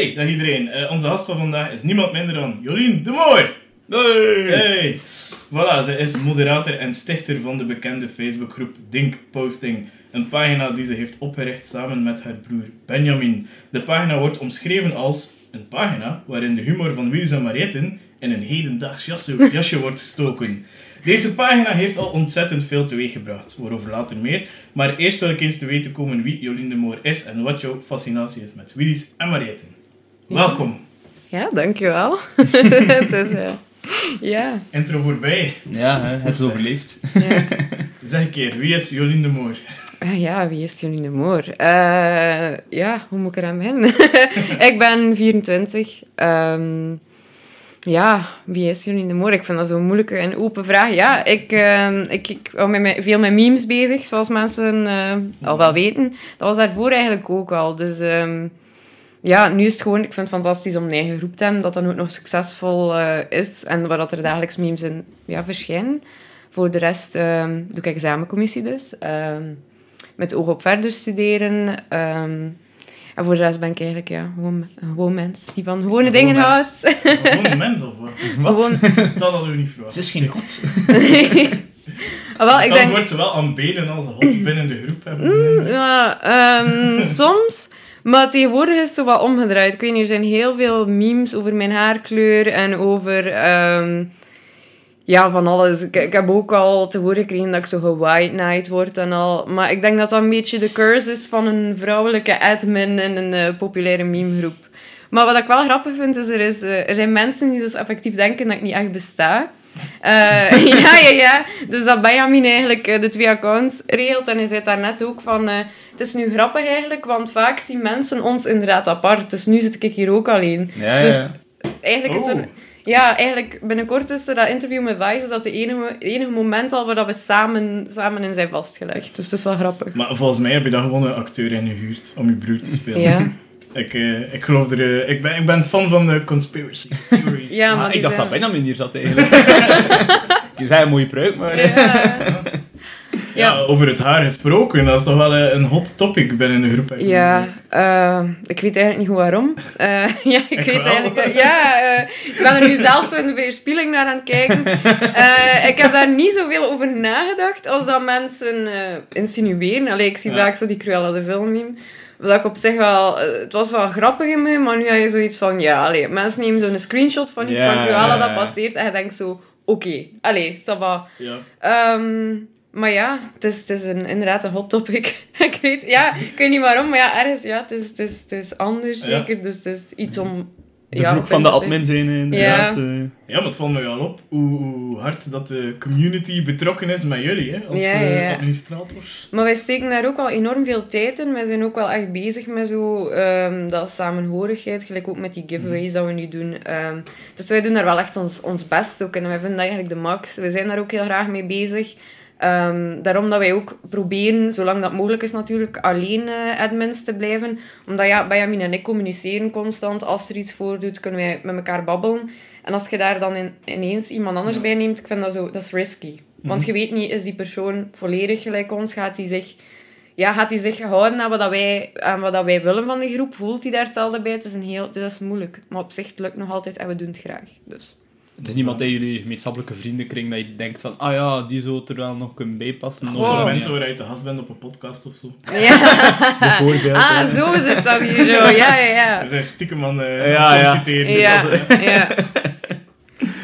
Hey, dag iedereen. Eh, onze gast van vandaag is niemand minder dan Jolien de Moor. Hey. Hey. Voilà, ze is moderator en stichter van de bekende Facebookgroep Dink Posting. Een pagina die ze heeft opgericht samen met haar broer Benjamin. De pagina wordt omschreven als een pagina waarin de humor van Willis en Marietten in een hedendaags jasje, jasje wordt gestoken. Deze pagina heeft al ontzettend veel teweeggebracht, waarover later meer. Maar eerst wil ik eens te weten komen wie Jolien de Moor is en wat jouw fascinatie is met Willis en Marietten. Welkom. Ja, dankjewel. het is, eh, ja. Intro voorbij. Ja, hè, het overleefd. Ja. Zeg een keer, wie is Jolien de Moor? Ah, ja, wie is Jolien de Moor? Eh, ja, hoe moet ik eraan beginnen? ik ben 24. Ehm, ja, wie is Jolien de Moor? Ik vind dat zo'n moeilijke en open vraag. Ja, ik, ehm, ik, ik hou met, veel met memes bezig, zoals mensen eh, al wel weten. Dat was daarvoor eigenlijk ook al. Dus ehm, ja, nu is het gewoon... Ik vind het fantastisch om een eigen groep te hebben, dat dan ook nog succesvol eh, is. En waar dat er dagelijks memes in ja, verschijnen. Voor de rest ehm, doe ik examencommissie dus. Ehm, met oog op verder studeren. ehm, en voor de rest ben ik eigenlijk ja, gewoon een gewoon mens die van gewone Een dingen gewoon houdt. een mens of wat? Gewoon, Dat hadden we niet verwacht. Ze is geen god. Ah, wel, ik denk... wordt ze wel aanbeden als een hot binnen de groep. Hebben. Mm, ja, ehm, soms. Maar tegenwoordig is het zo wat omgedraaid. Ik weet niet, er zijn heel veel memes over mijn haarkleur en over... ehm, ja, van alles. Ik, ik heb ook al te horen gekregen dat ik zo gewhite night word en al. Maar ik denk dat dat een beetje de curse is van een vrouwelijke admin in een eh, populaire memegroep. Maar wat ik wel grappig vind, is er, is, eh, er zijn mensen die dus effectief denken dat ik niet echt besta. Eh, ja, ja, ja. Dus dat Benjamin eigenlijk de twee accounts regelt. En hij zei daarnet ook van... eh, het is nu grappig eigenlijk, want vaak zien mensen ons inderdaad apart. Dus nu zit ik hier ook alleen. Ja, ja. Dus eigenlijk is Oh. er... Ja, eigenlijk binnenkort is er dat interview met Vice, dat de enige, het enige moment al waar dat we samen, samen in zijn vastgelegd. Dus het is wel grappig. Maar volgens mij heb je dan gewoon een acteur ingehuurd om je broer te spelen. Ja, Ik, eh, ik geloof er... eh, ik, ben, ik ben fan van de conspiracy theories. ja maar Ah, die ik dacht zijn- dat Benjamin hier zat eigenlijk. Je zei een mooie pruik, maar... Ja, Ja, over het haar gesproken, dat is toch wel eh, een hot topic binnen de groep. Ja, eh, ik weet eigenlijk niet goed waarom. Eh, ja, ik, Ik weet wel. eigenlijk... ja, ik ben er nu zelf zo in de weerspiegeling naar aan het kijken. Ik heb daar niet zoveel over nagedacht als dat mensen insinueren. Allee, ik zie Ja. vaak zo die Cruella de film meme. Wat ik op zich wel... het was wel grappig in me, maar nu heb je zoiets van... Ja, allee, mensen nemen zo'n screenshot van iets van Cruella dat passeert en je denkt zo... Oké, allee, ça va. Ja. Ehm, maar ja, het is, het is een, inderdaad een hot topic. ik, weet, ja, ik weet niet waarom, maar ja, ergens, ja, het is, het is, het is anders Ja. zeker. Dus het is iets om... De ja, vloek van de admin zijn eh, inderdaad. eh. ja, maar het valt me wel op hoe, hoe hard dat de community betrokken is met jullie, hè, als Ja, eh, ja. administrators. Maar wij steken daar ook al enorm veel tijd in. Wij zijn ook wel echt bezig met zo, ehm, dat samenhorigheid, gelijk ook met die giveaways dat we nu doen. Ehm, dus wij doen daar wel echt ons, ons best ook in. En wij vinden dat eigenlijk de max. We zijn daar ook heel graag mee bezig. Ehm, daarom dat wij ook proberen, zolang dat mogelijk is natuurlijk, alleen eh, admins te blijven. Omdat ja, Benjamin en ik communiceren constant. Als er iets voordoet, kunnen wij met elkaar babbelen. En als je daar dan in- ineens iemand anders bij neemt, ik vind dat zo, dat is risky. Want je weet niet, is die persoon volledig gelijk ons? Gaat hij zich, ja, gaat hij zich houden aan wat, dat wij, aan wat dat wij willen van de groep? Voelt hij daar hetzelfde bij? Het is, een heel, het is moeilijk. Maar op zich het lukt nog altijd en we doen het graag. Dus. Het is niemand in jullie gemeenschappelijke vriendenkring dat je denkt van, ah ja, die zou er wel nog kunnen bijpassen. Of Of mensen ja. waar je te gast bent op een podcast of zo. Ja. Bijvoorbeeld. ah, hè. zo is het dan hier zo. Ja, ja, ja. We zijn stiekem aan, eh Ja, ja. ja.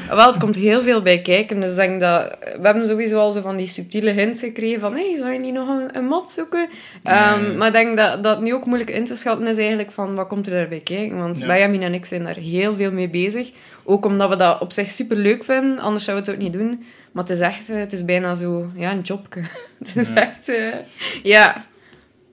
Wel, het komt heel veel bij kijken. Dus ik denk dat... We hebben sowieso al zo van die subtiele hints gekregen van hey, zou je niet nog een, een mod zoeken? Ehm. Maar ik denk dat dat nu ook moeilijk in te schatten is eigenlijk van wat komt er daarbij kijken. Want Ja. Benjamin en ik zijn daar heel veel mee bezig. Ook omdat we dat op zich super leuk vinden. Anders zouden we het ook niet doen. Maar het is echt... eh, Het is bijna zo... Ja, een jobke. Het is Ja. echt... eh, ja.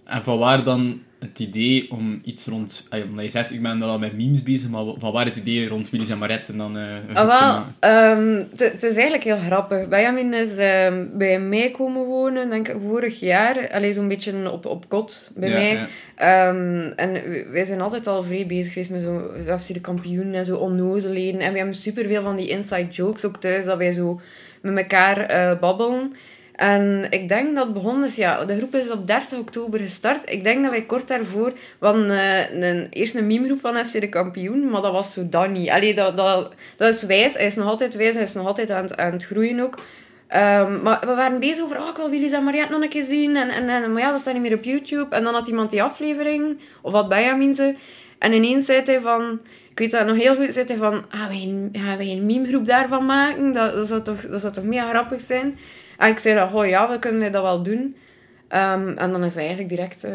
En van waar dan het idee om iets rond... Omdat je zegt, ik ben wel met memes bezig, maar van waar het idee rond Willy's en Maret en dan eh, Ah, wel, ehm, het is eigenlijk heel grappig. Benjamin is ehm, bij mij komen wonen, denk ik, vorig jaar. Alleen zo'n beetje op, op kot bij Ja, mij. ja. Ehm, en wij zijn altijd al vrij bezig geweest met zo FC de kampioen en zo onnozelheden. En we hebben superveel van die inside jokes ook thuis, dat wij zo met elkaar eh, babbelen. En ik denk dat het begonnen is, ja, de groep is op 30 oktober gestart. Ik denk dat wij kort daarvoor, we hadden eh, een, eerst een memegroep van FC de kampioen, maar dat was zo dan niet. Allee, dat, dat, dat is wijs, hij is nog altijd wijs, hij is nog altijd aan, het- aan het groeien ook. Ehm, maar we waren bezig over, oh, ik wil Willy's en Mariette nog een keer zien. En, en, en, maar ja, dat staat niet meer op YouTube. En dan had iemand die aflevering, of had Benjamin ze. En ineens zei hij van, ik weet dat nog heel goed, zei hij van, gaan wij een, gaan wij een memegroep daarvan maken? Dat, dat, zou toch, dat zou toch mega grappig zijn? En ik zei dat, oh ja, we kunnen dat wel doen. Ehm, en dan is hij eigenlijk direct... eh,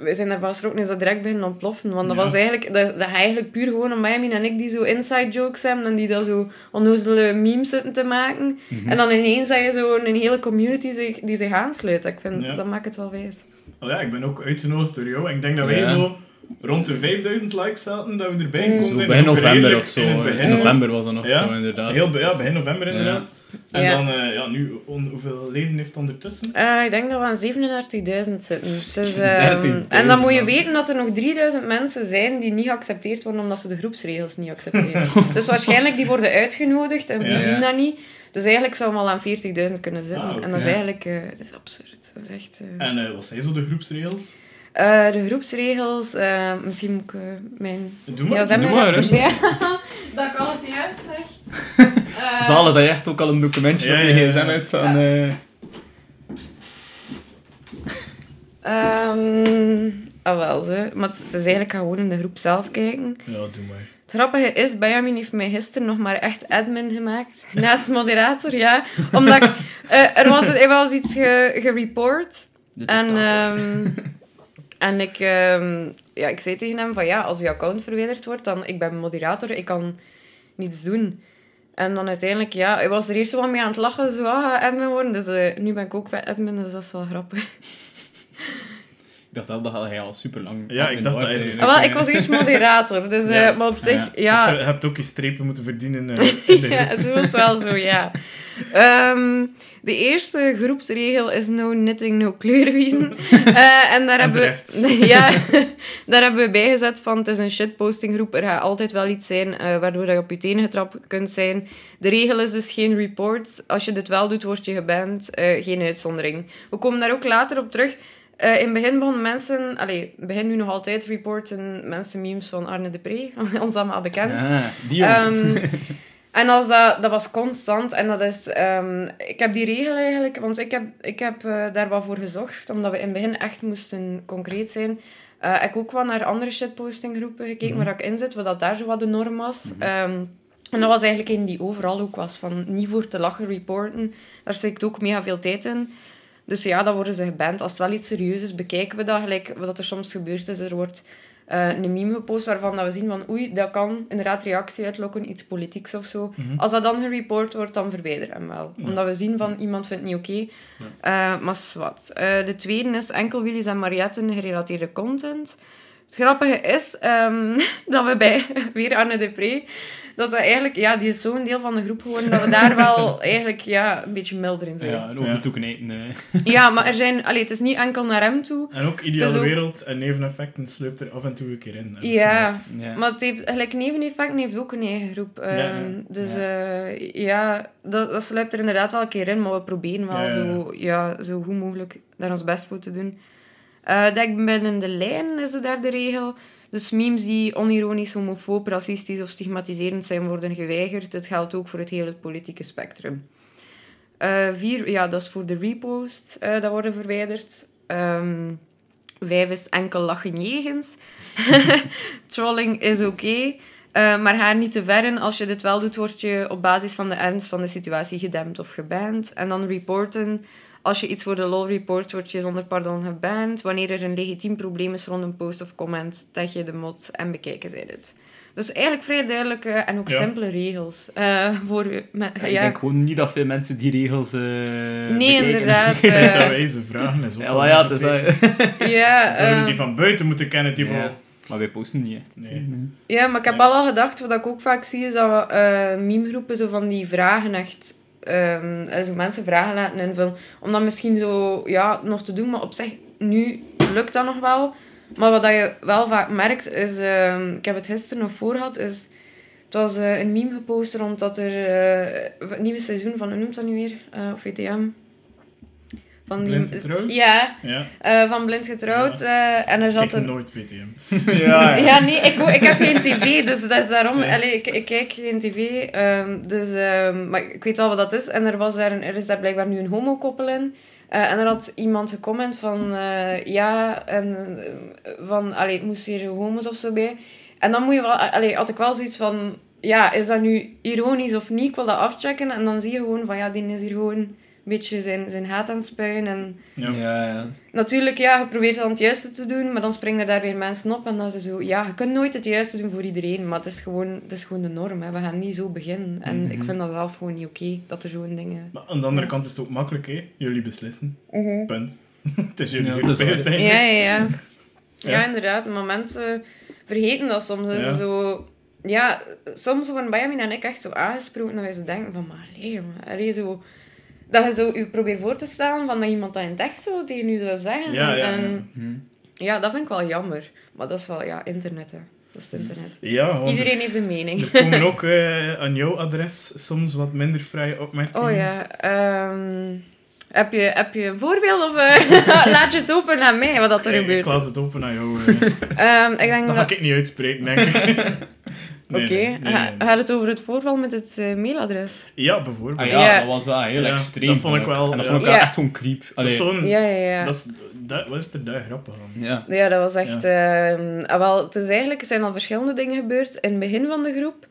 we zijn daarvan geschrokken, is dat direct beginnen ontploffen. Want dat Ja. was eigenlijk... Dat, dat eigenlijk puur gewoon om Benjamin en ik die zo inside jokes hebben en die dat zo onnozele memes zitten te maken. Mhm. En dan ineens heb je zo een hele community zich, die zich aansluit. Ik vind, Ja. dat maakt het wel wijs. Oh ja, ik ben ook uitgenodigd door jou. En ik denk dat wij Ja. zo rond de 5000 likes zaten, dat we erbij Mm. gekomen Zo zijn. begin november of zo. In het hè. begin. In november was dat nog Ja. zo, inderdaad. Heel, ja, begin november inderdaad. En Ja. dan, eh, ja, nu, on- hoeveel leden heeft het ondertussen? Eh, ik denk dat we aan 37.000 zitten. Dus, 37.000, ehm, en dan moet je weten dat er nog 3000 mensen zijn die niet geaccepteerd worden omdat ze de groepsregels niet accepteren. dus waarschijnlijk die worden uitgenodigd en die Ja. zien dat niet. Dus eigenlijk zou we al aan 40.000 kunnen zitten. Ah. En dat is eigenlijk... eh, het is absurd. Dat is echt... eh. En eh, wat zijn zo de groepsregels? Eh, de groepsregels... eh, misschien moet ik eh, mijn... Doe maar. Doe maar. Ja, dat ik alles juist zeg. Eh, Zalen dat je echt ook al een documentje Ja, op je ja, ja. gsm hebt van... eh, Ehm, ah, wel, ze. Maar het is eigenlijk gewoon in de groep zelf kijken. Ja, doe maar. Het grappige is, Benjamin heeft mij gisteren nog maar echt admin gemaakt. Naast moderator, ja. Omdat ik, eh, er, was, er was iets ge, gereport. de En, dictator. En ik, ehm, ja, ik zei tegen hem van ja, als je account verwijderd wordt, dan ik ben moderator, ik kan niets doen. En dan uiteindelijk, ja, hij was er eerst zo wat mee aan het lachen, zo, ah, admin worden. Dus eh, nu ben ik ook admin, dus dat is wel grappig. Ik dacht wel dat hij al super lang. Ja, ik dacht dat hij- Ah, wel, ik was eerst moderator, dus, eh, maar op zich, Ja. ja... Dus je hebt ook je strepen moeten verdienen eh, in de ja, het voelt wel zo, ja. Ehm, de eerste groepsregel is no knitting, no kleurwiezen. Eh, en daar, En hebben we, ja, daar hebben we bijgezet van het is een shitpostinggroep. Er gaat altijd wel iets zijn eh, waardoor je op je tenen getrapt kunt zijn. De regel is dus geen reports. Als je dit wel doet, word je geband. Eh, geen uitzondering. We komen daar ook later op terug. In het begin begonnen mensen... Allee, begin nu nog altijd reporten mensen memes van Arne de Pre. Ons allemaal bekend. Ah, die jongen. En als dat, dat was constant. En dat is... ehm, ik heb die regel eigenlijk... Want ik heb, ik heb eh, daar wat voor gezorgd. Omdat we in het begin echt moesten concreet zijn. Eh, ik heb ook wel naar andere shitpostinggroepen gekeken waar ik in zit. Wat dat daar zo wat de norm was. Ehm, en dat was eigenlijk een die overal ook was. Van niet voor te lachen reporten. Daar zit ook mega veel tijd in. Dus ja, dan worden ze geband. Als het wel iets serieus is, bekijken we dat. Gelijk wat er soms gebeurt is, er wordt eh, een meme gepost waarvan dat we zien van oei, dat kan inderdaad reactie uitlokken, iets politieks of zo. Als dat dan gereport wordt, dan verwijderen we hem wel. Omdat we zien van iemand vindt het niet oké. Eh, maar wat. de tweede is enkel Willys en Marietten gerelateerde content. Het grappige is ehm, dat we bij weer Anne de Pre, dat we eigenlijk, ja, die is zo'n deel van de groep geworden dat we daar wel eigenlijk ja, een beetje milder in zijn. ja, Ja, een ogen Ja. toeknijpen. eh. maar er zijn, allee, het is niet enkel naar hem toe. En ook Ideale ook- Wereld en Neveneffecten sluipt er af en toe een keer in. En Ja. Ja. Maar het heeft, gelijk neveneffect heeft ook een eigen groep. Ehm, Ja, ja. Dus ja, ja dat, dat sluipt er inderdaad wel een keer in, maar we proberen wel Ja, ja. Zo, ja, zo goed mogelijk daar ons best voor te doen. Eh denk binnen de lijn is de derde regel. Dus memes die onironisch, homofoob, racistisch of stigmatiserend zijn, worden geweigerd. Dit geldt ook voor het hele politieke spectrum. Eh, vier, ja, dat is voor de repost, eh, dat worden verwijderd. Ehm, vijf is enkel lachen jegens. Trolling is oké, eh, maar ga niet te ver in. Als je dit wel doet, word je op basis van de ernst van de situatie gedempt of geband. En dan reporten. Als je iets voor de lol report, word je zonder pardon geband. Wanneer er een legitiem probleem is rond een post of comment, tag je de mod en bekijken zij dit. Dus eigenlijk vrij duidelijke en ook Ja. simpele regels. eh, voor, me- Ja, ja. Ik denk gewoon niet dat veel mensen die regels eh nee, bekijken. inderdaad. Het feit dat eh, wij ze vragen is ook Ja, ja, het is dat. ja, Zouden eh, die van buiten moeten kennen, die wel. Maar wij posten niet echt. Nee. Ja, maar ik heb Ja. al al gedacht, wat ik ook vaak zie, is dat eh memegroepen zo van die vragen echt... eh, zo mensen vragen laten invullen. Om dat misschien zo ja, nog te doen, maar op zich, nu lukt dat nog wel. Maar wat je wel vaak merkt, is... ehm, ik heb het gisteren nog voor gehad, is... Het was eh, een meme gepost rond dat er... eh, het nieuwe seizoen van, hoe noemt dat nu weer? Of VTM? Van die, Blind getrouwd? Ja, Ja. eh, van Blind Getrouwd. eh, en er zat Kijk een... nooit VTM. ja, Ja, nee, ik, ik heb geen tv, dus dat is daarom... Allee, ik, ik kijk geen tv, ehm, dus, ehm, maar ik weet wel wat dat is. En er, was daar een, er is daar blijkbaar nu een homokoppel in. Eh, en er had iemand gecomment van... eh, ja, en, eh, van... Allee, het moest weer homo's of zo bij. En dan moet je wel... Allee, had ik wel zoiets van... Ja, is dat nu ironisch of niet? Ik wil dat afchecken. En dan zie je gewoon van... Ja, die is hier gewoon beetje zijn, zijn haat aan het spuien. En Ja. ja, ja. Natuurlijk, ja, je probeert dan het juiste te doen, maar dan springen er daar weer mensen op en dan is het zo... Ja, je kunt nooit het juiste doen voor iedereen, maar het is gewoon, het is gewoon de norm. Hè. We gaan niet zo beginnen. En Mhm. ik vind dat zelf gewoon niet oké, dat er zo'n dingen... Maar aan de andere kant is het ook makkelijk, hè. Jullie beslissen. Punt. het is jullie Ja, is. Ja, ja, ja. Ja, Ja. inderdaad. Maar mensen vergeten dat soms. Ja. Zo... Ja, soms worden Benjamin en ik echt zo aangesproken dat wij zo denken van... Maar allee, allee, zo... Dat je zo je probeert voor te stellen van dat iemand dat in het echt zo tegen u zou zeggen. Ja, ja, ja. En, Hm. Ja, dat vind ik wel jammer. Maar dat is wel, ja, internet, hè. Dat is het internet. Ja, Iedereen heeft een mening. er komen ook eh, aan jouw adres soms wat minder vrije opmerkingen. Oh ja, ehm, heb, je, heb je een voorbeeld of eh, laat je het open aan mij wat dat er Ik, gebeurt? ik laat het open aan jou. eh. Ehm, ik denk dat ga dat... ik niet uitspreken, denk ik. Oké, Nee, nee, nee, nee, Ga- nee. gaat het over het voorval met het eh, mailadres? Ja, bijvoorbeeld. Ah, ja, Ja. dat was wel heel Ja, extreem. dat vond ik wel, En dat ja. vond ik wel Ja. echt zo'n creep. Dat is Allee, zo'n... Ja, ja, ja. Dat is, dat, wat is er daar grappig aan? ja. Ja, dat was echt... ehm, ah, wel, het is eigenlijk... Er zijn al verschillende dingen gebeurd. In het begin van de groep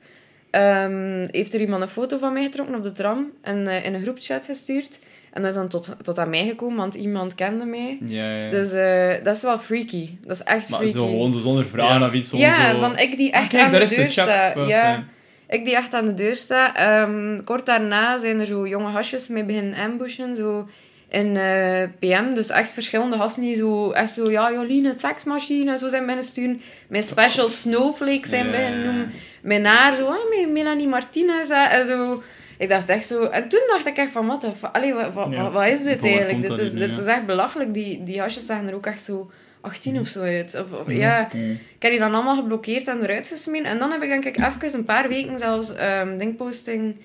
ehm, heeft er iemand een foto van mij getrokken op de tram en eh, in een groepchat gestuurd. En dat is dan tot, tot aan mij gekomen, want iemand kende mij. Ja, ja. Dus eh, dat is wel freaky. Dat is echt maar freaky. zo gewoon zo zonder vragen Ja. of iets. ja, zo... van ik die echt Ah, kijk, aan daar de is deur sta. Ja, ik die echt aan de deur sta. Ehm, kort daarna zijn er zo jonge hasjes mee beginnen ambushen, zo in eh, PM. Dus echt verschillende gasten die zo, echt zo, ja, Jolien, het seksmachine, en zo zijn binnen sturen. Mijn special snowflake zijn Ja. beginnen noemen. Mijn naar, zo, ah, Melanie Martinez, en zo. Ik dacht echt zo... En toen dacht ik echt van, wat, Allee, wat, wat, Ja. wat, is dit eigenlijk? Dit is, dit is echt belachelijk. Die, die hasjes zagen er ook echt zo 18 of zo uit. Of, of-. Ja, ik heb die dan allemaal geblokkeerd en eruit gesmeen. En dan heb ik denk ik even een paar weken zelfs ehm denkposting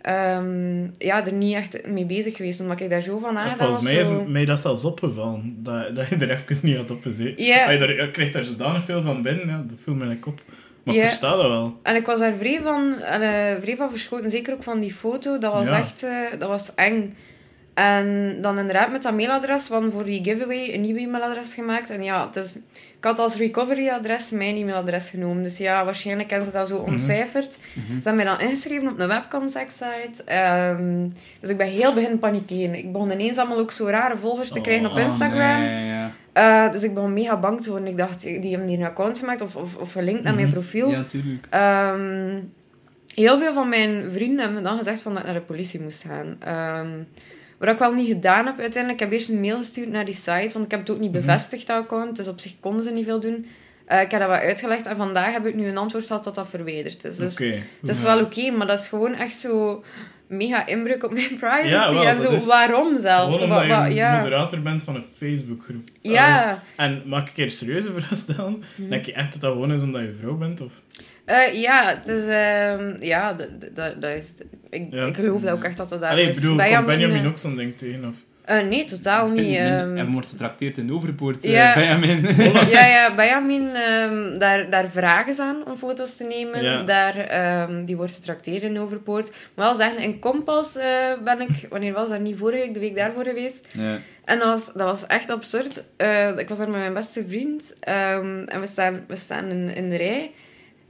ehm, ja, er niet echt mee bezig geweest. Omdat ik daar zo van aangedaan volgens mij is mij dat zelfs opgevallen, dat, dat je er even niet had op gezeten. Ja. Ah, Je, daar, je krijgt daar zodanig veel van binnen, ja, dat viel me op. Maar ik Ja. versta dat wel. En ik was daar vrij van, eh, vrij van verschoten. Zeker ook van die foto. Dat was Ja. echt eh, dat was eng. En dan inderdaad met dat mailadres van voor die giveaway een nieuw e-mailadres gemaakt. En ja, het is, ik had als recovery-adres mijn e-mailadres genomen. Dus ja, waarschijnlijk hebben ze dat zo ontcijferd. Mhm. Ze hebben mij dan ingeschreven op een webcam-site. Ehm, dus ik ben heel beginnen panikeren. Ik begon ineens allemaal ook zo rare volgers te krijgen op Oh, Instagram. nee, ja. Eh, dus ik begon mega bang te worden. Ik dacht, die hebben hier een account gemaakt of, of, of gelinkt naar mijn Mhm. profiel. Ja, tuurlijk. Ehm, heel veel van mijn vrienden hebben me dan gezegd van dat ik naar de politie moest gaan. Ehm, wat ik wel niet gedaan heb uiteindelijk. Ik heb eerst een mail gestuurd naar die site, want ik heb het ook niet Mhm. bevestigd, dat account. Dus op zich konden ze niet veel doen. Eh, ik heb dat wat uitgelegd en vandaag heb ik nu een antwoord gehad dat dat verwijderd is. Dus het is wel oké, maar dat is gewoon echt zo mega inbreuk op mijn privacy. Ja, wel, en zo, is- waarom zelfs? Omdat je wat- ja. moderator bent van een Facebookgroep. Ja. En mag ik een serieuze vraag stellen? Mhm. Denk je echt dat dat gewoon is omdat je vrouw bent? Of? Eh, ja, het is... ehm, ja, dat, dat, dat is... Ik, Ja. ik geloof dat ook echt dat dat daar Allee, is. bedoel, Benjamin, Benjamin eh, ook zo'n ding tegen? Of? eh, nee, totaal niet. ehm. en wordt getrakteerd in Overpoort, Ja. Benjamin. ja, ja, Benjamin, ehm, daar, daar vragen ze aan om foto's te nemen. Ja. Daar, ehm, die wordt getrakteerd in Overpoort. Maar wel zeggen, in Kompas eh, ben ik... Wanneer was dat? Niet vorige week, de week daarvoor geweest. Ja. En dat was, dat was echt absurd. Eh, ik was daar met mijn beste vriend. ehm, en we staan, we staan in, in de rij.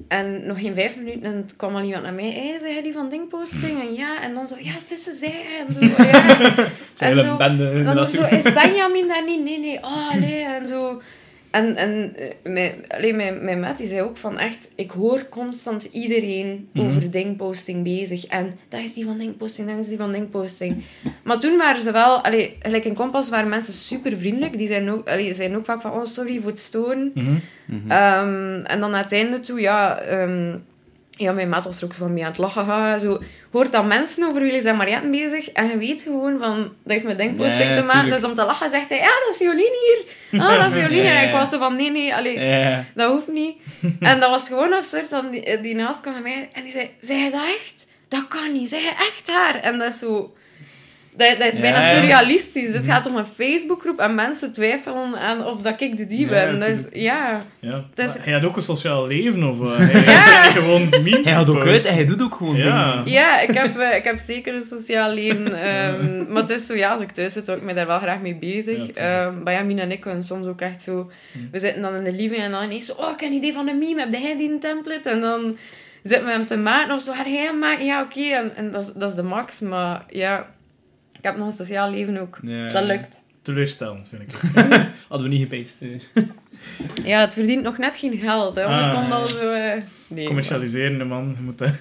En nog geen vijf minuten en het kwam al iemand naar mij. Hey, zeg jij die van Dingposting? En ja, en dan zo, ja, het is ze zij. En zo, ja. En zo- bende. En dan zo, is Benjamin daar niet? Nee, nee. Oh, nee. En zo. En, en eh, mijn, alleen mijn, mijn maat die zei ook van echt, ik hoor constant iedereen Mhm. over Dingposting bezig. En dat is die van Dingposting, dat is die van Dingposting. Maar toen waren ze wel, allee, gelijk in Kompas waren mensen super vriendelijk. Die zijn ook, allee, zijn ook vaak van, oh sorry voor het storen. Mhm. Ehm, en dan aan het einde toe, ja, ehm, ja, mijn maat was er ook zo van mee aan het lachen. Ha, zo, hoort dat mensen over jullie zijn Marianne bezig en je weet gewoon van, dat heeft met denkposting Ja, te maken. tuurlijk. Dus om te lachen zegt hij, ja, dat is Jolien hier. Ah, dat is Jolien. Ja, En ik was zo van, nee, nee, allee, dat hoeft niet. En dat was gewoon absurd, want die, die naast kwam naar mij en die zei, zei je dat echt? Dat kan niet, zei je echt haar? En dat is zo... Dat, dat is bijna Ja, ja. surrealistisch. Het gaat om een Facebookgroep en mensen twijfelen aan of dat ik de die Ja, ben. Is, ja. Ja. Dus- Maar Hij had ook een sociaal leven, of wat? Hij gewoon memes Hij gaat ook uit en hij doet ook gewoon Ja. dingen. Ja, ik heb, eh, ik heb zeker een sociaal leven. ehm, maar het is zo, ja, als ik thuis zit, hou ik me daar wel graag mee Ja, bezig. tuurlijk. Ehm Benjamin en ik kunnen soms ook echt zo... We zitten dan in de living en dan ineens zo... Oh, ik heb een idee van een meme. Heb jij die een template? En dan zitten we hem te maken of zo. Ga jij hem maken? Ja, oké. En, en dat, is, dat is de max. Maar ja, ik heb nog een sociaal leven ook. Ja. Dat lukt. Teleurstellend, vind ik. Hadden we niet gepaced. Eh. Ja, het verdient nog net geen geld. Hè. Anders Ah, komt dat zo... eh, nee, Commercialiserende man. Je moet dat...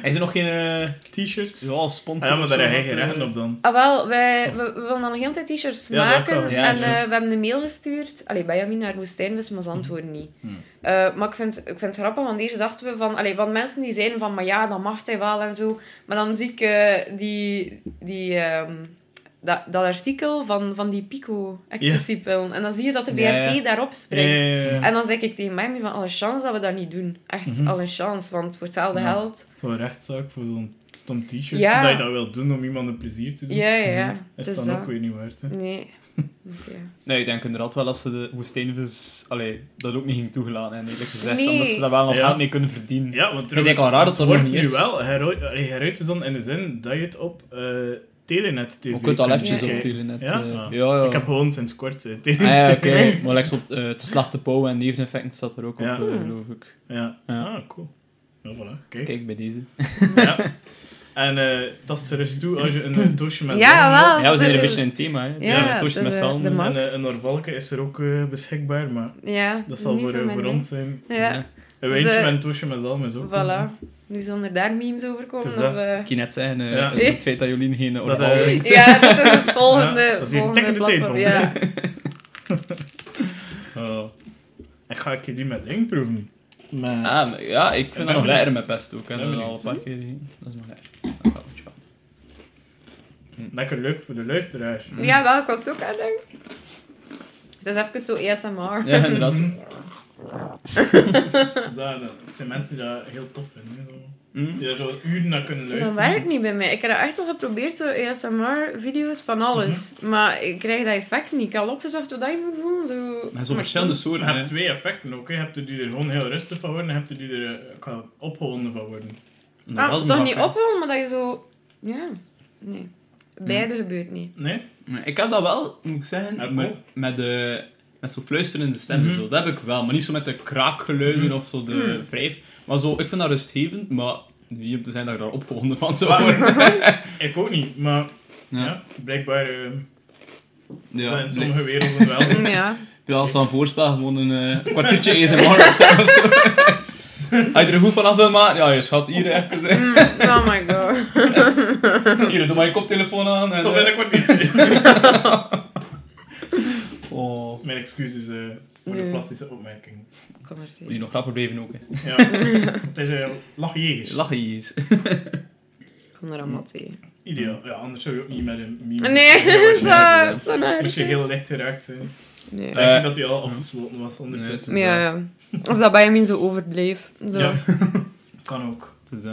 Hij is er nog geen eh, T-shirts? ja, sponsor. Ah, ja, maar daar heb je wat, geen eh, rechten op dan. Ah, wel, wij, we, we willen al een hele tijd t-shirts Ja, maken. Ja, en eh, we hebben een mail gestuurd. Allee, Benjamin naar Woestijnvis, maar ze antwoorden niet. Hmm. Eh, maar ik vind, ik vind het grappig, want eerst dachten we van... Allee, van mensen die zeiden van, maar ja, dat mag hij wel en zo. Maar dan zie ik eh, die... die ehm, dat, dat artikel van, van die Pico ecstasy-pil. En dan zie je dat de ja. daarop springt. En dan zeg ik tegen mij van, alle chance dat we dat niet doen. Echt, Mhm. alle chance. Want voor hetzelfde Ja. geld... Zo'n rechtszaak voor zo'n stom t-shirt. Ja. Dat je dat wilt doen om iemand een plezier te doen. Ja, ja, ja. Is Dus dan dat- ook weer niet waard. Hè? Nee. Dus ja. Nee, ik denk inderdaad wel dat ze de woestijnvis... Allee, dat ook niet ging toegelaten, en eerlijk gezegd. Nee. Omdat ze daar wel nog Ja. geld mee kunnen verdienen. Ja, want Ik denk wel raar dat het dat nog wordt niet nu is. wel heruit, allee, heruit is dan in de zin dat je het op eh, Telenet TV Je kunt al eventjes op. Telenet. Ja? eh, Ah. ja, ja. Ik heb gewoon sinds kort Ah, Telenet ja, TV. oké. Maar like, zo, eh, te slachte pauw en neveneffecten staat er ook op, Ja. geloof ik. Ja. Ja. Ah, cool. Ja, voilà. Kijk. Kijk, bij deze. Ja. En eh dat is gerust toe als je een, een doosje met Ja, wel. Ja, we zijn er een beetje in het thema, hè. Ja, Ja, toastje de- met zalm. de en- een Orvalke is er ook eh, beschikbaar, maar Ja, dat zal voor, voor ons zijn. Ja, Een Dus, wijntje eh, met een toosje met zalm is ook. voilà. Nu zullen er daar memes over komen. Of, dat. eh, Ik kan net zeggen, eh, Ja. het feit dat Jolien geen Dat, drinkt. Ja, dat is het volgende, Ja, dat is hier volgende tikkende platform. Ja. Oh. En ga ik die met ding proeven? Maar... Ah, maar ja, ik vind ben dat nog lekker met pesto. Ik heb Ben dat al een paar keer. Dat is nog lekker. Ja. Lekker leuk voor de luisteraars. ja, wel, ik was het ook aan het denken. Het is even zo ASMR. Ja, inderdaad. Dus dat, dat zijn mensen die dat heel tof vinden. hè, Zo. Mm. Die daar zo uren naar kunnen Dat luisteren. werkt niet bij mij. Ik heb dat echt al geprobeerd, zo ASMR-video's van alles. Mhm. Maar ik krijg dat effect niet. Ik heb al opgezocht wat dat je moet voelen. Zo... Maar zo verschillende Je soorten, hebt hè. twee effecten ook. hè. Je hebt er die er gewoon heel rustig van worden en je hebt er die er eh, kan opgewonden van worden. Een Ah, toch niet ophouden, maar dat je zo... Ja, nee. Beide gebeurt niet. Nee? Maar Ik heb dat wel, moet ik zeggen, met, de, met zo fluisterende stemmen. Mhm. zo. Dat heb ik wel, maar niet zo met de kraakgeluiden Mhm. of zo de Mhm. wrijf. Maar zo, ik vind dat rustgevend, maar niet om te zijn dat ik daar opgewonden van zou worden. Ik ook niet, maar ja. Ja. blijkbaar eh, Ja, zijn sommige werelden wel zo. Ja. Ja, als dan voorspel gewoon een eh, kwartiertje ASMR opzetten of zo. Als je er goed vanaf wil maken, ja, je schat hier even. hè. Mm, oh my god. Hier, doe maar je koptelefoon aan. En, Tot eh, in een kwartiertje. Excuses eh, voor de plastische opmerking. Kom er Moet je nog grappig blijven ook, hè. Ja, het is uh, lachjegers. Lachen je eens. Kom er allemaal tegen. Ideaal. Ja, anders zou je ook niet met een meme... Nee, Als zo, naar. Als je heel licht geraakt zijn. Nee. Denk Eh, dat hij al afgesloten was ondertussen. Nee, Ja, ja. Of dat Benjamin zo overbleef. Zo. Ja. Kan ook. Het is, eh,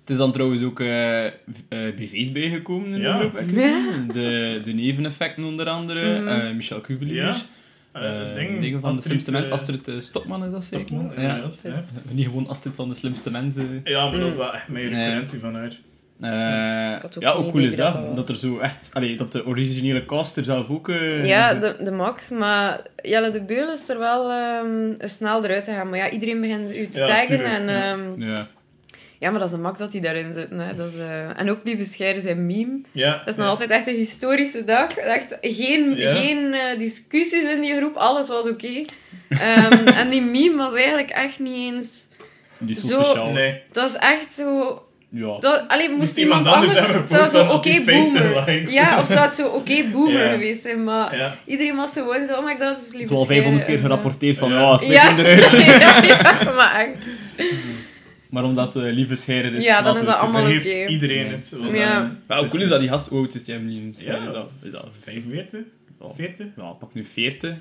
het is dan trouwens ook eh eh, BV's bijgekomen in Ja. de groep. ik Ja. De, de neveneffecten onder andere. Mhm. eh, Michel Cuvelier. Eh, Eh, ding, dingen van de slimste mens. eh, Astrid eh, Stokman is dat zeker? Ja. Niet gewoon Astrid van de slimste mensen. ja, maar dat is Mm. wel echt mijn referentie van haar. Eh, had ook ja, hoe cool is dat dat? er zo echt... Allee, dat de originele cast er zelf ook... Ja, de, de max. Maar Jelle de Beul is er wel ehm, snel eruit gegaan. Maar ja, iedereen begint u te Ja, taggen. tuurlijk, en, ehm, Ja. Ja, maar dat is de max dat hij daarin zit. Hè. Dat is, eh, En ook Lieve Scheire zijn meme. Ja. Dat is nog ja. altijd echt een historische dag. Echt geen, Ja. geen eh, discussies in die groep. Alles was oké. Ehm, en die meme was eigenlijk echt niet eens... Die is zo, Zo- speciaal. Nee. Het was echt zo... Ja. Dat, allee, moest, Moest iemand, anders Het zou zo oké had hij 50 boomer. likes. Ja, of zou het zo oké boomer Ja. geweest zijn. Maar Ja. iedereen was zo gewoon zo... Oh my god, dat is Het lieve is wel 500 keer gerapporteerd van, Ja. ja, spreek Ja. eruit. ja, ja, maar echt. Maar omdat eh lieve scheiden is... Ja, dan is we dat het allemaal iedereen Nee. het. Ja. dat- Maar hoe cool is dat die gast? Hoe oud is die hem niet? Ja, is dat, is dat 45? Ja. 40? Ja, pak nu 40.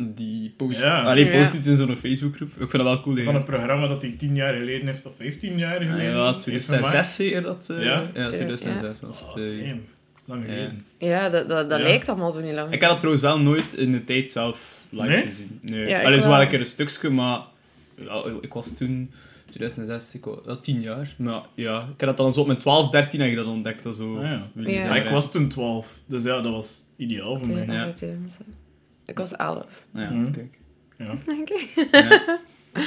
Die post, Ja. Allee, Ja. post iets in zo'n Facebookgroep. Ik vind dat wel cool. Van een programma dat hij 10 jaar geleden heeft, of 15 jaar Ja, geleden. ja, heeft 2006 gemaakt. zeker dat... eh, Ja? ja, 2006 was Oh, het. eh. damn. Lang geleden. Ja, dat, dat, dat Ja. lijkt allemaal zo niet lang. ik heb dat trouwens wel nooit in de tijd zelf live Nee? gezien. Nee. Ja, Allee, wel wel. een keer een stukje, maar... ik was toen... 2006, ik was, ja, 10 jaar. Maar ja, ik heb dat dan zo op mijn 12, 13 heb ik dat ontdekt. Dat zo, Ah, ja. Ja. Ja, ik was toen 12, dus ja, dat was ideaal voor mij. Ja. 2007. Ik was 11, Ja, Mhm. kijk. Ja. ik. Ja.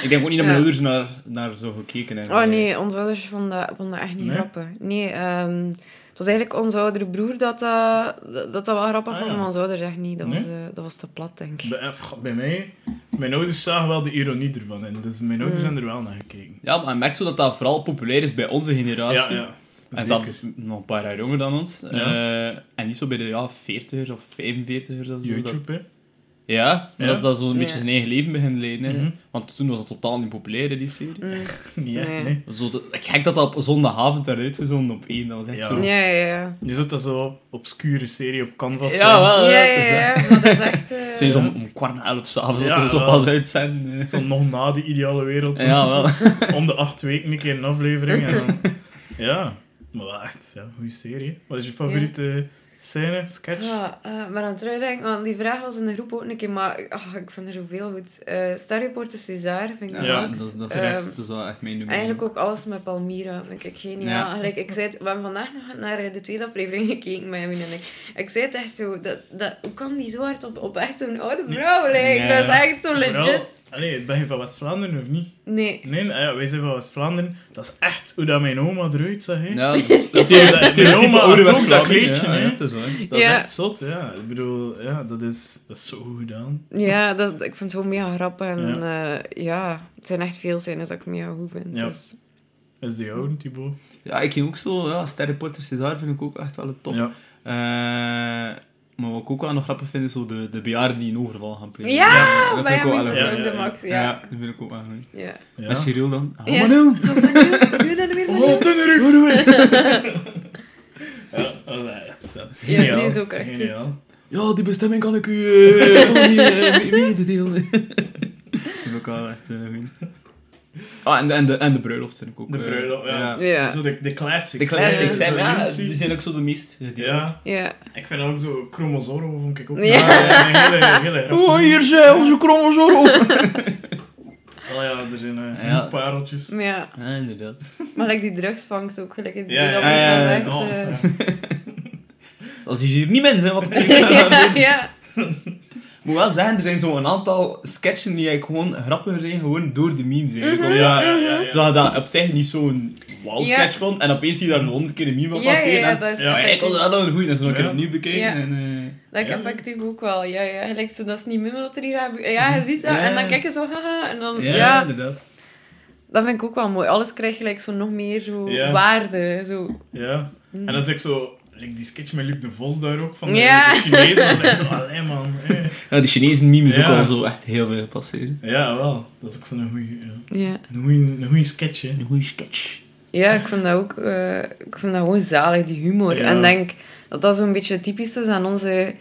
Ik denk ook niet dat mijn Ja. ouders naar, naar zo gekeken hebben. Oh nee, onze ouders vonden, vonden dat echt niet Nee? grappig. Nee, ehm, het was eigenlijk onze oudere broer dat dat, dat, dat wel grappig Ah, vond, ja. maar onze ouders echt niet. Dat, Nee? was, eh, dat was te plat, denk ik. Bij, eh, bij mij, mijn ouders zagen wel de ironie ervan in, dus mijn ouders Mm. zijn er wel naar gekeken. Ja, maar ik merk zo dat dat vooral populair is bij onze generatie. Ja, ja. En Zeker. nog een paar jaar jonger dan ons. Ja. Eh, en niet zo bij de ja, 40ers of 45ers of zo. Dat- YouTube, hè. Ja, Ja. dat, dat zo'n Ja. beetje zijn eigen leven begint leiden. hè. Mhm. Want toen was het totaal niet populair, hè, die serie. Mm. Niet echt, Nee. nee. Zo de, gek dat dat op zondagavond werd uitgezonden op één. Dat was echt Ja. zo... Ja, ja, ja. Je zult dat zo obscure serie op Canvas Ja, zijn. wel. Ja, ja, is, hè. ja, maar dat is echt... eh, Zijn ze om, om kwart na elf s'avonds Ja, als ze zo wel. pas uitzenden. hè. Zo nog na de ideale wereld. Ja, wel. Om de acht weken een keer een aflevering. En dan... Ja, maar wel echt, ja, goede serie. Wat is je favoriete scène, sketch? Ja, eh, maar aan terugdenken, want die vraag was in de groep ook een keer, maar ah, ik vind er zoveel goed. Eh Starreporter César vind ik Ja, Ja. dat, is- dat, is, Ehm, dat is wel echt mijn nummer. Eigenlijk ook alles met Palmyra vind ik geniaal. Ja. Gelijk, ik zei het, we hebben vandaag nog naar de tweede aflevering gekeken, Benjamin en ik. Ik zei het echt zo, dat, dat, hoe kan die zo hard op, op echt zo'n oude vrouw lijken? Ja. Dat is echt zo Vooral- legit. Allee, ben je van West-Vlaanderen of niet? Nee. Nee, ah ja, wij zijn van West-Vlaanderen. Dat is echt hoe dat mijn oma eruit zag. Hè. Ja, dat is, dat is is oma oude ook dat kleedje, ja, is waar. Dat is Ja. echt zot, ja. Ik bedoel, ja, dat is, dat is zo goed gedaan. Ja, dat, ik vind het zo mega grappig. En Ja. ja, ja het zijn echt veel scènes dat ik mega goed vind. Ja. Dus, is die oude, Thibaut. Ja, ik ging ook zo, ja, Sterreporter César vind ik ook echt wel een top. Ja. Eh, maar wat ik ook wel nog grappig vind, is zo de, de bejaarden die een overval gaan plegen. Ja, dat vind ik ook wel Ja, ja, ook de ja. max. Ja, Ja. dat vind ik ook wel goed. ja. ja. Met Cyril dan. Ja. maar. Wat doe je nou weer? Oh, Tenerife! ja, dat is echt ja. Ja, die is ook echt Geniaal. Ja, die bestemming kan ik u eh, toch niet eh, me- mededelen. dat vind ik ook wel echt eh, goed. Ah, en de, en, de, en de bruiloft vind ik ook. De eh, bruiloft, ja. Ja. Zo de, de classics. De classics, hè. ja, die zijn ook zo de meest gedeelde. Ja, Ja. ik vind ook zo Chromozoro, vond ik ook Ja. ja. een hele, hele. Oh, hier zijn onze krommen Oh ja, er zijn eh Ja. pareltjes. Maar ja, Ja, inderdaad. maar like die drugsvangst ook gelijk in die Ja, ja, dat ja, ja, echt, Oh, eh, je hier niet mensen, wat ik ja, ja. Moet wel zeggen, er zijn zo'n aantal sketchen die eigenlijk gewoon grappiger zijn, gewoon door de memes. Eigenlijk. Omdat- Ja, ja, ja, ja. Terwijl je dat op zich niet zo'n wow-sketch Ja. vond, en opeens zie je daar een honderd keer een meme van passeren. ja, dat is maar ik was wel een goeie, dat is nog een keer opnieuw bekeken. Ja. En, eh, Dat ik Ja. effectief ook wel. Ja, ja. Gelijk zo, dat is niet meer wat er hier gebeurt. Ja, je ziet dat Ja. en dan kijk je zo, haha. En dan, ja, ja, inderdaad. dat vind ik ook wel mooi. Alles krijgt gelijk zo nog meer zo Ja. waarde. Zo. Ja. En dat is like zo... Like die sketch met Luc de Vos daar ook, van de, Ja. de Chinezen. Dat is zo, allee man. Ja, die Chinese memes ook Ja. al zo echt heel veel passeren. Ja, wel. Dat is ook zo'n goeie, ja. Ja. een goeie, een goeie sketch, hè. Een goede sketch. ja, ik vind dat ook eh, ik vind dat gewoon zalig, die humor. Ja. En denk dat dat zo'n beetje typisch is aan onze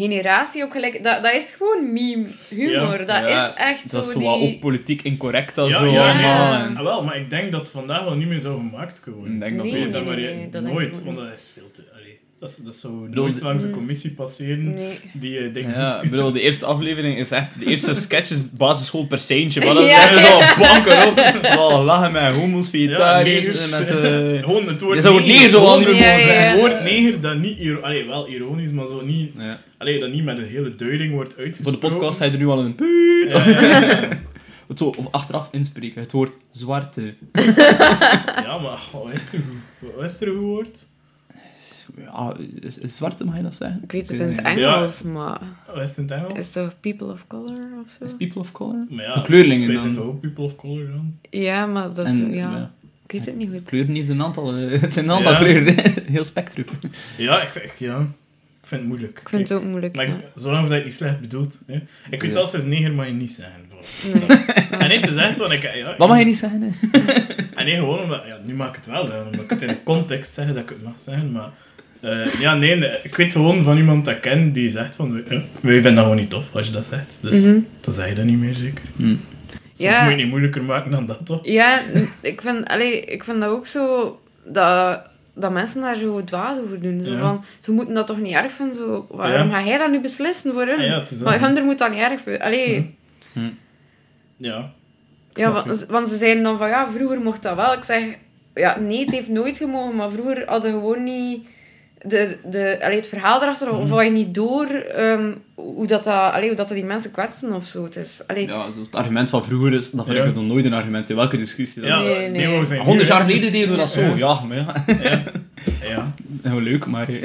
generatie ook gelijk. Dat, dat is gewoon meme humor. Ja. Dat Ja, is echt Dat zo is zo wat die... ook politiek incorrect al Ja, zo ja, allemaal. ja. en- Ah, wel, maar ik denk dat vandaag wel niet meer zo gemaakt kan worden. Ik denk dat Nee, wel. Nee, nee, maar nee, dat denk ik nooit, want niet. dat is veel te... Dat, is, dat zou bedoel, nooit langs een Mm. commissie passeren Nee. die eh denkt... Ja, goed- ik bedoel, de eerste aflevering is echt... De eerste sketch is basisschool per seintje. Maar dat is Ja, ja. zo banken op. Wel lachen met homo's, vegetariërs, negers. met... eh Gewoon het woord Je zou het neger neger zo wel niet meer Ja, mogen ja, zeggen. ja. Het woord neger dat niet... Allee, wel ironisch, maar zo niet... Ja. Allee, dat niet met een hele duiding wordt Voor uitgesproken. de podcast ga je er nu al een. Ja, ja, ja. Het zo of achteraf inspreken. Het woord zwarte. Ja, maar wat is er? Wat is er goed woord? Ja, is, is zwarte, mag je dat zeggen? Ik weet het in het. Engels, maar... Wat is het in het Engels? Is het toch people of color of zo? Is people of color? Maar ja, De kleurlingen wij dan. zijn toch ook people of color dan? Ja, maar dat is... En, ja, ja, ik weet het niet goed. kleuren heeft een aantal... eh, het zijn een aantal Ja. kleuren. Heel spectrum. Ja, ik, ik, ja, ik vind het moeilijk. Ik vind het ook moeilijk, Maar ja. zolang dat ik niet slecht bedoeld. Hè. Ik weet als het neger mag je niet zeggen. Nee. En nee, het is echt wat ik... Ja, Wat mag je niet zeggen? hè? En nee, gewoon omdat... Ja, nu mag ik het wel zeggen, omdat ik het in een context zeg dat ik het mag zeggen, maar... Eh, ja, nee, ik weet gewoon van iemand dat ik ken die zegt van, ja, wij vinden dat gewoon niet tof als je dat zegt. Dus Mhm. dan zeg je dat niet meer zeker. Hm. Soms Ja. moet je niet moeilijker maken dan dat, toch? Ja, ik vind, allee, ik vind dat ook zo... Dat, dat mensen daar zo dwaas over doen. Zo Ja. van, ze moeten dat toch niet erg vinden? Zo, waarom Ja. ga jij dat nu beslissen voor hun? Ah, ja, dat. Maar Hunter moet dat niet erg vinden. Allee. Ja. Ik ja, want, je. want ze zeiden dan van, ja, vroeger mocht dat wel. Ik zeg, ja, nee, het heeft nooit gemogen, maar vroeger hadden gewoon niet... De, de, allee, het verhaal erachter, of had je niet door ehm, hoe, dat, dat, allee, hoe dat, dat die mensen kwetsen of zo. Het is, allee, Ja, het argument van vroeger is, dat vind Ja. ik nog nooit een argument in welke discussie. Ja, dan. Nee, nee. zijn 100 nu, jaar geleden deden we dat zo. Ja. Ja, maar ja. Ja. ja. Nou, leuk, maar... eh,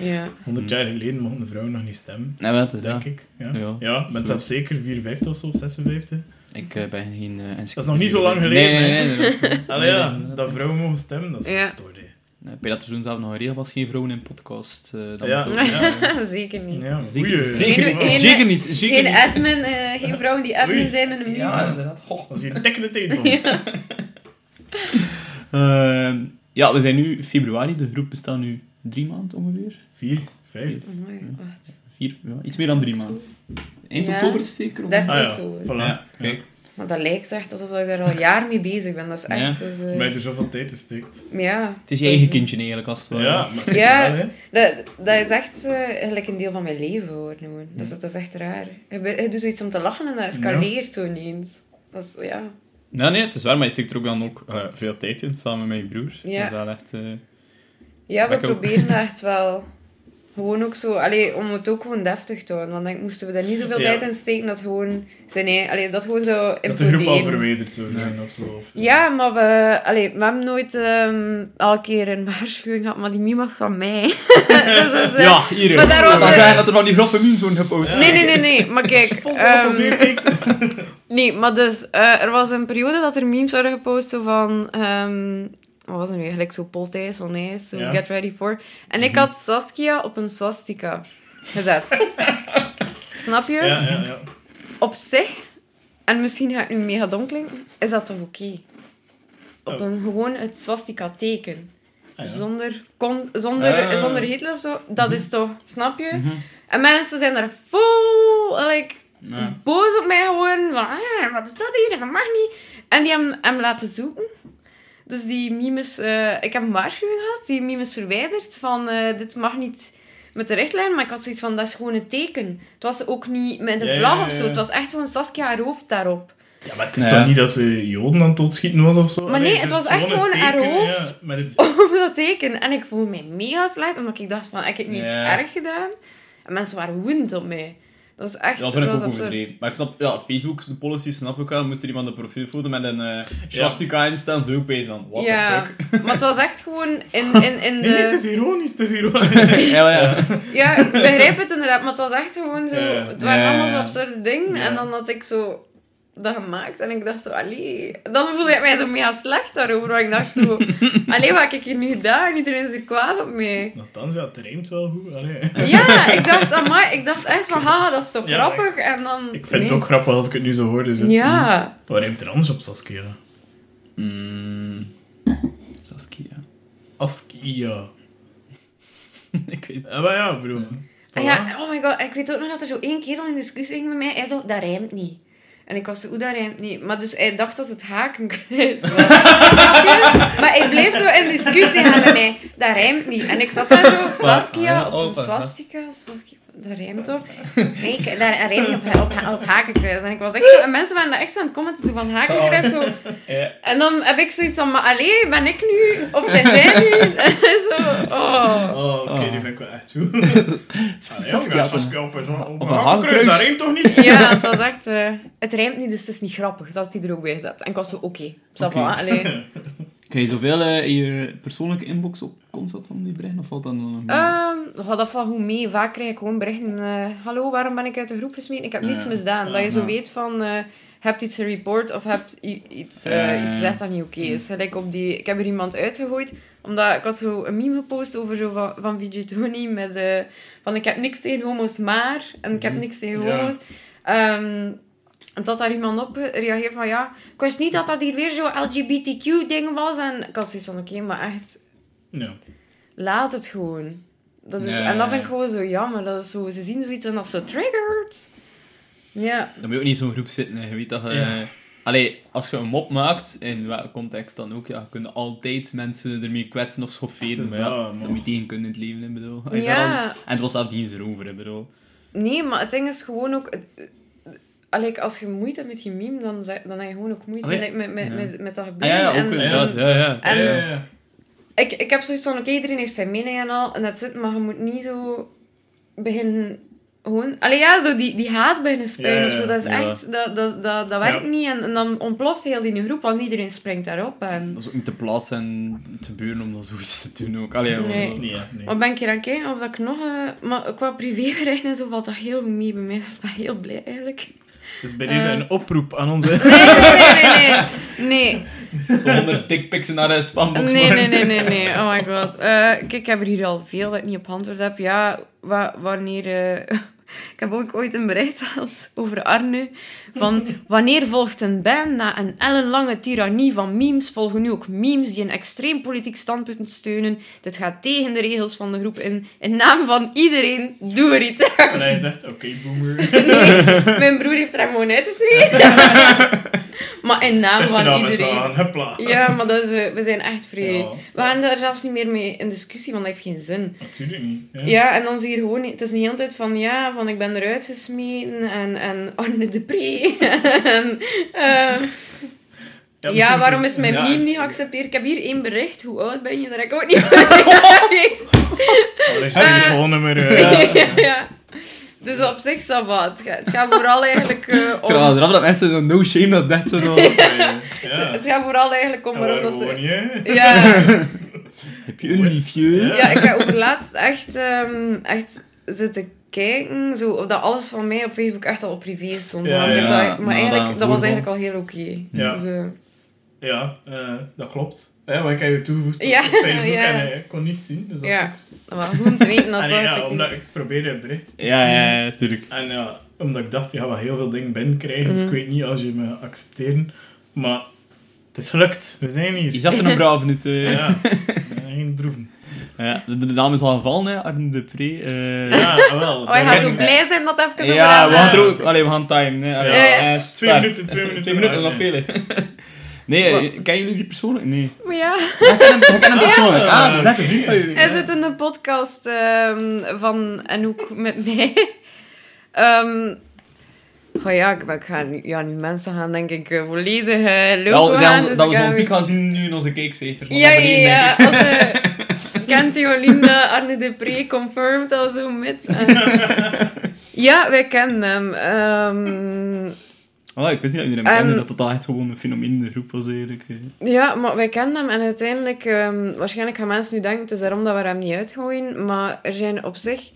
ja. 100 jaar geleden mochten de vrouwen nog niet stemmen, Nee, het is dat. denk ik. Ja, Ja. ja. ben zelfs zeker 54 of zo, of 56. Ik eh, ben geen uh, Dat is nog niet zo lang geleden, Nee, nee, nee. Allee, ja, Nee, dat vrouwen mogen stemmen, dat is Ja. Nee, Bij dat toen zelf nog een regel was, geen vrouwen in podcast. eh, dan Ja. ook- Ja. Zeker niet. Ja, Zeker, goeie. zeker, Geen- niet, geen- zeker niet. Zeker Geen niet. admin, eh, geen vrouwen die admin Oei. zijn in een muur. Ja, inderdaad. Goh. Dat is hier dikke de tijd van. Ehm, ja, we zijn nu februari. De groep bestaat nu drie maanden ongeveer. Vier, vijf. Wacht. Vier, ja, iets meer dan drie maanden. Eind Ja. oktober is het zeker? of- 13 Ah ja, oktober. voilà. Ja, kijk. Maar dat lijkt echt alsof ik daar al jaar mee bezig ben. Dat is echt... Ja. dat is, eh, er zoveel tijd in steekt. ja. Het is je eigen kindje eigenlijk, als het ware. Ja, maar Ja. je wel. Dat, dat is echt eigenlijk een deel van mijn leven geworden. Dus dat is echt raar. Je, je doet zoiets om te lachen en dat escaleert zo ineens. Dat is, ja. Ja, nee, het is waar, maar je steekt er ook dan ook eh, veel tijd in, samen met je broer. Ja. Dat is wel echt... eh, Ja, we proberen dat echt wel. Gewoon ook zo, allee, om het ook gewoon deftig te houden. Want dan moesten we daar niet zoveel Ja. tijd in steken dat gewoon zijn ei- allee, dat gewoon zo Dat de groep al verwijderd zou zijn of zo. Of, Ja, maar we, allee, we hebben nooit ehm al keer een waarschuwing gehad, maar die meme was van mij. dus eh, Ja, hier. maar daar was Dan er- zijn dat er nog die grove memes worden gepost. Nee, nee, nee, nee. Maar kijk, kijkt. nee, maar dus, eh, er was een periode dat er memes werden gepost zo van, ehm, wat was het nu eigenlijk, zo van Nijs, zo Ja. Get Ready For. En ik had Saskia op een swastika gezet. Snap je? Ja, ja, ja. Op zich, en misschien ga ik nu mega dom klinken, is dat toch oké? Op Oh. een, gewoon het swastika teken. Ah, ja. Zonder, kon, zonder, zonder Hitler of zo. Dat is toch, snap je? Mhm. En mensen zijn er vol like, boos op mij geworden. Van, ah, wat is dat hier? Dat mag niet. En die hebben hem laten zoeken. Dus die memes... eh, ik heb een waarschuwing gehad. Die memes verwijderd. Van, eh, dit mag niet met de richtlijn. Maar ik had zoiets van, dat is gewoon een teken. Het was ook niet met een ja, vlag ja, of zo. Het was echt gewoon Saskia haar hoofd daarop. Ja, maar het is Ja. toch niet dat ze Joden aan het doodschieten was of zo? Maar nee, het was echt gewoon haar hoofd. Ja, met het... Op dat teken. En ik voelde mij mega slecht. Omdat ik dacht van, ik heb niet iets Ja. erg gedaan. En mensen waren woedend op mij. Dat is echt... Dat vind ik ook overdreven. Maar ik snap, ja, Facebook, de policy snap ik wel. Moest er iemand een profielfoto met een eh swastika in staan, zou ik opeens dan, what ja, the fuck? maar het was echt gewoon in, in, in de... Nee, nee, het is ironisch, het is ironisch. ja, ja. Ja, ik begrijp het inderdaad, maar het was echt gewoon zo... Ja, ja. Het waren Ja, allemaal zo absurde dingen. Ja. En dan had ik zo dat gemaakt en ik dacht zo, allee... Dan voelde ik mij zo mega slecht daarover, want ik dacht zo... Allee, wat heb ik hier nu gedaan? Iedereen is er kwaad op mij. Nogthans, ja, het rijmt wel goed. Allee. Ja, ik dacht, amai, ik dacht echt van, haha, dat is toch Ja, grappig? En dan... Ik vind nee. het ook grappig als ik het nu zo hoor. Dus, Ja. Waar rijmt er anders op Saskia? Mm, Saskia. Askia. ik weet Ja, maar ja, bro. En ja, oh my god, ik weet ook nog dat er zo één keer al een discussie ging met mij. Hij zo, dat rijmt niet. En ik was zo, hoe dat rijmt niet? Maar dus hij dacht dat het hakenkruis was. Maar hij bleef zo in discussie gaan met mij. Dat rijmt niet. En ik zat daar zo, Saskia, op een ja. swastika. Dat rijmt toch? Nee, ik, dat, dat rijmt niet op, op, op hakenkruis. En ik was echt zo, en mensen waren daar echt zo aan het commenten, zo van hakenkruis, zo. Ja. En dan heb ik zoiets van, maar allee, ben ik nu? Of zijn zij nu? zo, oh. Oh, oké, Oh. die vind ik wel echt Saskia ja, op Saskia op een zo'n- op op een een hakenkruis, dat rijmt toch niet? Ja, het was echt... eh, het rijmt niet, dus het is niet grappig. Dat hij er ook bij zat. En ik was zo, oké. Okay, Oké. allee. Krijg je zoveel eh, in je persoonlijke inbox op constant van die berichten? Of valt dat dan nog mee? Ehm, gaat dat van hoe mee? Vaak krijg ik gewoon berichten... eh, Hallo, waarom ben ik uit de groep gesmeten? Ik heb niets misdaan. Dat je zo weet van... eh hebt iets gereport of hebt iets, Ja. iets gezegd dat niet oké is. Gelijk op die... Ik heb er iemand uitgegooid. Omdat ik had zo een meme gepost over zo van, van Tony met... van ik heb niks tegen homo's, maar... En ik heb niks tegen Ja. homo's. En tot daar iemand op reageert van ja, ik wist niet dat dat hier weer zo'n LGBTQ-ding was. En ik had zoiets van, oké, maar echt, Ja. laat het gewoon. Dat is, en dat vind ik ja. gewoon zo jammer. Dat is zo, ze zien zoiets en dat zo triggered. Ja. Dan moet je ook niet in zo'n groep zitten. hè. Je weet dat je... Ja. Allee, als je een mop maakt, in welke context dan ook, ja, kun je altijd mensen ermee kwetsen of schofferen. Maar ja, dat, dat moet je kunnen in het leven, hè, bedoel. Ja. En het was zelf dienst erover, hè, bedoel. Nee, maar het ding is gewoon ook... Allee, als je moeite hebt met je meme, dan, dan heb je gewoon ook moeite met, met, Ja. met, met dat Ah, gebeuren. ja, ja, ook En- inderdaad. en- Ja, ja. en- Ja, ja, ja. Ik, ik heb zoiets van, oké, iedereen heeft zijn mening en al, en dat zit, maar je moet niet zo beginnen... Gewoon... Allee, ja, zo die, die haat beginnen spuien Ja, of zo, dat is ja. echt... Dat, dat, dat, dat werkt Ja. niet, en, en dan ontploft heel die groep, want iedereen springt daarop. En... Dat is ook niet te plaatsen en te gebeuren om dat zoiets te doen ook. Allee, Nee. wel- Nee. Maar ben ik hier aan het kijken of dat ik nog... eh, maar qua privéberichten en zo valt dat heel goed mee bij mij. Dus ik ben heel blij, eigenlijk. Dus bij deze Eh. een oproep aan onze... Nee, nee, nee, nee. Nee, Zo honderd dickpics naar de spambox. nee, nee, nee, nee, nee. Oh my god. Eh, kijk, ik heb er hier al veel dat ik niet op antwoord heb. Ja, wa- wanneer... ik heb ook ooit een bericht gehad over Arne. Van, wanneer volgt een ban na een ellenlange tirannie van memes, volgen nu ook memes die een extreem politiek standpunt steunen. Dit gaat tegen de regels van de groep in. In naam van iedereen, doe er iets aan. En hij zegt, oké, boomer. Nee, mijn broer heeft er gewoon uitgeschreven. maar in naam van iedereen. aan. Ja, maar dat is, eh, we zijn echt vrij. Ja. We gaan daar zelfs niet meer mee in discussie, want dat heeft geen zin. Natuurlijk niet. Ja. Ja, en dan zie je gewoon... Het is de hele tijd van, ja, van ik ben eruit gesmeten en, en Arne de Pre. en, eh, ja, waarom is mijn meme niet geaccepteerd? Ik heb hier één bericht. Hoe oud ben je? Daar heb ik ook niet van. Oh, dat is eh. ja, ja. Dus op zich, ça va. Het gaat, het gaat vooral eigenlijk eh, wel om... grappig dat mensen zo no shame dat echt zo... Ja. Het gaat vooral eigenlijk om waarom waar dat woon ze... je? Ja, Heb je een liefje? Ja. ik heb over laatst echt, ehm, echt zitten kijken, zo, of dat alles van mij op Facebook echt al op privé stond. Ja, maar ja, dat- maar maar eigenlijk, dat dat was eigenlijk al heel oké. Ja. Dus, eh, Ja, eh, dat klopt. Ja, want ik heb je toegevoegd op Ja, op Facebook ja. en ik kon niet zien, dus dat Ja. is goed. maar goed om te weten dat ja, omdat ik probeerde een bericht te Ja, sturen. ja, ja, tuurlijk. En ja, omdat ik dacht, je gaat wel heel veel dingen binnenkrijgen, dus ik Mhm. weet niet als je me accepteren. Maar het is gelukt, we zijn hier. Je zat er nog braaf in het... eh, ja. Ja, geen droeven. de, de naam is al gevallen, hè. Arne de Pre. eh. Ja, wel. Oh, hij dat gaat zo blij zijn dat het even Ja, we aan- gaan er ook... Allee, we gaan time, hè. Allee, Ja, ja. eh, Twee minuten, twee minuten. Twee minuten, nog veel. Nee, eh, kennen jullie die persoonlijk? Nee. Maar ja, Ja, ik ken hem, persoonlijk. Ja. Ah, dat is echt een vriend van jullie. hij zit in de podcast ehm, van Anouk met mij. Ehm oh ja, ik, ik ga nu, ja, nu mensen gaan denk ik eh, volledig eh, Ja, gaan. we- dus dat ik we ga zo'n piek gaan zien nu in onze kijkcijfers. Ja, ja, ja. Als, kent Arne de Pre confirmed al zo met. ja, wij kennen hem. Ehm, Ah, ik wist niet dat iedereen En- kende, dat dat echt gewoon een fenomeen in de groep was eigenlijk. eh. ja, maar wij kennen hem en uiteindelijk, ehm, waarschijnlijk gaan mensen nu denken, het is daarom dat we hem niet uitgooien, maar er zijn op zich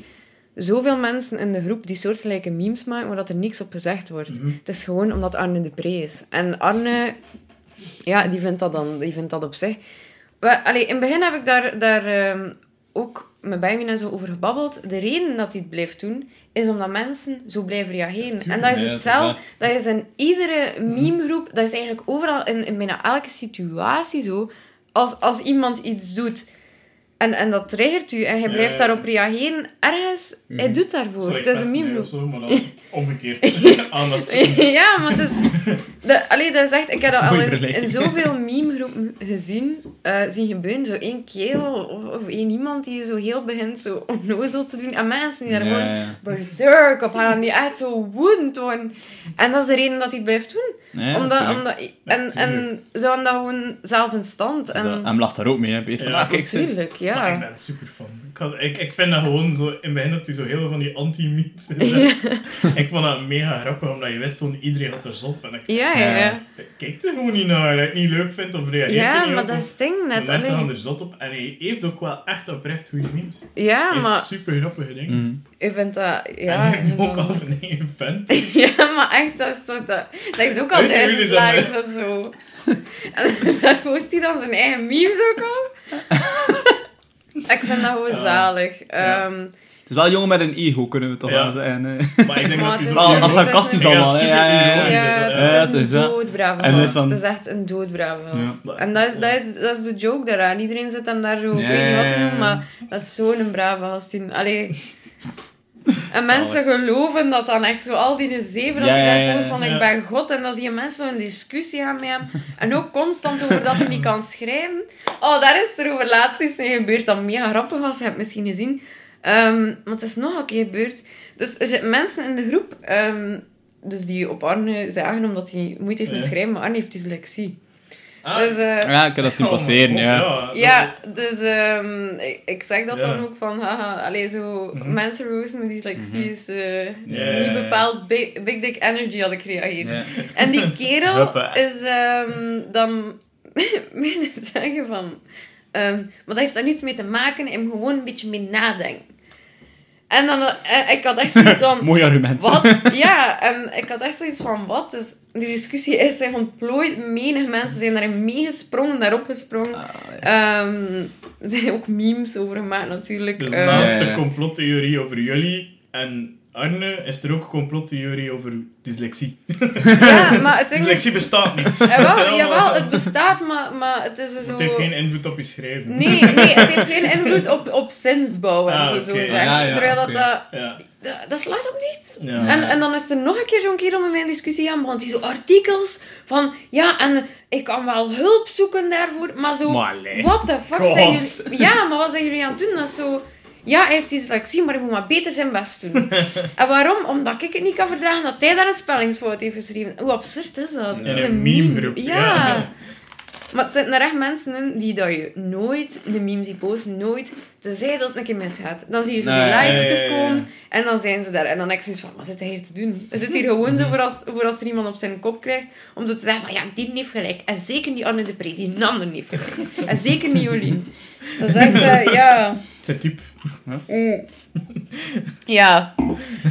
zoveel mensen in de groep die soortgelijke memes maken, maar dat er niks op gezegd wordt. Mhm. Het is gewoon omdat Arne de Pre is. En Arne, ja, die vindt dat dan, die vindt dat op zich. We, allee, in het begin heb ik daar, daar ehm, ook met Benjamin en zo over gebabbeld. De reden dat hij het blijft doen, is omdat mensen zo blijven reageren. En dat is dat hetzelfde. Dat is in iedere memegroep, dat is eigenlijk overal, in, in bijna elke situatie zo. Als, als iemand iets doet en, en dat triggert u en hij Ja, blijft ja. daarop reageren, ergens, hij Mhm. doet daarvoor. Het is een memegroep. zo, maar dan omgekeerd. Aandacht zoeken. ja, maar het is... De, allee, dat is echt... Ik heb dat al in, zoveel memegroepen gezien, eh, zien gebeuren. Zo één kerel of, of één iemand die zo heel begint zo onnozel te doen. En mensen die daar gewoon ja. berserk op gaan. Die echt zo woedend worden. En dat is de reden dat hij het blijft doen. Ja, omdat, omdat, en, en ze houden dat gewoon zelf in stand. En, Hem lacht daar ook mee, hè. Beest van, Ja, ah, kijk. Natuurlijk, Maar ik ja. ben super fan. Ik, had- ik, ik vind dat gewoon zo... In het begin dat hij zo heel veel van die anti-memes. Ik vond dat mega grappig, omdat je wist gewoon iedereen had er zot op. En ik Ja, ja, ja. kijk er gewoon niet naar. Als je het niet leuk vindt of reageert er Ja, niet maar op. dat de net. Mensen gaan er zot op. En hij heeft ook wel echt oprecht goede memes. Ja, Hij heeft maar super grappige dingen. Mm. ik vind dat... Ja, ik ook dat- al zijn eigen fan. Ja, maar echt, dat is toch... Dat, dat heeft ook al duizend likes of zo. En dan post hij dan zijn eigen memes ook op. Ik vind dat gewoon zalig. Ja. Ehm, Het is wel een jongen met een ego, kunnen we toch Ja. wel zeggen. Maar ik denk Maar dat hij het is- Wel, is sarcastisch een- allemaal. Ja, ja, ja. Het is een doodbrave En dus Het is echt een doodbrave. En dat is, dat, is, dat is de joke daaraan. Iedereen zit hem daar zo, ik Ja, weet niet wat te doen, maar dat is zo'n brave gast. Die, allee... En mensen geloven dat dan echt zo al die zeven dat Ja, hij daar post van ja. ik ben God en dan zie je mensen zo in discussie gaan met hem en ook constant over dat hij niet kan schrijven. Oh, daar is er over laatst iets gebeurd dat mega grappig was, je hebt het misschien gezien. Ehm, maar het is nog een keer gebeurd. Dus er zitten mensen in de groep ehm, dus die op Arne zagen omdat hij moeite heeft met schrijven, maar Arne heeft dyslexie. Ah, Dus, eh, Ja, ik heb dat zien oh passeren, ja. ja, dus ehm, ik, ik zeg dat Ja. dan ook van, haha, allee, zo, mensen roosten met dyslexie is eh, Ja. niet bepaald big, big dick energy, had ik gereageerd. En die kerel is ehm, dan beginnen zeggen van, ehm, maar dat heeft daar niets mee te maken, hem gewoon een beetje mee nadenken. En dan, eh, ik had echt zoiets van, Mooi argument. wat? Ja, en ik had echt zoiets van, wat? Dus die discussie is zich ontplooid. Menig mensen zijn daarin meegesprongen, daarop gesprongen. Ah, ja. Ehm, er zijn ook memes over gemaakt, natuurlijk. Dus naast ja, de complottheorie over jullie en Arne, is er ook een complottheorie over dyslexie. ja, maar het. Dyslexie bestaat niet. Jawel, jawel, het bestaat, maar, maar het is zo... Het heeft geen invloed op je schrijven. Nee, nee, het heeft geen invloed op, op zinsbouw en Ah, zo, oké. zo gezegd. Ja, ja, Terwijl dat, oké. dat, Ja. dat... Dat slaat op niets. Ja. En, en dan is er nog een keer zo'n kerel met mij in discussie aan, want die zo artikels van... Ja, en ik kan wel hulp zoeken daarvoor, maar zo... What the fuck God. zijn jullie... Ja, maar wat zijn jullie aan het doen? Dat is zo... Ja, hij heeft dyslexie, maar hij moet maar beter zijn best doen. en waarom? Omdat ik het niet kan verdragen dat hij daar een spellingsfout heeft geschreven. Hoe absurd is dat? Is een memegroep, Ja. ja. Maar het zitten er echt mensen in die dat je nooit de meme ziet posten, nooit, tenzij dat het een keer misgaat. Dan zie je zo die Nee. likes Ja, ja, ja, ja. komen en dan zijn ze daar. En dan denk ik zoiets van, wat zit hij hier te doen? Hij zit hier gewoon zo voor als, voor als er iemand op zijn kop krijgt, om zo te zeggen van, ja, die heeft gelijk. En zeker niet Arne de Pre, die ander heeft gelijk. En zeker niet Jolien. Dat is echt, eh, ja... Het is een type. Mm. Ja.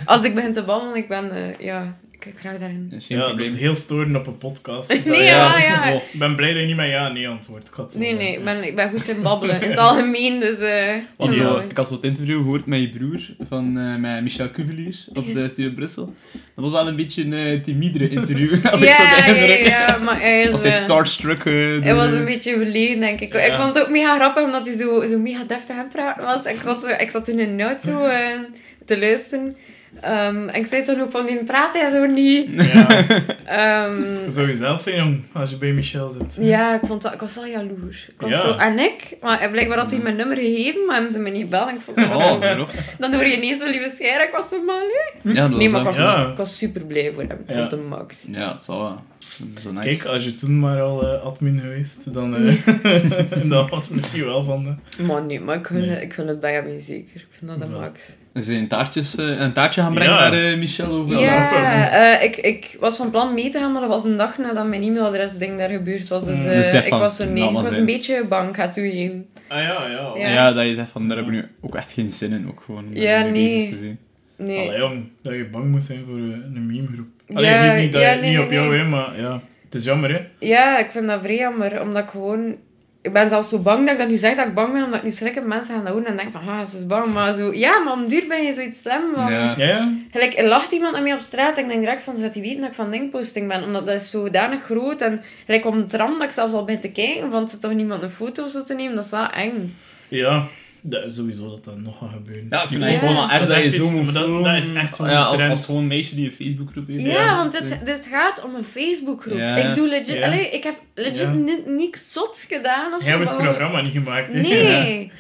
Als ik begin te babbelen, ik ben, eh, ja, ik ik graag daarin. Dat is geen Ja, dat is probleem. heel storen op een podcast. Nee, ja. ja, ja. Oh. Ik ben blij dat je niet met ja nee antwoordt. Ik had Nee, zeggen. nee, ik ben, ik ben goed in babbelen. In het algemeen, dus... eh Want Ja. zo, ik had zo het interview gehoord met je broer, van, eh, met Michel Cuvelier, op de Studio Brussel. Dat was wel een beetje een eh, timidere interview, had ik zo ja, ja, ja, maar hij is... Was hij eh, starstruck? eh, Hij was een beetje verlegen, denk ik. Ik vond het ook mega grappig, omdat hij zo, zo mega deftig aan het praten was. Ik zat, ik zat in een auto eh, te luisteren. Ehm, en ik zei toen ook van, die praat hij zo niet. Ja. Ehm, Zou je zelf zijn, jong, als je bij Michel zit? ja, ik, vond dat, ik was wel jaloers. Ik was Ja. zo, en ik, maar blijkbaar had hij mijn nummer gegeven, maar hebben ze me niet gebeld. En ik vond, Oh, zo- dan hoor je ineens zo lieve scheren. Ik was zo, maar nee. Ja, dat Nee, maar ik was was, wel- Ja. ik was super blij voor hem. Ik Ja. vond hem max. Ja, het zal wel. Zo nice. Kijk, als je toen maar al eh, admin geweest, dan eh dat was misschien wel van de... Maar nee, maar ik gun, Nee. ik gun het bij hem zeker. Ik vind dat een Ja. max. Ze zijn taartjes, eh, een taartje gaan brengen Ja. naar eh, Michel overal. Ja, eh, ik, ik was van plan mee te gaan, maar dat was een dag nadat mijn e-mailadres ding daar gebeurd was. Dus, Mm. eh, Dus ik van, was er nee, laat ik maar was zijn. een beetje bang, ik ga toegeven. Ah ja, ja. Ja. Ja. dat je zegt van, daar heb ik nu ook echt geen zin in, ook gewoon om Ja, nee. te zijn. Nee. Allee, jong, dat je bang moet zijn voor een memegroep. Allee, Ja, niet, niet, dat, ja, niet nee, op nee, jou, nee. hè, maar ja. Het is jammer, hè. Ja, ik vind dat vrij jammer, omdat ik gewoon... Ik ben zelfs zo bang dat ik dat nu zeg dat ik bang ben, omdat ik nu schrik heb mensen gaan dat horen en denken van, ah, ze is bang. Maar zo, ja, maar om duur ben je zoiets slim van... Ja. Ja. Gelijk, er lacht iemand aan mij op straat en ik denk direct van, ze dat die weten dat ik van dingposting ben. Omdat dat is zodanig groot. En gelijk om het tram dat ik zelfs al ben te kijken, van, zit toch niemand een foto of zo te nemen? Dat is wel eng. Ja, dat is sowieso dat dat nog gaat gebeuren. Ja, ik vind het gewoon wel erg Dat je echt zo iets- moet maar dat- dat is echt wel Ja, een als, trend. als gewoon een meisje die een Facebookgroep heeft. Ja, Ja. want dit, dit gaat om een Facebookgroep. Ja. Ik doe legit... Ja. Allee, ik heb legit ni- niks zots gedaan of Jij hebt het programma niet gemaakt. Nee.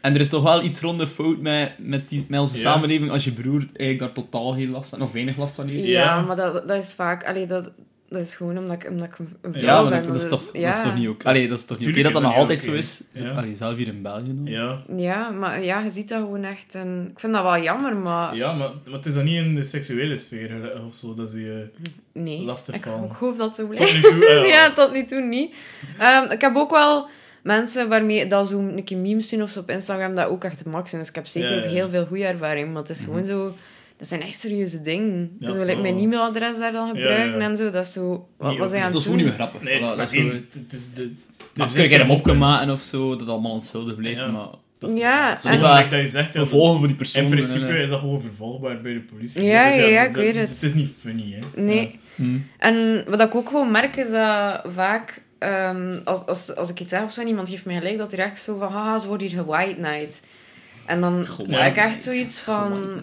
En er is toch wel iets rond de fout met, met, die, met onze Ja. samenleving als je broer eigenlijk daar totaal geen last van, of weinig last van heeft. Ja, Ja. maar dat, dat is vaak... Allee, dat, dat is gewoon omdat ik, omdat ik een Ja, vrouw maar ben. dat, dat, is toch, dat is toch niet ook. Dat is- Allee, dat is toch niet oké tuurlijk dat dat nog altijd zo is. Ja. Allee, zelf hier in België. dan. Ja. Ja, maar ja, je ziet dat gewoon echt. En ik vind dat wel jammer, maar... Ja, maar, maar het is dan niet in de seksuele sfeer hè, of zo, dat ze je... Nee. Lastig ik, vallen. ik hoop dat zo Tot blijft. nu toe, eh, ja, tot nu toe niet. Ehm, ik heb ook wel mensen waarmee dat zo een keer memes zien of zo op Instagram dat ook echt de max zijn. Dus ik heb zeker Ja, ook ja. heel veel goede ervaring. Maar het is gewoon zo... Dat zijn echt serieuze dingen. Ja, zo, like, zal mijn wel. e-mailadres daar dan Ja, gebruiken ja. en zo. Dat is zo... Wat was hij ook- aan Dat het is gewoon niet meer grappig. Nee, Voilà, dat is zo- één, het is de... Maar kun je hem op kunnen maken of zo, dat het allemaal hetzelfde blijft. Ja. Maar Dat is Ja, zo en- dat je zegt, ja, We volgen voor die persoon. in principe is dat gewoon vervolgbaar bij de politie. Ja, Dus ja, ja, ik dat- weet het. Het is niet funny, hè. Nee. hm. En wat ik ook gewoon merk is dat vaak, ehm, als, als, als ik iets zeg of zo en iemand geeft mij gelijk, dat hij echt zo van, haha, ze worden hier gewhite night. En dan heb ik echt zoiets van...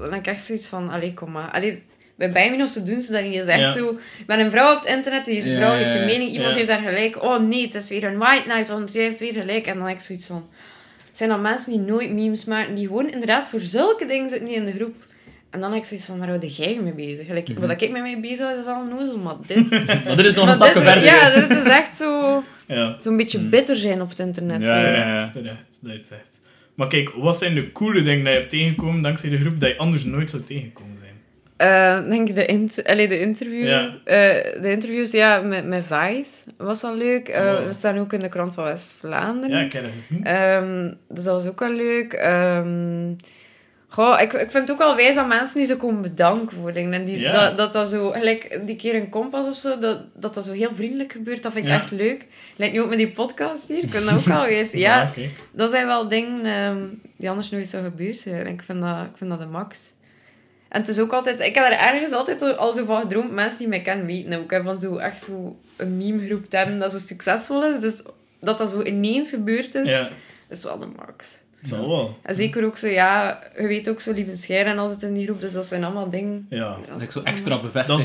dan heb ik echt zoiets van, allee, kom maar. Allee, bij zo doen ze dat niet. Je zegt Ja. zo, ben een vrouw op het internet, deze Ja, vrouw heeft een ja. mening, iemand Ja. heeft daar gelijk. Oh nee, het is weer een white night, want zij heeft weer gelijk. En dan heb ik zoiets van... Zijn dat mensen die nooit memes maken, die gewoon inderdaad voor zulke dingen zitten niet in de groep. En dan heb ik zoiets van, waar hou jij je mee bezig? Gelijk, Mhm. Wat ik met mee bezig hou, is al een nozel, maar dit... Maar dit is nog een stapje dit- verder. Ja, dit is echt zo... Ja, Zo'n beetje Mm. bitter zijn op het internet. Ja, zo. ja, terecht, terecht, dat. Maar kijk, wat zijn de coole dingen dat je hebt tegengekomen dankzij de groep dat je anders nooit zou tegenkomen zijn? Eh, denk ik de, int allee, de interviews. Ja. eh, de interviews, ja, met, met Vice was al leuk. Eh, Oh. we staan ook in de krant van West-Vlaanderen. Ja, ik heb dat gezien. Ehm, dus dat was ook wel leuk. Ehm, goh, ik, ik vind het ook wel wijs dat mensen die zo komen bedanken voor dingen. En die, Ja. dat, dat dat zo, gelijk die keer in Kompas of zo, dat, dat dat zo heel vriendelijk gebeurt, dat vind ik Ja. echt leuk. Lijkt nu ook met die podcast hier, ik vind dat ook wel wijs. Ja, kijk. dat zijn wel dingen ehm, die anders nooit zo gebeurd zijn. En ik vind dat, ik vind dat de max. En het is ook altijd... Ik heb er ergens altijd al zo van gedroomd, mensen die mij kennen weten ook, hè, van zo echt zo een memegroep te hebben dat zo succesvol is. Dus dat dat zo ineens gebeurd is, Ja, is wel de max. Het zal wel. En zeker ook zo, ja, je weet ook zo lieve scheiden altijd in die groep, dus dat zijn allemaal dingen... Ja, Dat ik zo extra bevestiging Dat is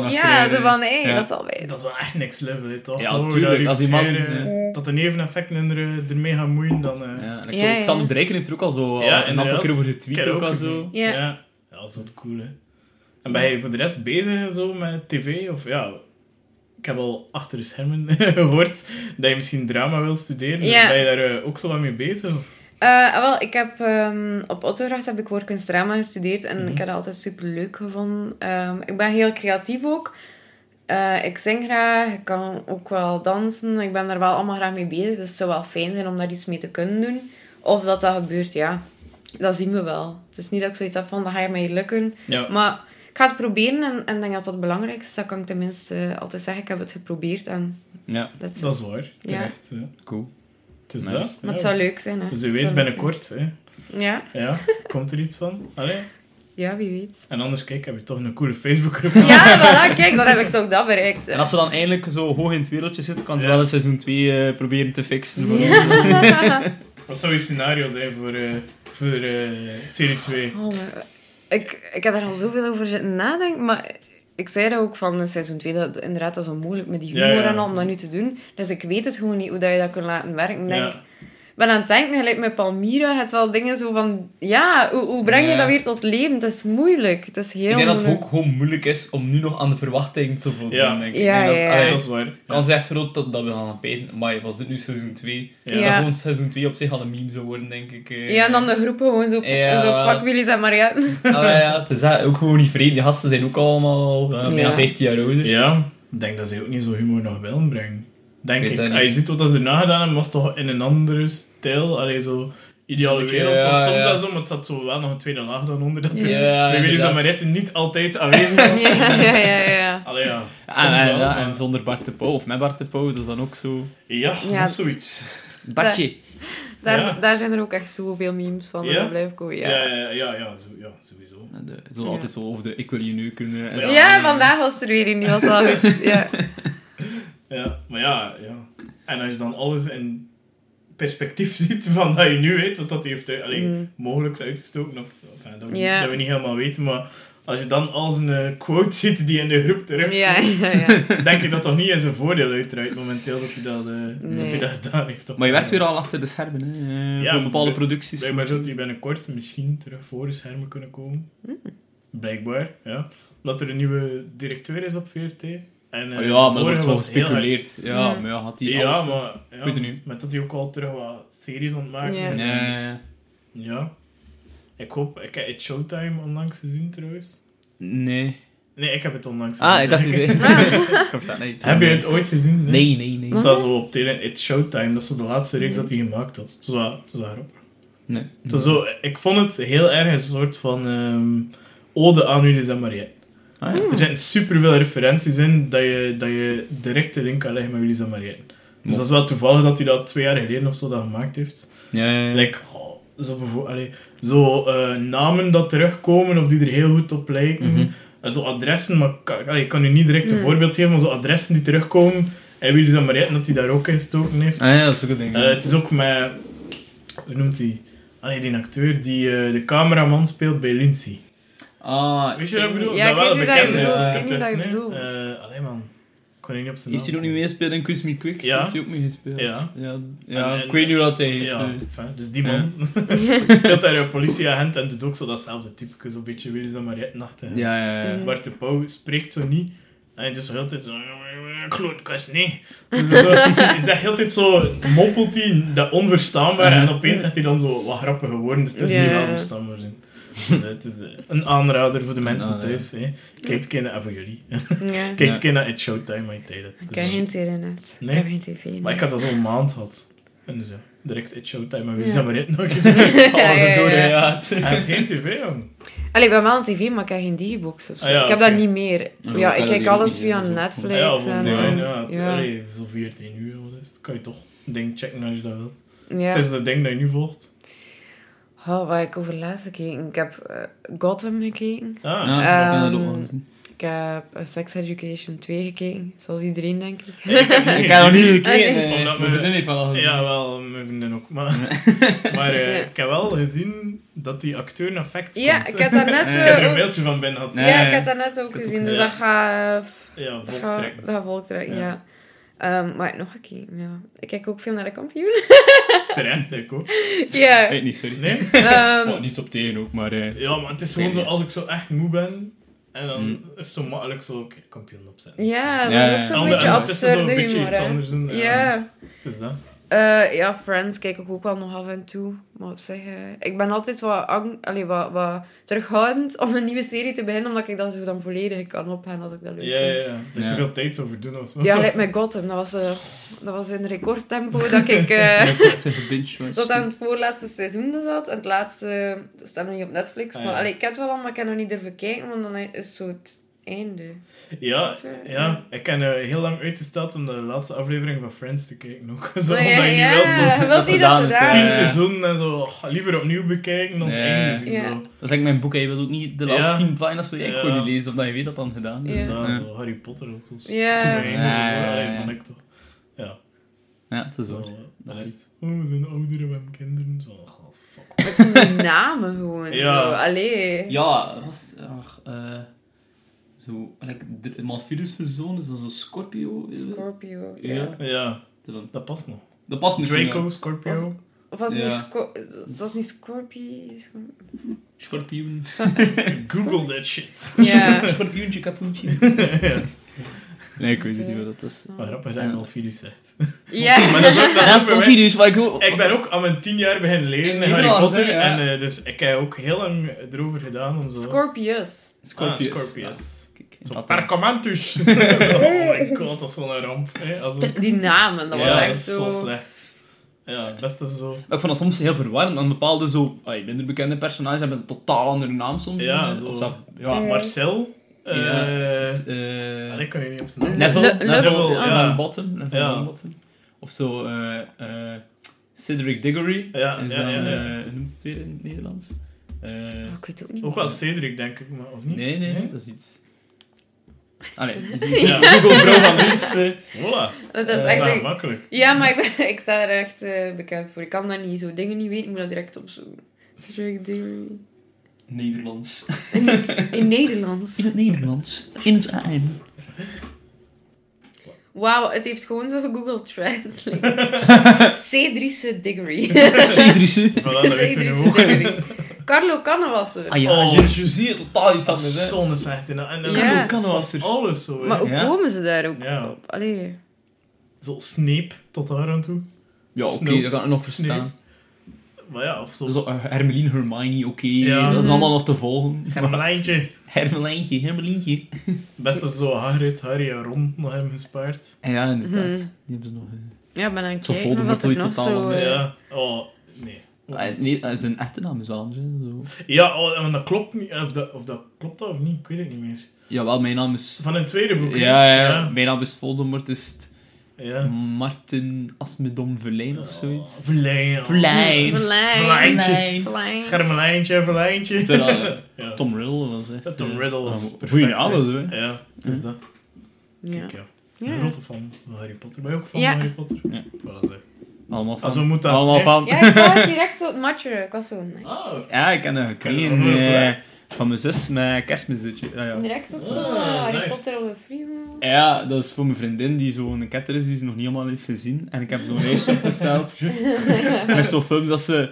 wel- Ja, zo van, hé, Ja. dat is al wijs. dat is wel echt next level, hè, toch? Ja, Oh, tuurlijk. dat Als die man- scheren, ja. Dat de neveneffecten er, ermee gaan moeien, dan... eh, Ja, en ik Ja, zo, ja. Xander Drijken heeft er ook al zo Ja, een aantal keer over getweet heb ook ook al zo. Ja. Ja. ja, dat is wat cool, hè. En ben je voor de rest bezig en zo met tv? Of ja, ik heb al achter de schermen gehoord dat je misschien drama wil studeren. Dus ben je daar eh, ook zo wat mee bezig? of? Eh, wel, ik heb ehm, op Ottogracht heb ik woordkunst drama gestudeerd en Mhm. ik heb dat altijd super leuk gevonden. Ehm, ik ben heel creatief ook. Eh, ik zing graag, ik kan ook wel dansen. Ik ben daar wel allemaal graag mee bezig, dus het zou wel fijn zijn om daar iets mee te kunnen doen. Of dat dat gebeurt, ja, dat zien we wel. Het is niet dat ik zoiets heb van, dat gaat mij lukken. Ja. Maar ik ga het proberen en, en ik denk dat dat het belangrijkste is. Dat kan ik tenminste altijd zeggen. Ik heb het geprobeerd en Ja. Dat is waar, terecht. hè. cool. Is dat. Maar het zou leuk zijn, hè. Dus je Het weet binnenkort, hè. Ja, Ja, komt er iets van? Allee. ja, wie weet. En anders, kijk, heb je toch een coole Facebookgroep. Ja, voilà, kijk, dan heb ik toch dat bereikt. En als ze dan eindelijk zo hoog in het wereldje zit, kan ze Ja. wel in seizoen 2 eh, proberen te fixen. Voor ons. Wat zou je scenario zijn voor, eh, voor eh, serie 2? Oh, maar ik, ik heb er al zoveel over zitten nadenken, maar ik zei dat ook van seizoen 2, dat inderdaad dat is onmogelijk met die humor Ja, ja. en al om dat nu te doen. Dus ik weet het gewoon niet hoe dat je dat kunt laten werken. Denk, Ja. Ik ben aan het denken, gelijk met Palmyra, het wel dingen zo van, ja, hoe, hoe breng je Ja. dat weer tot leven? Het is moeilijk, het is heel Ik denk dat het ook gewoon moeilijk is om nu nog aan de verwachting te voldoen. Ja. Denk ik. Ja, Ik denk ja, dat, ja. allee, Dat is waar. kans is echt groot dat, dat we gaan pezen. Maar was dit nu seizoen 2? Ja. Dat Ja. gewoon seizoen 2 op zich al een meme zou worden, denk ik. eh. Ja, en dan de groepen gewoon zo, Ja, zo fuck Willy's en Marianne. Ah, ja, het is ook gewoon niet vreemd. Die gasten zijn ook allemaal al eh, bijna Ja. 15 jaar ouder. Ja, ik denk dat ze ook niet zo humor nog willen brengen. Denk Ik weet ik. dat Als je ziet wat ze erna gedaan hebben, was het toch in een andere stijl. Allee, zo... Ideale wereld was ja, soms ja. wel zo, maar het zat zo wel nog een tweede laag dan onder. Dat Ja, bij Willy's inderdaad. Amaretten niet altijd aanwezig was. ja, ja, ja, ja. Allee, ja. soms En, en, wel, ja, maar- en zonder Bart de Pauw, of met Bart de Pauw, dat is dan ook zo... Ja, zoiets. Bartje. Daar, Ja. daar zijn er ook echt zoveel memes van, dat blijft komen. Ja, Ja, ja, ja, ja, zo, ja sowieso. De- Zo Ja. altijd zo over de ik wil je nu kunnen. en Ja. vandaag was er weer een, die was goed. Ja. Ja, maar ja, ja. En als je dan alles in perspectief ziet van dat je nu weet wat dat hij heeft uit- allee, Mm. mogelijk is uitgestoken, of enfin, dat, we, Ja. dat we niet helemaal weten, maar als je dan als een eh, quote ziet die in de groep terug, Ja, ja, ja. denk ik dat toch niet in zijn voordeel uitdraait momenteel dat hij dat, eh, dat, hij dat gedaan heeft. Maar je werkt weer al achter de schermen, hè. eh, Ja, voor bepaalde bij- producties. Blijkbaar zou hij binnenkort misschien terug voor de schermen kunnen komen. Hmm. Blijkbaar, ja. Omdat er een nieuwe directeur is op VRT. En, eh, Oh de ja, maar er wordt hard- gespeculeerd. Ja, Mm. maar ja, had hij Ja, alles... maar ja, weet niet. met dat hij ook al terug wat series aan het maken Ja. is. Ja, ja. Ik hoop... Ik heb het Showtime onlangs gezien, trouwens. Nee. Nee, ik heb het onlangs gezien. Ah, ik dacht je kom staan. Heb je het ooit gezien? Nee, nee, nee. Het staat zo op tele... It's Showtime. Dat is zo de laatste reeks dat hij gemaakt had. Het was wel- wel grappig. Nee. Het was zo... Ik vond het heel erg een soort van... ehm, ode aan Ulysse en Mariette. Ah, ja. Er zitten superveel referenties in dat je, dat je direct de link kan leggen met Ulysse en Mariette. Dus dat is wel toevallig dat hij dat twee jaar geleden of zo dat gemaakt heeft. Ja, ja, ja. Like, oh, zo, allee, zo eh, namen dat terugkomen of die er heel goed op lijken. Mhm. En zo adressen, maar ik kan, allee, ik kan u niet direct een Mm. voorbeeld geven, maar zo adressen die terugkomen. En Willy Zamariette dat hij daar ook in gestoken heeft. Ah ja, dat is ook een ding. Eh, het is ook met... Hoe noemt hij? Allee, die acteur die eh, de cameraman speelt bij Lindsay. Ah, Weet je wat ik bedoel? Ja, ik weet dat je bekend is. bedoelt, ik weet je bedoelt. hè. Eh, allee man, ik kon niet op zijn heeft hij naam ook niet meegespeeld in Quiz Me Quick? Ja. Heeft hij ook meegespeeld? Ja. Ja, ja En- en- ik weet niet hoe dat hij heet. Ja, dus die man speelt daar een politieagent en doet ook zo datzelfde type, zo'n beetje Willy Zamariette-nachtig. Ja, ja, ja. Mm. Bart de Pauw spreekt zo niet. En dus heel tijd zo... Klootkast, nee. Dus zo, hij zegt heel tijd zo... Moppelt hij dat onverstaanbaar en opeens zegt hij dan zo wat grappige woorden ertussen die Ja. wel verstaanbaar zijn. Dus het is eh, een aanrader voor de mensen aanrader. thuis. Hè. Kijk een keer naar... En voor jullie. Ja. Kijk een keer naar It's Showtime, my tijd. Ik heb geen internet. Nee? Ik heb geen tv. Maar ik had dat zo'n maand gehad. En dus ja, direct It's Showtime. Maar wie is dat maar nog? ja, ja, door, ja. Hij heeft geen tv, jong. Allee, ik ben wel een tv, maar ik heb geen digibox of zo. Ah, ja, ik heb dat niet meer. Ja, Ja, ik ik kijk dat alles via zo. Netflix. Ja, en, online, eh, ja. Allee, zo 14 uur, is het? Kan je toch een ding checken als je dat wilt. Ja. Sinds dat ding dat je nu volgt. Oh, wat ik over laatst gekeken? Ik heb eh, Gotham gekeken. Ah, Ja, dat Ehm. Ik heb eh, Sex Education 2 gekeken, zoals iedereen denk ik. ik heb niet Ik heb nog niet gekeken. Nee. Omdat Mijn vriendin heeft wel al gezien. Ja, wel, mijn vriendin ook. Maar, maar eh, Ja. ik heb wel gezien dat die acteur naar Facts Ja, komt. ik heb dat net... Ik Ik heb er een mailtje van binnen gehad. ja, Ja, ja. ik heb dat net ook gezien, dus ja. dat gaat... Ja, volk trekken. Dat gaat volk trekken, Ja. Ja. Ehm, maar nog gekeken, ja. Ik kijk ook veel naar de kampioen. Terecht, ik ook. ja. Ik weet niet, sorry. Nee? Ehm, Oh, niets op tegen ook, maar... eh, Ja, maar het is gewoon zo, als ik zo echt moe ben, en dan Mm. is het zo makkelijk zo, oké, kampioen opzetten. ja, dat Ja, is ja. ook zo'n En beetje ondertussen zo een beetje iets anders doen. Ja. Ja. Het is dat. Eh, ja, Friends kijk ik ook wel nog af en toe. Maar wat zeg je? Ik ben altijd wat, ang allee, wat, wat terughoudend om een nieuwe serie te beginnen, omdat ik dat zo dan volledig kan opgaan als ik dat leuk Ja, vind. ja, ja. Dat je Ja. te veel tijd over doen of zo. Ja, lijkt met Gotham. Dat was, eh dat was in recordtempo dat ik eh, tot aan het voorlaatste seizoen zat. En het laatste dat staat nog niet op Netflix. Ah, maar ja. allee, ik heb het wel al, maar ik heb nog niet durven kijken, want dan is zo het einde. Ja, ja. ik heb eh, heel lang uitgesteld om de laatste aflevering van Friends te kijken ook. Zo, omdat je niet ja, wilt zo je wilt dat ze dat gedaan ze is, ja. tien seizoenen en zo oh, liever opnieuw bekijken dan het Ja. einde zien. Ja. Zo. Dat is like mijn boek, hè. je wilt ook niet de Ja. laatste tien pagina's wil je eigenlijk Ja. gewoon niet lezen, omdat je weet dat dan gedaan is. Dus Ja. dat, Ja. zo Harry Potter ook. Zo. Ja. Toen Ja, ja, ja, ja. vond ik toch. Ja, Ja, het is zo. zo. Dan is oh, we zijn ouderen, we hebben kinderen. Zo, oh, fuck. Met namen gewoon. Ja. Zo. Allee. Ja, was ach, eh, zo, like, de Malfidus' zoon is dat zo Scorpio? Is het? Scorpio. Ja. Ja. Ja, Dat- dat past nog. Dat past misschien Draco. Scorpio. Of was Ja. niet Sco was niet Scorpio? Schorpioen. Google that shit. Ja. Schorpioentje, kapoentje. ja. Nee, ik weet niet wat dat is. Maar grappig dat je Malfidus zegt. Ja. Maar dat is ook, dat is Malfidus, maar ik wil... Ik ben ook aan mijn tien jaar beginnen lezen In Harry Potter. En eh, dus ik heb ook heel lang erover gedaan om zo... Scorpius. Scorpius. Ah, Scorpius. Ja, kijk, Zo dat- Perkamentus. Zo, oh my god, dat is wel een ramp. Hè. Als Die namen, dat was ja, echt zo zo... slecht. Ja, het beste is zo... Maar ik vond dat soms heel verwarrend, want bepaalde zo, ay, minder bekende personages hebben een totaal andere naam soms. Ja, zo. Of Ja, Marcel. eh ja, dus, eh, Allee, kan je niet op zijn naam. Neville, Le- Neville, Neville, ja. ja. Longbottom, Neville Ja. Longbottom. Of zo, eh eh Cedric Diggory. Ja, is ja, dan, ja, ja. hoe noemt het weer in het Nederlands? Eh, Oh, ik weet het ook niet Ook wel Cedric, denk ik, maar of niet? nee, nee, dat is iets... Allee, dat is Ja. iets. Google Bro van dienst. eh. Voilà. Dat is is echt... een- makkelijk. Ja, maar ik, ben- ik sta er echt eh, bekend voor. Ik kan dat niet, zo dingen niet weten. Ik moet dat direct opzoeken. Cedric Diggory. Nederlands. In Nederlands. In het Nederlands. In het AM. Wauw, het heeft gewoon zo gegoogeld Translate. Cedrice Diggory. Cedrice. Voilà, dat weten we nu ook. Diggory. Carlo Canne was er. Ah ja, Oh, totaal iets anders, hè. zonne slecht. En, Ja. er. alles zo. hè. Maar hoe Ja. komen ze daar ook Ja. op? Allee. Zo Snape tot daar aan toe. Ja, oké, dat kan ik nog verstaan. Snape. Maar ja, of zo. Zo, eh, Hermeline, Hermione, oké, Ja. dat is allemaal nog te volgen. Hermelijntje. Hermelijntje, Hermelientje. Best is zo Hagrid, Harry en Ron nog hebben gespaard. En ja, inderdaad. Mhm. Die hebben ze nog... eh, Ja, ben aan het kijken dat er nog totaal zo... Ja. Oh, nee. Ah, nee, eh, zijn echte naam is wel anders. hè, Zo. Ja, oh, en dat klopt niet. Of dat, of dat klopt dat of niet, ik weet het niet meer. Jawel, mijn naam is... Van een tweede boek. hè? Ja, ja, mijn naam is Voldemort, is het... Ja. Martin Asmedom Verlijn of zoiets. Verlijn. Verlijn. Verlijn. Verlijntje. Verlijn. Garmelijntje, verlijntje. Ik vind dat- Ja. Tom Riddle was echt... Dat Tom eh, Riddle was perfect, Goeie hè. alles, hè. Ja, het is dat. Ja. Kijk, ja. Ja. Een grote fan van Harry Potter. Ben je ook fan Ja. van Harry Potter? Ja. Voilà, zeg. Allemaal van. Als we moeten... Allemaal van. Ja, ik zag het direct zo het matchen. Ik was zo... nee. Ah, Ja, ik heb dat gekregen Wel? van mijn zus met kerstmis dit jaar. Ja, ja. Direct ook zo. Ah, Harry nice. Potter op Freeman. Ja, dat is voor mijn vriendin die zo'n ketter is die ze nog niet allemaal heeft gezien. En ik heb zo'n lijstje opgesteld. met zo'n films dat ze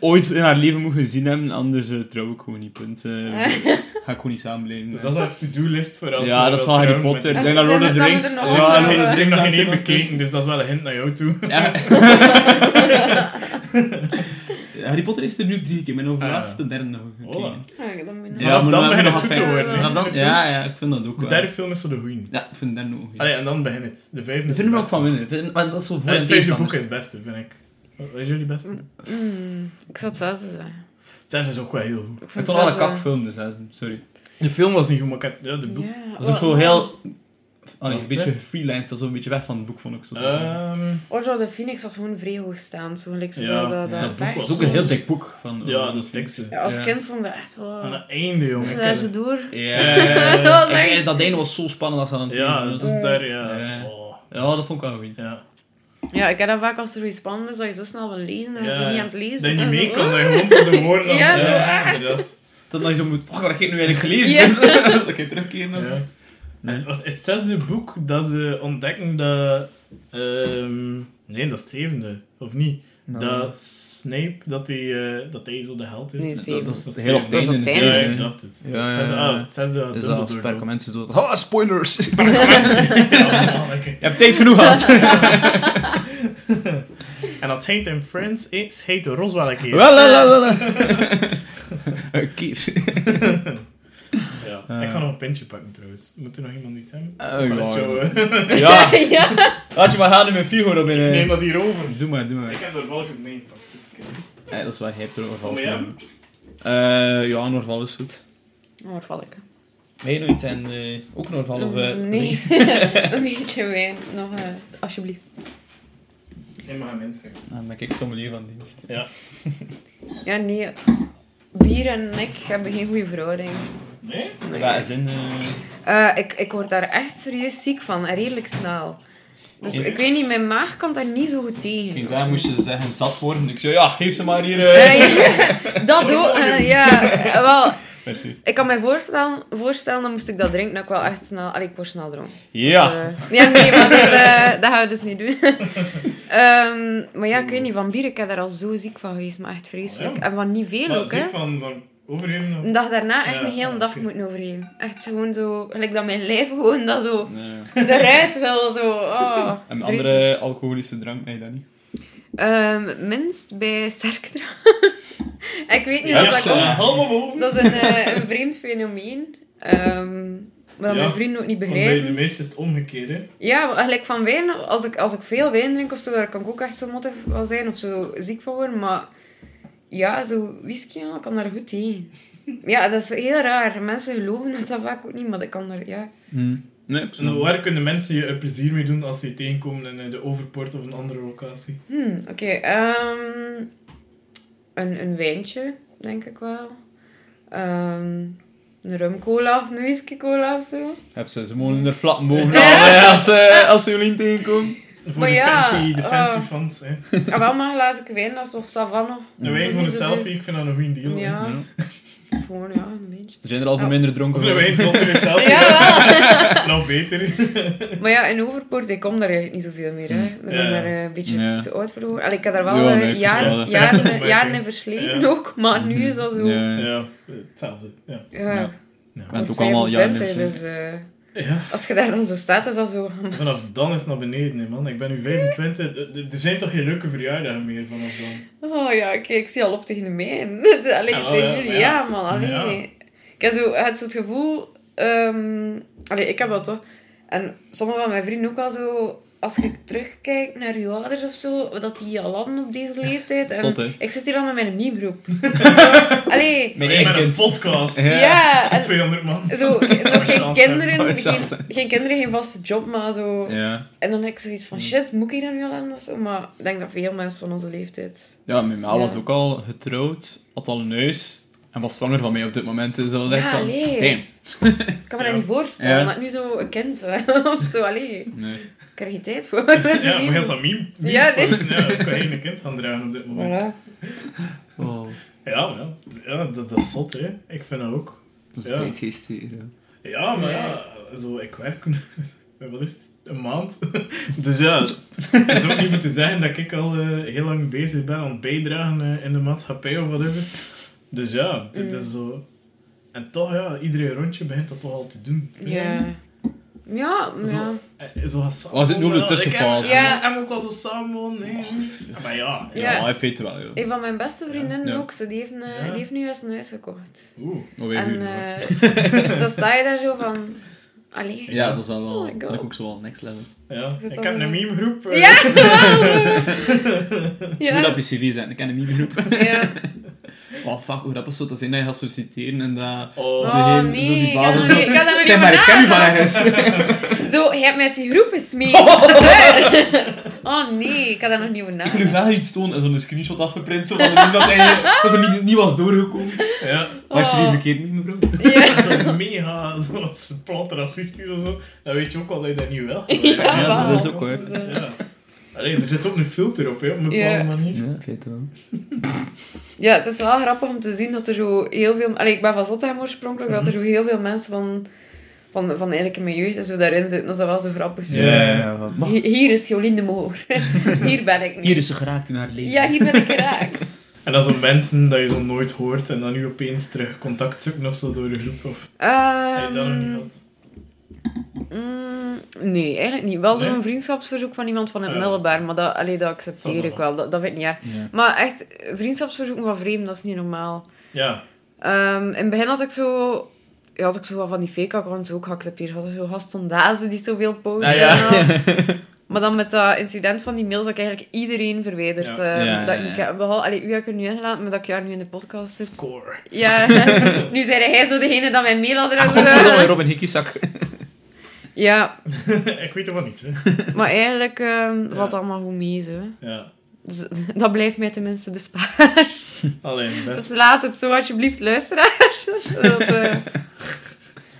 ooit in haar leven moet gezien hebben. Anders eh, trouw ik gewoon niet, punt. Eh, ga ik gewoon niet samenblijven. Dus dat is een to-do-list voor als ja, je dat is van Harry Potter. Ik En denk dat Lord of the Rings... Ja, ik heb nog geen één bekeken, dus dat is wel een hint naar jou toe. Ja. Harry Potter is er nu drie keer. De Ah, ja. laatste derde nog gekeken. Voilà. Ja, dan moet je Vanaf dan we begint het goed te worden. Ja, de ja, ik vind dat ook De wel. derde film is zo de goeie. Ja, ik vind dat ook goed. Allee, en dan begint het. De vijfde Ik vind de er ook van winnen. Dat is zo voor en Het vijfde boek is het beste, vind ik. Wat is jullie beste? Mm, ik zou het zesde zeggen. Het zesde is ook wel heel goed. Ik vond wel een zesde- kakfilm, dus hè, sorry. De film was niet goed, maar ik heb- ja, de boek... Dat is ook zo wat- heel... Allee, een beetje dat is een beetje weg van het boek, vond ik zo. Ehm, Order of the Phoenix was gewoon vrij hoog staan. Zo gelijk zo Ja, dat, dat, ja, dat dat boek vecht. dat is ook een heel dik boek. Van, ja, dat is. Ja, als Ja. kind vond ik dat echt wel... Aan het einde, jongen. Daar zo door. Ja, Dat was Ja, echt- dat einde was zo spannend als ze aan het Ja, lezen dat was. is daar, ja. Ja. Oh, Ja, dat vond ik wel goed. ja. Ja, ik heb dat vaak als er zoiets spannend is, dat je zo snel wil lezen, dat je Ja, zo niet aan het lezen Dat je niet mee zo, kan, dat je gewoon voor de woorden aan het- zo, ja, ah. inderdaad. Dat je zo moet... Wacht, wat heb ik nu eigenlijk gelezen? Dat je terugkeren en zo. En was- Is het zesde boek dat ze ontdekken dat... ehm, nee, dat is het zevende. Of niet? Nou. Dat Snape, dat hij, eh, dat hij zo de held is. Nee, dat, dat, is- dat is Heel het op einde het Ja, ik dacht het. Ja, het ja, ja. ah, het zesde had Dus Dumbledore als dood. Ah, spoilers! je hebt tijd genoeg gehad. En dat heet in Friends is heet Roswell een keer. Wel, wel, wel, wel. Een keer. Ja. Eh. Ik kan nog een pintje pakken trouwens. Moet er nog iemand iets hebben? Oh, Maar is ja, zo, ja. eh, Ja, ja. laat je maar gaan in mijn Figo op in. Ik neem eh. dat hier over. Doe maar, doe maar. Ik heb er wel eens meegepakt. Dus ik- Ja, dat is waar, je hebt er je mee. Eh, ja, Noorval is goed. Val ik? Weet je nog iets en eh, ook Noorval of... eh, nee, een beetje wijn. Nog, eh, alsjeblieft. Ik mag hem inschrijven. Nou, dan ben ik sommelier van dienst. Ja. Ja, nee. Bier en ik hebben geen goede verhouding. Nee? Nee. Ja, zin... eh, Eh, ik, ik word daar echt serieus ziek van. Redelijk snel. Dus Ja. ik weet niet, mijn maag kan daar niet zo goed tegen. Ik zeggen, moest je zeggen zat worden. Ik zei, ja, geef ze maar hier. eh. Ja, dat ook. ja, wel, Merci. ik kan me voorstellen, voorstellen, dan moest ik dat drinken, dat ik wel echt snel... Allee, ik word snel dronken. Ja. Dus, ja, nee, maar dat, eh, dat gaan we dus niet doen. Ehm, maar ja, ik weet niet, van bier, ik heb daar al zo ziek van geweest, maar echt vreselijk. Ja. En van niet veel Maar ook, hè. ziek van, van overgeven? of- Een dag daarna echt Ja, een hele dag oké. moeten overgeven. Echt gewoon zo, gelijk dat mijn lijf gewoon dat zo Nee. eruit wil, zo. Oh, En andere alcoholische drank, nee, dat niet. Ehm, minst bij sterkdrank. ik weet niet of dat komt. helemaal boven. Dat is een, eh, een vreemd fenomeen. Ehm maar dat Ja, mijn vrienden ook niet Want bij begrijpen. de meeste is het omgekeerd, hè. Ja, maar gelijk van wijn, als ik, als ik veel wijn drink of zo, daar kan ik ook echt zo mottig van zijn of zo ziek van worden. Maar ja, zo whisky, ja, kan daar goed tegen. Ja, dat is heel raar. Mensen geloven dat dat vaak ook niet, maar ik kan daar, ja. Nee, ik En waar kunnen mensen je plezier mee doen als ze je tegenkomen in eh, de Overpoort of een andere locatie? Hmm, oké. ehm, een, een wijntje, denk ik wel. Ehm, een rumcola of een whisky cola of zo. Heb ze, ze mogen in de flatten bovenal hè, als, ze als ze jullie tegenkomen. Voor Maar de ja, fancy, de fancy eh, fans, hè. Ah, wel maar glazen wijn, dat is toch savanne. Een wijn voor zo selfie, ik vind dat een goede deal. Ja, Ja. gewoon ja, een beetje. Er zijn er al Oh. minder dronken Of een wijn zonder een selfie. Ja, Nog beter. Maar ja, in Overpoort, ik kom daar eigenlijk niet zoveel meer. Hè. Ik ben Ja. daar eh, een beetje Ja. te oud voor. hoor. Allee, ik heb daar wel Ja, eh, nee, ik versta jaren, jaren, Ja. jaren in versleten Ja. ook, maar nu is dat zo... Ja. Ja, hetzelfde. Ja. Ja, Ja. ik Ik ben word het ook allemaal jaren 25, in dus eh, ja. als je daar dan zo staat, is dat zo... Vanaf dan is het naar beneden, hè, man. Ik ben nu 25. Er- zijn toch geen leuke verjaardagen meer vanaf dan? Oh ja, kijk, ik zie al op tegen de mijne. Allee, tegen ja, jullie, maar ja, ja. man, allee. Ik heb zo, het soort gevoel... ehm allee, ik heb dat toch. En sommige van mijn vrienden ook al zo... als je terugkijkt naar je ouders of zo, dat die al hadden op deze leeftijd. En Zot, hè? ik zit hier al met mijn meme-groep. Allee, Mijn een kind. podcast. Ja. ja. En 200 man. zo, nog geen Chance kinderen, geen, geen kinderen, geen vaste job, maar zo... Ja. En dan heb ik zoiets van, shit, moet ik dat nu al hebben of zo? Maar ik denk dat veel mensen van onze leeftijd... Ja, mijn ma Ja. was ook al getrouwd, had al een huis en was zwanger van mij op dit moment. Dus dat was echt van, allee. damn. Ik kan me Ja. dat niet voorstellen, ik nu zo een kind of zo, allee. Nee. Ik heb er geen tijd voor. Ja, maar heel zo'n meme. Ja, posten. Ja, ik kan geen kind gaan dragen op dit moment. Voilà. Oh, Ja, maar ja. ja dat, dat is zot, hè. Ik vind dat ook. dat is Ja. hier. Ja. Ja, maar ja, zo, ik werk... Wat is het? Een maand. Dus ja, het is ook niet voor te zeggen dat ik al eh, heel lang bezig ben aan het bijdragen eh, in de maatschappij of whatever. Dus ja, dit Mm. is zo... En toch, ja, iedere rondje begint dat toch al te doen. Ja. Ja, Zo, ja. eh, zo Was het nu op de tussenfase? Ik heb, Ja. heb ook wel zo samen wonen, nee. Ja, Maar ja, Ja, Ja. in feite wel, joh. Een van mijn beste vriendinnen Ja. ook, ze, die, heeft, een, Ja. die heeft nu juist een huis gekocht. Oeh. Maar weer En hoor. eh, dan sta je daar zo van... Allee. Ja, dat is wel wel... Oh dat ik ook zo wel next level. Ja, het ik heb een memegroep. eh, Ja, wel Je zo. moet op Ja. je cv zijn, ik ken een mini-groep. ja. Oh fuck, hoe grappig zou dat zijn dat je gaat solliciteren en dat... Oh, Oh, degene- nee, zo die ik zo. niet- ik had Zeg niet maar, ik ken u van nagedacht. ergens. Zo, je hebt met die groep eens mee. Oh nee, ik had daar nog niet over Ik wil u nagedacht. graag iets tonen en zo'n screenshot afgeprint, zo van dat, hij, dat er niet, niet was doorgekomen. ja. Maar is er Oh. hier verkeerd mee, mevrouw? Ja. Zo mega, zo plat racistisch en zo. Dan weet je ook al dat je dat niet wil. Ja, Ja, wel. dat is ook Ja. Allee, er zit ook een filter op, hè, op een bepaalde Ja. manier. Ja, feit wel. Ja, het is wel grappig om te zien dat er zo heel veel... Allee, ik ben van Zottegem oorspronkelijk, dat er zo heel veel mensen van, van, van eigenlijk in mijn jeugd en zo daarin zitten. Dat is wel zo grappig. Zo. Maar Hi- Hier is Jolien de Moor. hier ben ik nu. hier is ze geraakt in haar leven. Ja, hier ben ik geraakt. En dan zo'n mensen dat je zo nooit hoort en dan nu opeens terug contact zoeken of zo door de groep. Of heb je dat nog niet gehad? Mm, nee, eigenlijk niet. Wel zo'n Nee? vriendschapsverzoek van iemand van het Ja. middelbaar, maar dat, allee, dat accepteer ik wel. Dat, dat vind ik niet erg. Ja. Maar echt, vriendschapsverzoeken van vreemden, dat is niet normaal. Ja. Ehm, in het begin had ik zo... Ja, had ik zo wat van die fake accounts ook geaccepteerd. Had ik zo Gaston Dazen die zoveel posten. Ah, ja. Maar dan met dat incident van die mails had ik eigenlijk iedereen verwijderd. Ja. ehm, Ja, dat ik. Behalve, allee, u heb ik er nu ingelaten, maar dat ik daar nu in de podcast zit. Score. Ja, nu zei hij zo degene dat mijn mailadres... Ah, godverdomme, Robin Hickiesak. Ja, ik weet ervan niet, hè. maar eigenlijk ehm, Ja. valt allemaal goed mee, zo. Ja. Dus, dat blijft mij tenminste besparen. Alleen, Dus best. laat het zo alsjeblieft, luisteraars. Dat, eh,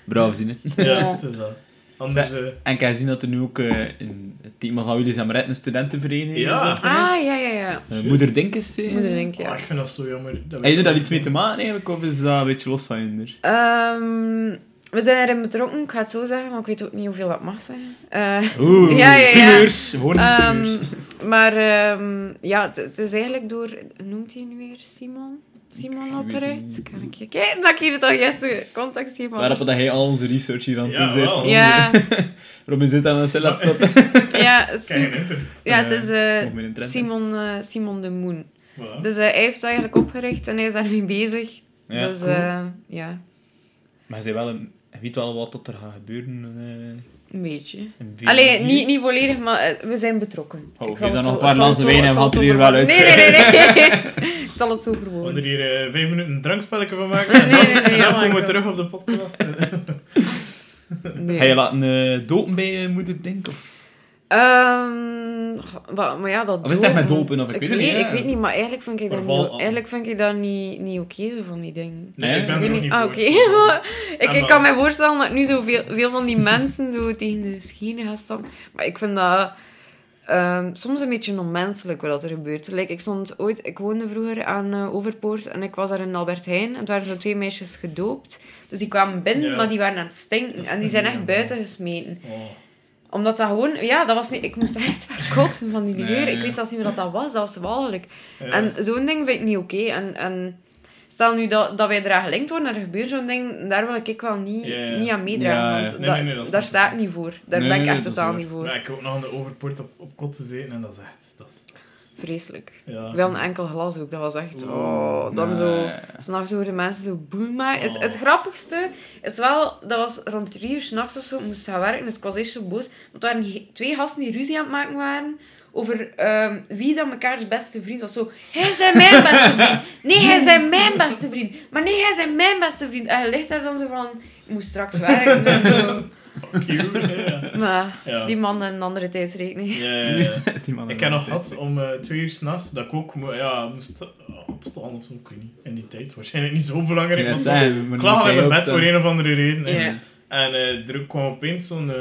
Bravo zien, hè. Ja, Ja. het is dat. Anders... eh, En ik heb gezien dat er nu ook eh, in het team van Willis en Maret een studentenvereniging Ja. is. opgericht. ah, ja, ja, ja. Eh, Moeder Denk is het, hè? Moeder denk ik, oh, ja. ik vind dat zo jammer. Dat je daar iets mee te maken eigenlijk, of is dat een beetje los van je? Ehm, we zijn erin betrokken, ik ga het zo zeggen, maar ik weet ook niet hoeveel dat mag zijn. Eh, Oeh, Ja, ja, ja. primeurs. Ehm, maar ehm, ja, het- is eigenlijk door... Noemt hij nu weer? Simon? Simon opgericht? Kan ik kijken dat ik hier toch juist de contact geef? Waarop dat hij al onze research hier aan het Ja, doen zit. Ja, Robin zit aan een cel-laptop. ja, Kijk, ja, het is eh, trend, hè. Simon, eh, Simon de Moon. Voilà. Dus eh, hij heeft het eigenlijk opgericht en hij is daarmee bezig. Ja, dus cool. eh, ja, Maar hij, zei wel een, weet wel wat dat er gaat gebeuren. eh, een beetje. in Allee, niet, niet volledig, maar eh, we zijn betrokken. Oh, Ik zal dan nog een paar ik zo- wijn en ik het er hier wel verwoorden. uit. Nee, nee, nee. nee. ik zal het zo We gaan er verwoorden. hier eh, vijf minuten een drankspelletje van maken. Nee, en nee, dan, nee, en dan komen we terug op de podcast. Nee. Ga je laten dopen bij je moeder Denk? Of, Ehm, wa- maar ja, dat of is het echt met dopen-? Of, ik, Ik weet weet, het niet. ik weet niet, maar eigenlijk vind ik dat, Verval niet, eigenlijk vind ik dat niet, niet oké, zo van die dingen. Nee, Nee, ik ben Ik er niet. niet Ah, oké. ik, kan me voorstellen dat nu zo veel, veel van die mensen zo tegen de schenen gaan staan. Maar ik vind dat ehm, soms een beetje onmenselijk wat er gebeurt. Like, ik, stond ooit, ik woonde vroeger aan eh, Overpoort en ik was daar in Albert Heijn. En het waren zo twee meisjes gedoopt. Dus die kwamen binnen, Ja. maar die waren aan het stinken. Dat En die zijn echt buiten gesmeten Oh. Omdat dat gewoon... Ja, dat was niet... Ik moest echt verkotsen van die Nee, geur. Ik ja. weet zelfs niet meer wat dat was. Dat was walgelijk. Ja. En zo'n ding vind ik niet oké. En, en stel nu dat, dat wij eraan gelinkt worden en er gebeurt zo'n ding, daar wil ik wel niet, Ja, ja. niet aan meedragen. Ja, ja. want Nee, nee, nee, daar sta ik niet voor. Daar ben ik echt totaal niet voor. Maar ik heb ook nog aan de overpoort op, op kot gezeten en dat is echt... Dat is, dat is, Vreselijk. Ja. Wel een enkel glas ook, dat was echt... Oh, dan zo... Nee. S'nachts hoorden mensen zo boem maken. Het, het Oh. grappigste is wel, dat was rond drie uur s'nachts of zo, ik moest gaan werken, dus ik was eerst zo boos. Want er waren twee gasten die ruzie aan het maken waren over ehm, wie dan mekaars beste vriend was. Zo, hij is mijn beste vriend. Nee, hij is mijn beste vriend. Maar nee, hij is mijn beste vriend. En je ligt daar dan zo van, ik moet straks werken. en. Fuck you. ja. Maar Ja. die man een andere tijdsrekening. Ja, ja, ja. Die man Ik heb nog gehad om eh, twee uur s'nachts dat ik ook mo- ja, moest eh, opstaan of zo, ik weet niet. In die tijd waarschijnlijk niet zo belangrijk. Ik want lag in mijn bed voor een of andere reden. hè. Ja. En eh, er kwam opeens zo'n eh,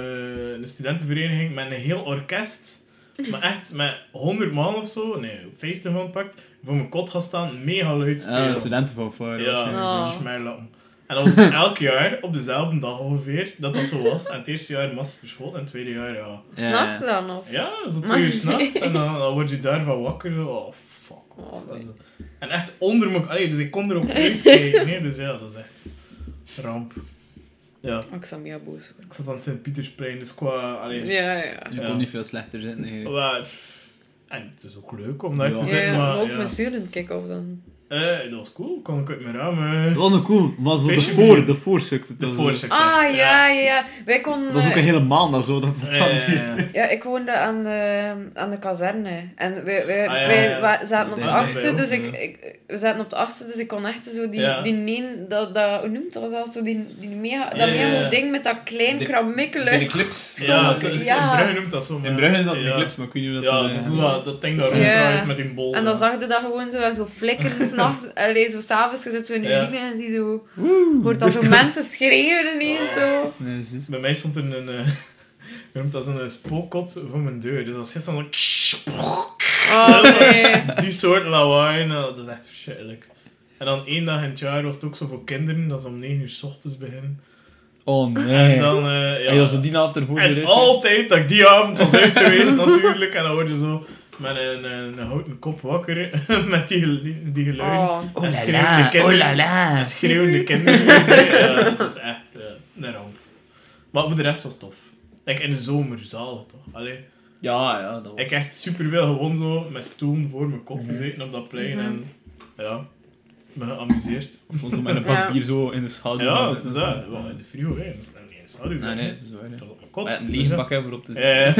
een studentenvereniging met een heel orkest. Maar echt met 100 man of zo, nee, 50 man pakt, voor mijn kot gaan staan, mega luid spelen. Ja, studentenfanfare. Ja, waarschijnlijk. Oh. dat is mijn lappen. En dat was dus elk jaar op dezelfde dag ongeveer dat dat zo was. En het eerste jaar was verschoten en het tweede jaar ja. S'nachts ja. dan nog. Ja, zo twee uur s'nachts en dan, dan word je daarvan wakker. Zo, oh fuck. Oh, nee. En echt onder me, allee, dus ik kon erop uitkijken. Nee, dus ja, dat is echt ramp. Ja, ik mega boos ik zat aan het Sint-Pietersplein, dus qua. Allee, Ja, ja. Je Ja. kon niet veel slechter zitten. eigenlijk. maar- en het is ook leuk om daar Ja. te zitten, ja, maar. ook ja. met zuren kick-off dan. Eh, dat was cool, kon ik uit mijn raam. eh, Wel nog cool, maar zo de Feestje voor, bier. de voorstuk. de voorzet. Ah, ja, ja, ja. Wij konden... Dat was ook eh, een hele maand of zo dat het dan Eh, duurde. Ja, ik woonde aan de, aan de kazerne. En wij, wij, Ah, ja, wij ja. wa- zaten op de Ja, achtste, bij ons, dus ik, ja. ik, we zaten op de achtste, dus ik kon echt zo die, Ja. die neen, dat, dat, hoe noemt dat zelfs, zo die, die mega, dat Ja, ja, mega ja. ding met dat klein De-. De clips. Ja, Zo, zo, in ja. Brugge noemt dat zo. maar- In Brugge is dat ja. de clips, maar ik weet niet hoe dat... Ja, eh, zo dat, dat ding daar Ja. ronddraait met die bol. En dan ja. zag je dat gewoon zo, en zo flikkeren s'nachts. Allee, zo s'avonds, je zit zo in de Ja. living en zie zo... Hoort dan zo mensen schreeuwen ineens, zo. Nee. Bij mij stond er een... eh, hoe noemt dat zo'n eh, spookkot voor mijn deur. Dus als je dan... Oh, nee. Die soort lawaai, nou, dat is echt verschrikkelijk. En dan één dag in het jaar was het ook zo voor kinderen, dat ze om 9 uur s ochtends beginnen. Oh nee. En dan, eh, ja. En je was zo die avond ervoor En altijd dat ik die avond was uit geweest, natuurlijk. En dan word je zo met een, een, een houten kop wakker, met die, die geluiden. Oh. Oh En la schreeuwende kinderen. oh la la. En schreeuwende kinderen. ja, dat is echt eh, een ramp. Maar voor de rest was het tof. Like in de zomer, zalig toch? Allee, Ja, ja, dat was... ik heb echt superveel gewoon zo met stoelen voor mijn kot gezeten op dat plein. Mhm. En ja, me geamuseerd. Gewoon zo met een bier zo in de schaduw. Ja, het is dat. Wel, in de frigo, hè. In de schaduw Nee, nee, het is waar. Was op mijn kot. Maar een dus lege ja. bak hebben erop te. Eh,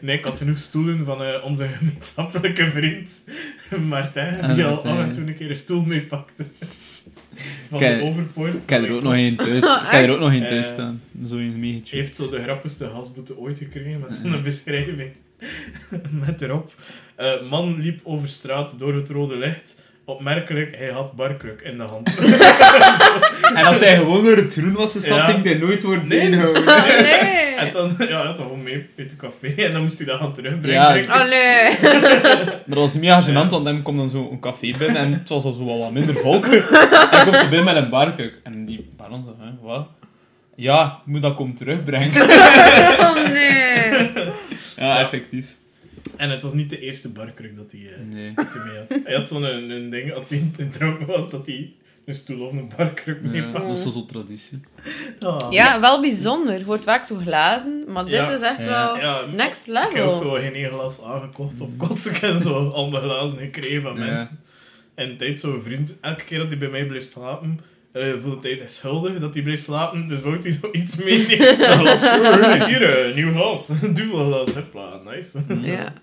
nee, ik had genoeg stoelen van eh, onze gemeenschappelijke vriend Martijn, Ah, die al af en toe een keer een stoel meepakte. Van Kijk, de overpoort. Ik heb er ook nog één thuis. Ik heb er ook nog één thuis Eh, staan. Zo een meegetje. heeft zo de grappigste gasboete ooit gekregen met zo'n Ja. beschrijving. met erop. eh, man liep over straat door het rode licht. Opmerkelijk, hij had barkruk in de hand. En als hij gewoon door het groen was gestapt, Ja. ging hij nooit worden Nee. tegengehouden. Oh, nee. en dan, ja, hij had gewoon mee uit de café en dan moest hij dat gaan terugbrengen. Ja. ik. Oh, nee. Maar dat was mega gênant, Ja. want dan komt dan zo een café binnen en het was al zo wel wat minder volk. en hij komt zo binnen met een barkruk. En die baron zo, hè, wat? Ja, ik moet dat komen terugbrengen. Oh, nee. ja, effectief. En het was niet de eerste barkruk dat hij, eh, Nee. dat hij mee had. Hij had zo'n een, een ding, als hij in dronken was, dat hij een stoel of een barkruk Ja, meepakte. dat is zo zo'n traditie. Ah. Ja, wel bijzonder. Hoort vaak zo glazen, maar dit Ja. is echt Ja. wel Ja, next Ik heb ook level. zo geen één glas aangekocht op kot. Ik heb zo al mijn glazen gekregen van Ja. mensen. En tijd zo'n vriend, elke keer dat hij bij mij bleef slapen, eh voelde hij zich schuldig dat hij bleef slapen. Dus wou hij zoiets meenemen. Een glas. Hier, een nieuw glas. Duvelglas. Hopla, nice. Zo, Ja.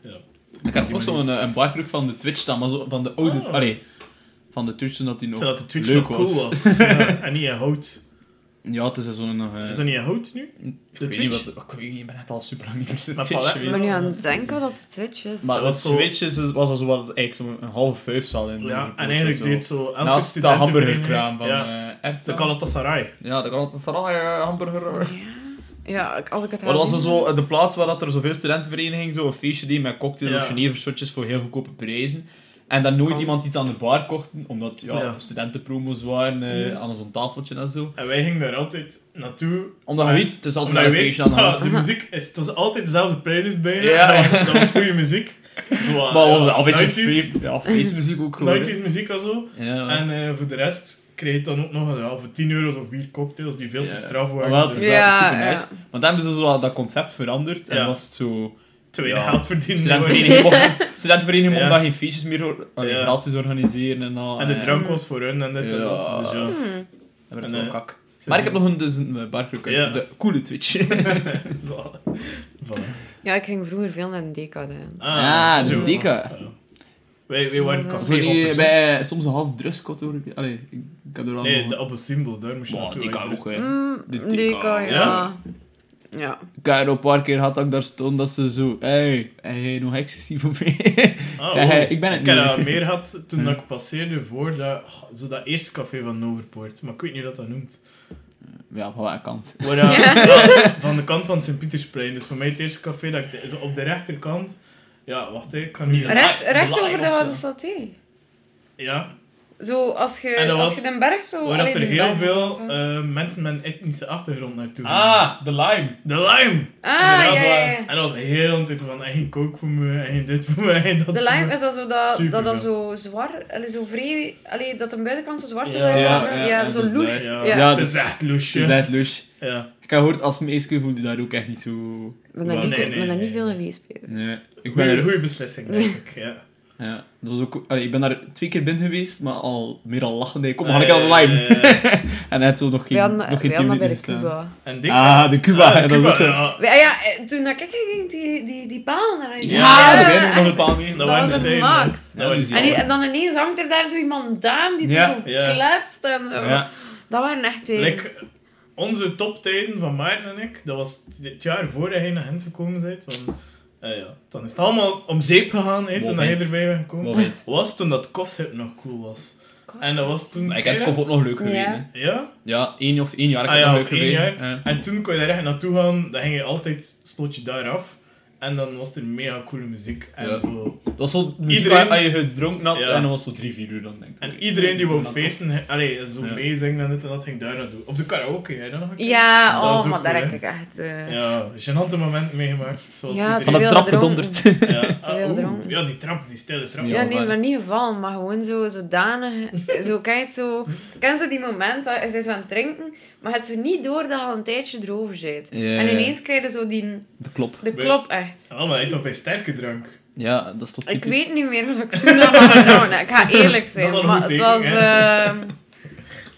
Ik had ook zo'n een barkruk van de Twitch staan, maar zo van de oude... Oh. Allee, van de Twitch toen dat die nog Zodat de Twitch leuk nog cool was. Ja, en niet in hout. Ja, het is zo'n nog... eh, Is dat niet hout nu? ik, de weet niet Twitch? wat, ik weet niet, ik ben echt al super lang niet meer de Maar Twitch Ik ben geweest. nu aan het denken wat de Twitch is. Maar Dat zo- Twitch is, was al zo wat, eigenlijk zo'n half vijf zal in. Ja, en eigenlijk deed zo elke Naast de hamburgerkraam van Ja, eh Erta. de Galatasaray. Ja, de Galatasaray eh, hamburger. Ja. Ja, ik- als ik het Maar dat was herzien- er zo de plaats waar dat er zoveel studentenverenigingen zo een feestje deden met cocktails Ja. of jenevershotjes voor heel goedkope prijzen. En dat nooit Kan. iemand iets aan de bar kochten, omdat ja, Ja. studentenpromos waren eh, Ja. aan zo'n tafeltje en zo. En wij gingen daar altijd naartoe. Omdat je Maar- weet, het is altijd een feestje aan de hand. de muziek, is, het was altijd dezelfde playlist bij Ja. Dat, was, dat was goede muziek. Zo, Maar ja, wel een beetje 90s, feest- ja, feestmuziek ook gewoon. 90s muziek en zo. En eh, voor de rest kreeg je dan ook nog ja, voor 10 euro of vier cocktails die veel te straf waren. Maar wel, het Dus- is wel super ja. nice. Want dan hebben ze zo dat concept veranderd en Ja. was het zo te weinig Ja. geld verdienen. Studentenvereniging mocht, studentenvereniging mocht Ja. daar geen feestjes meer allee, Ja. gratis organiseren. En, al, En de eh, drank was voor hun en dit en Ja. dat. Dus ja. Hmm. Dat werd En, wel eh, kak. Maar ik heb nog een, dus een barcrook uit Ja. de coole Twitch. Zo. Voilà. Ja, ik ging vroeger veel naar een decade. Ah, de zo. Deka. Ja. Wij, wij waren Ja. café die, bij, soms een half drugskot hoor ik. Allee, ik, ik heb er al Nee, nog- de Abbe Symbol, daar moest je Wow, naartoe. Deka ook, hè. Mm, De Deka. ja. Ja? Ja. Ik heb er een paar keer gehad dat ik daar stond dat ze zo... Hey, heb jij nog ecstasy voor mij? Ah, oh. ik ben het Ik heb niet. dat meer gehad toen dat ik passeerde voor dat, oh, zo dat eerste café van Noverpoort. Maar ik weet niet hoe dat dat noemt. ja, van welke kant? Waar Ja. van de kant van Sint-Pietersplein. Dus voor mij het eerste café dat ik... de- Zo op de rechterkant... Ja, wacht, hè, ik kan niet... Ja. Recht, recht over de. Gouden Saté. Ja, Zo, als je, En dat als je den berg zo... waar er heel veel eh, mensen met een etnische achtergrond naartoe gingen. Ah, de lime. De Lime! Ah, en, dat ja, en dat was heel een tijd van, en geen kook voor me, en geen dit voor me, en dat De lime me. is dat zo dat, dat, zo zwart, allee, zo vrij, allee, dat de buitenkant zo zwart is. Ja, ja, ja, ja, ja, zo dus loes. Ja, Ja. Ja, het dus- is echt loesje. Je bent lush. Ja. Ik heb gehoord, als meisje voelde daar ook echt niet zo... Ik ben daar niet, veel- ben daar nee, ik ben Goeie, er... goeie beslissing, denk ik. Ja. Ja, dat was ook... Allee, ik ben daar twee keer binnen geweest, maar al meer al lachende. Kom, Eh, ga ik aan de lime. eh, en hij had zo nog geen, hadden, nog geen tien bij minuten de gestaan. Cuba. en dik. Ah, de Cuba, Ah, ja, dat is ook zo. ja. Ja, ja, eh, toen ik ging, die, die, die paal naar Ja, Ja, daar ben ik nog een paar mee. Dat was de hè. max. Dat de En, die- en dan ineens hangt er daar zo iemand aan die Ja. zo Ja. kletst en zo. Ja. Dat waren echt. Like, onze toptijden van Maarten en ik, dat was het jaar voor hij naar Gent gekomen bent. Want, eh, ja, dan is het allemaal om zeep gegaan, hè, toen hij erbij was gekomen. Moment. Was toen dat kofship nog cool was. En dat was toen... Maar ik heb het kof ook nog leuk geweest. Ja. hè. Ja? Ja, één of één jaar heb Ah ik ja, nog leuk één jaar. Ja. En toen kon je daar echt naartoe gaan, dan ging je altijd, sloot je daar af. En dan was er mega coole muziek. En, Ja. zo. Dat was zo muziek Iedereen- waar je gedronken had Ja. en dat was zo drie, vier uur dan, denk ik. en iedereen die wou Dan feesten, allee, zo Ja. meezingen en dit en dat, ging daar naartoe. Of de karaoke, hè, dat nog een keer? Ja, Dat oh, maar daar cool, heb hè. ik echt... eh, Ja, gênante momenten meegemaakt. Zoals Ja, Van de trap gedonderd. Ja, ah, ja, die trap, die stille trap. Ja, Ja, nee, maar- niet gevallen, maar gewoon zo zodanig. Zo, kijk, zo. Ken zo die moment dat je bent aan het drinken, maar het zo niet door dat je al een tijdje erover. Ja, En ineens krijg je zo die. De klop. De klop echt. Ah, maar hij toch bij sterke drank. Ja, dat is toch Ik typisch. weet niet meer wat ik toen had gedaan. Ik ga eerlijk zijn. Dat is maar goed het teken, was.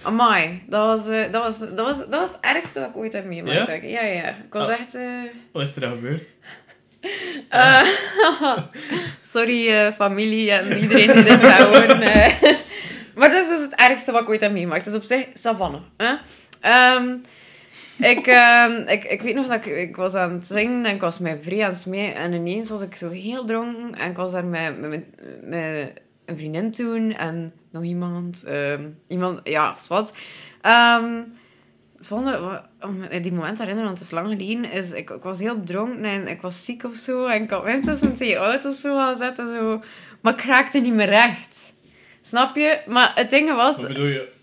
amai, dat was, eh, dat, was, dat, was, dat was het ergste wat ik ooit heb meegemaakt. Ja? ik. Ja, ja. Ik was Ah. echt. eh, Wat is er dan gebeurd? Eh, sorry, eh, familie en iedereen die dit zou horen. maar dat is dus het ergste wat ik ooit heb meegemaakt. Dus op zich, savanne. Hè? Ehm, ik, ehm, ik, ik weet nog dat ik, ik was aan het zingen en ik was met vrij aan het smee. En ineens was ik zo heel dronken. En ik was daar met, met, met, een vriendin toen en nog iemand. ehm, iemand, ja, wat. Ehm, het die moment herinneren, want het is lang geleden, is ik, ik was heel dronken en ik was ziek of zo. En ik had mij tussen twee auto's zo gaan zetten. Zo. Maar ik raakte niet meer recht. Snap je? Maar het ding was... Wat bedoel je?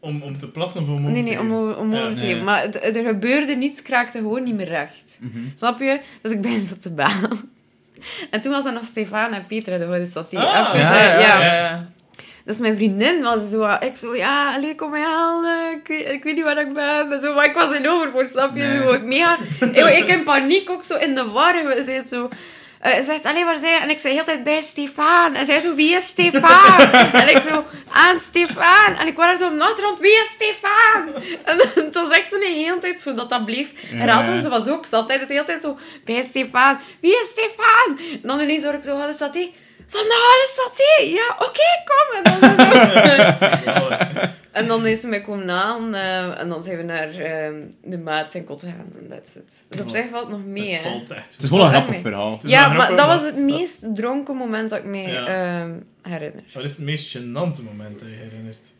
Om, om te plassen of om over Nee, te nee, om, om Ja. over te Nee. geven. Maar het- er gebeurde niets, ik raakte gewoon niet meer recht. Mhm. Snap je? Dus ik ben zo te bellen. En toen was er nog Stefan en Peter, de die. Ah, Ja, ja, ja. ja. Dus mijn vriendin was zo, ik zo, ja, allee, kom mij halen, ik, weet- ik weet niet waar ik ben. En zo, maar ik was in overvoort, snap je? Nee. Zo, ik, mega, ik, ik in paniek ook zo in de war. Ze zo, ze zegt, allee, waar zijn je? En ik zei heel tijd bij Stefan. En zij zo, wie is Stefan? en ik zo, aan Stefan. En ik was er zo de achtergrond, wie is Stefan? En het was echt zo de hele tijd zo dat dat bleef herhaald worden. Ze was ook zat, hè. dus de hele tijd zo, bij Stefan. Wie is Stefan? En dan ineens hoor ik zo, oh, is dat die? Van de Oude Saté. Ja, oké, kom. En dan, en dan is ze mij komen aan. eh, en dan zijn we naar eh, de maat zijn kot gegaan. En that's it. Dus op zich valt het nog mee, Het valt echt Het is wel een grappig verhaal. Het Ja, maar dat was het meest dronken moment dat ik me Ja. ehm, herinner. Wat is het meest gênante moment dat je herinnert?